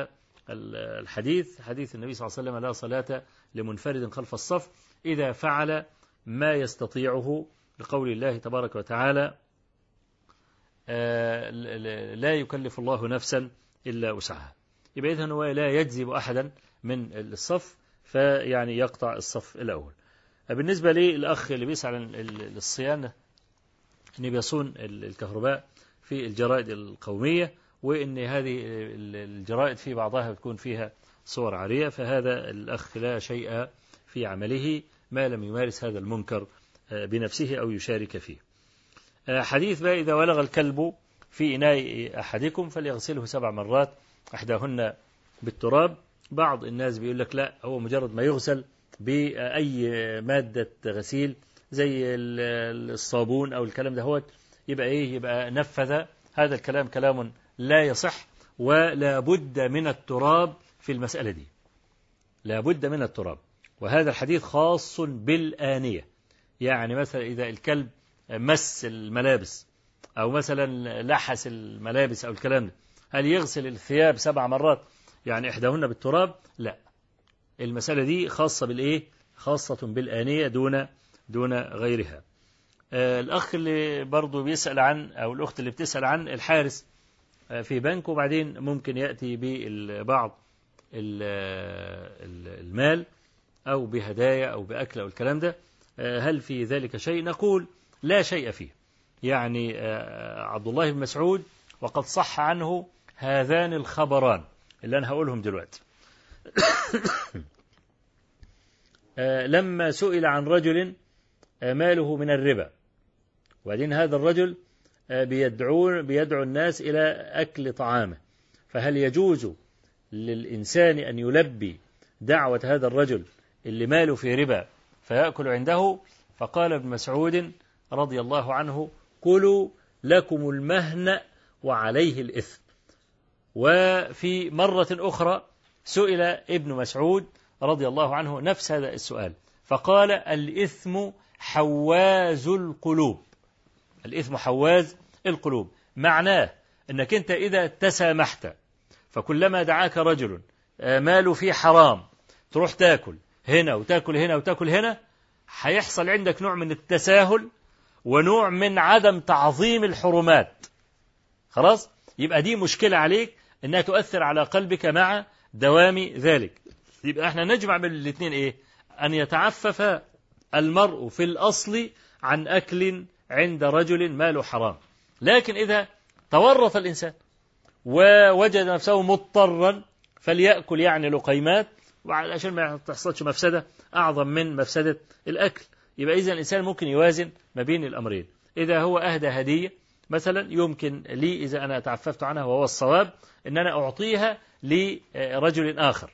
الحديث حديث النبي صلى الله عليه وسلم لا صلاة لمنفرد خلف الصف إذا فعل ما يستطيعه لقول الله تبارك وتعالى. لا يكلف الله نفسا إلا وسعها. يبقى إذن هو لا يجذب أحدا من الصف فيعني يقطع الصف الأول. بالنسبة للأخ اللي بيسأل عن الصيانة أن بيصون الكهرباء في الجرائد القومية وأن هذه الجرائد في بعضها بتكون فيها صور عارية فهذا الأخ لا شيء في عمله ما لم يمارس هذا المنكر بنفسه أو يشارك فيه. حديث بقى إذا ولغ الكلب في إناء أحدكم فليغسله سبع مرات إحداهن بالتراب. بعض الناس بيقول لك لا هو مجرد ما يغسل بأي مادة غسيل زي الصابون أو الكلام ده هو يبقى إيه؟ يبقى نفذ. هذا الكلام كلام لا يصح ولا بد من التراب في المسألة دي. لا بد من التراب. وهذا الحديث خاص بالآنية. يعني مثلا إذا الكلب مس الملابس أو مثلا لحس الملابس أو الكلام ده. هل يغسل الثياب سبع مرات؟ يعني إحداهن بالتراب؟ لا. المسألة دي خاصة بالإيه؟ خاصة بالآنية دون دون غيرها. آه الأخ اللي برضه بيسأل عن أو الأخت اللي بتسأل عن الحارس آه في بنك وبعدين ممكن يأتي ببعض المال أو بهدايا أو بأكل أو الكلام ده. آه هل في ذلك شيء؟ نقول لا شيء فيه. يعني عبد الله بن مسعود وقد صح عنه هذان الخبران اللي أنا هقولهم دلوقتي. لما سئل عن رجل ماله من الربا. وبعدين هذا الرجل بيدعو بيدعو الناس إلى أكل طعامه. فهل يجوز للإنسان أن يلبي دعوة هذا الرجل اللي ماله في ربا فيأكل عنده؟ فقال ابن مسعود رضي الله عنه كلوا لكم المهن وعليه الإثم. وفي مرة أخرى سئل ابن مسعود رضي الله عنه نفس هذا السؤال فقال الإثم حواز القلوب. الإثم حواز القلوب. معناه أنك أنت إذا تسامحت فكلما دعاك رجل ماله فيه حرام تروح تاكل هنا وتاكل هنا وتاكل هنا هيحصل عندك نوع من التساهل ونوع من عدم تعظيم الحرمات. خلاص؟ يبقى دي مشكلة عليك إنها تؤثر على قلبك مع دوام ذلك. يبقى إحنا نجمع بين الاثنين إيه؟ أن يتعفف المرء في الأصل عن أكل عند رجل ماله حرام. لكن إذا تورط الإنسان ووجد نفسه مضطرا فليأكل يعني لقيمات عشان ما تحصلش مفسدة أعظم من مفسدة الأكل. يبقى إذا الإنسان ممكن يوازن ما بين الأمرين. إذا هو أهدى هدية مثلا يمكن لي إذا أنا تعففت عنها وهو الصواب أن أنا أعطيها لرجل آخر.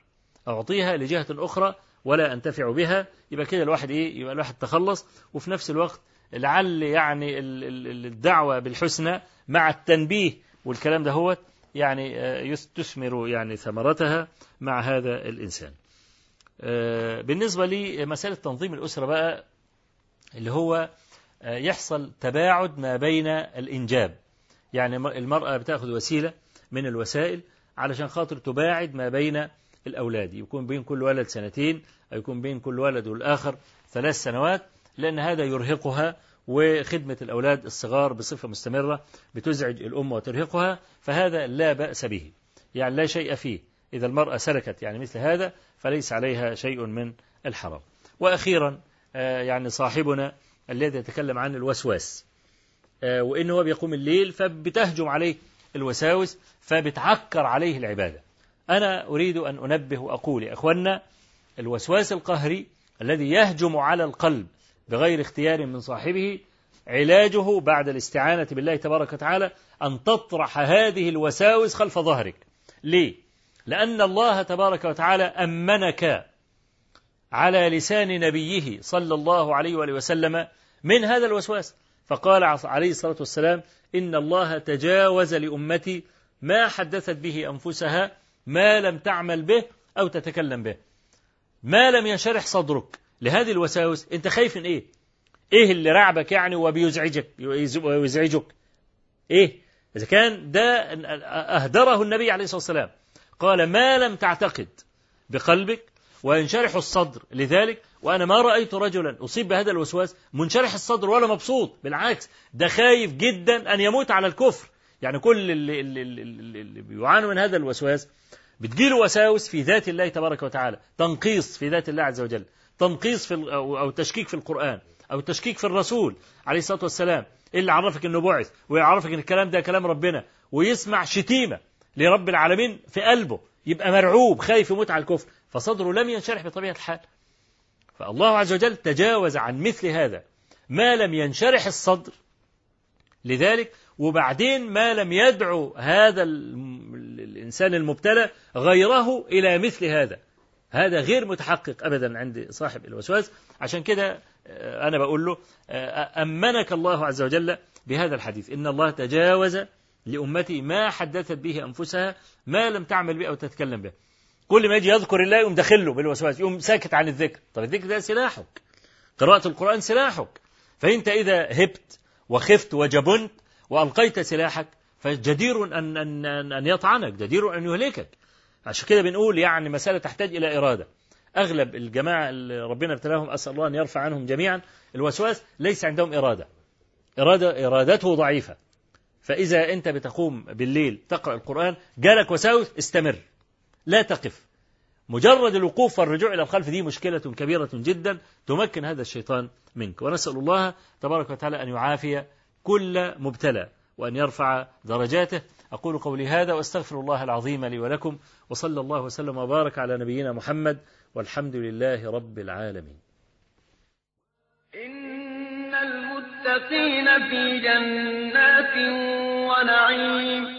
أعطيها لجهة أخرى ولا أنتفع بها. يبقى كده الواحد إيه؟ يبقى الواحد تخلص. وفي نفس الوقت لعل يعني الدعوة بالحسنى مع التنبيه والكلام ده هو يعني تثمر يعني ثمرتها مع هذا الإنسان. بالنسبة لمسألة تنظيم الأسرة بقى اللي هو يحصل تباعد ما بين الإنجاب. يعني المرأة بتأخذ وسيلة من الوسائل علشان خاطر تباعد ما بين الأولاد. يكون بين كل ولد سنتين أو يكون بين كل ولد والآخر ثلاث سنوات لأن هذا يرهقها وخدمة الأولاد الصغار بصفة مستمرة بتزعج الأم وترهقها فهذا لا بأس به. يعني لا شيء فيه. إذا المرأة سلكت يعني مثل هذا فليس عليها شيء من الحرام. وأخيرا يعني صاحبنا الذي يتكلم عن الوسواس. وإنه هو بيقوم الليل فبتهجم عليه الوساوس فبتعكر عليه العبادة. أنا أريد أن أنبه وأقول يا أخوانا الوسواس القهري الذي يهجم على القلب بغير اختيار من صاحبه علاجه بعد الاستعانة بالله تبارك وتعالى أن تطرح هذه الوساوس خلف ظهرك. ليه؟ لأن الله تبارك وتعالى أمنك على لسان نبيه صلى الله عليه وآله وسلم من هذا الوسواس. فقال عليه الصلاة والسلام إن الله تجاوز لأمتي ما حدثت به أنفسها ما لم تعمل به أو تتكلم به. ما لم ينشرح صدرك. لهذه الوساوس أنت خايف من إيه؟ إيه اللي رعبك يعني وبيزعجك ويزعجك؟ إيه؟ إذا كان ده أهدره النبي عليه الصلاة والسلام. قال ما لم تعتقد بقلبك وينشرح الصدر. لذلك وأنا ما رأيت رجلا أصيب بهذا الوسواس منشرح الصدر ولا مبسوط. بالعكس ده خايف جدا أن يموت على الكفر. يعني كل اللي, اللي, اللي, اللي بيعانوا من هذا الوسواس بتجيله وساوس في ذات الله تبارك وتعالى. تنقيص في ذات الله عز وجل. تنقيص في أو, تشكيك في القرآن أو تشكيك في الرسول عليه الصلاة والسلام. اللي عرفك أنه بعث ويعرفك أن الكلام ده كلام ربنا. ويسمع شتيمة لرب العالمين في قلبه. يبقى مرعوب خايف يموت على الكفر. فصدره لم ينشرح بطبيعة الحال. فالله عز وجل تجاوز عن مثل هذا. ما لم ينشرح الصدر. لذلك وبعدين ما لم يدعو هذا الإنسان المبتلى غيره إلى مثل هذا. هذا غير متحقق أبدا عند صاحب الوسواس. عشان كده أنا بقول له أمنك الله عز وجل بهذا الحديث. إن الله تجاوز لأمتي ما حدثت به أنفسها ما لم تعمل به أو تتكلم به. كل ما يجي يذكر الله يقوم داخله بالوسواس يقوم ساكت عن الذكر. طب الذكر ده سلاحك. قراءة القرآن سلاحك. فأنت إذا هبت وخفت وجبنت وألقيت سلاحك فجدير أن, أن, أن يطعنك جدير أن يهلكك. عشان كده بنقول يعني مسألة تحتاج إلى إرادة. أغلب الجماعة اللي ربنا ابتلاهم أسأل الله أن يرفع عنهم جميعا الوسواس ليس عندهم إرادة. إرادة إرادته ضعيفة. فإذا أنت بتقوم بالليل تقرأ القرآن جالك وساوس استمر. لا تقف. مجرد الوقوف والرجوع إلى الخلف دي مشكلة كبيرة جدا تمكن هذا الشيطان منك. ونسأل الله تبارك وتعالى أن يعافي كل مبتلى وأن يرفع درجاته. أقول قولي هذا وأستغفر الله العظيم لي ولكم وصلى الله وسلم وبارك على نبينا محمد والحمد لله رب العالمين. إن المتقين في جنات ونعيم.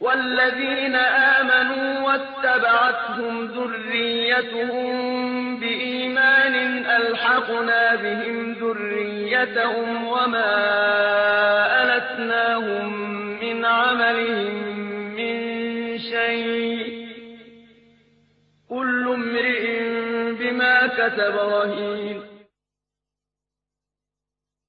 والذين آمنوا واتبعتهم ذريتهم بإيمان ألحقنا بهم ذريتهم وما ألتناهم من عملهم من شيء. كل امرئ بما كتب رهين.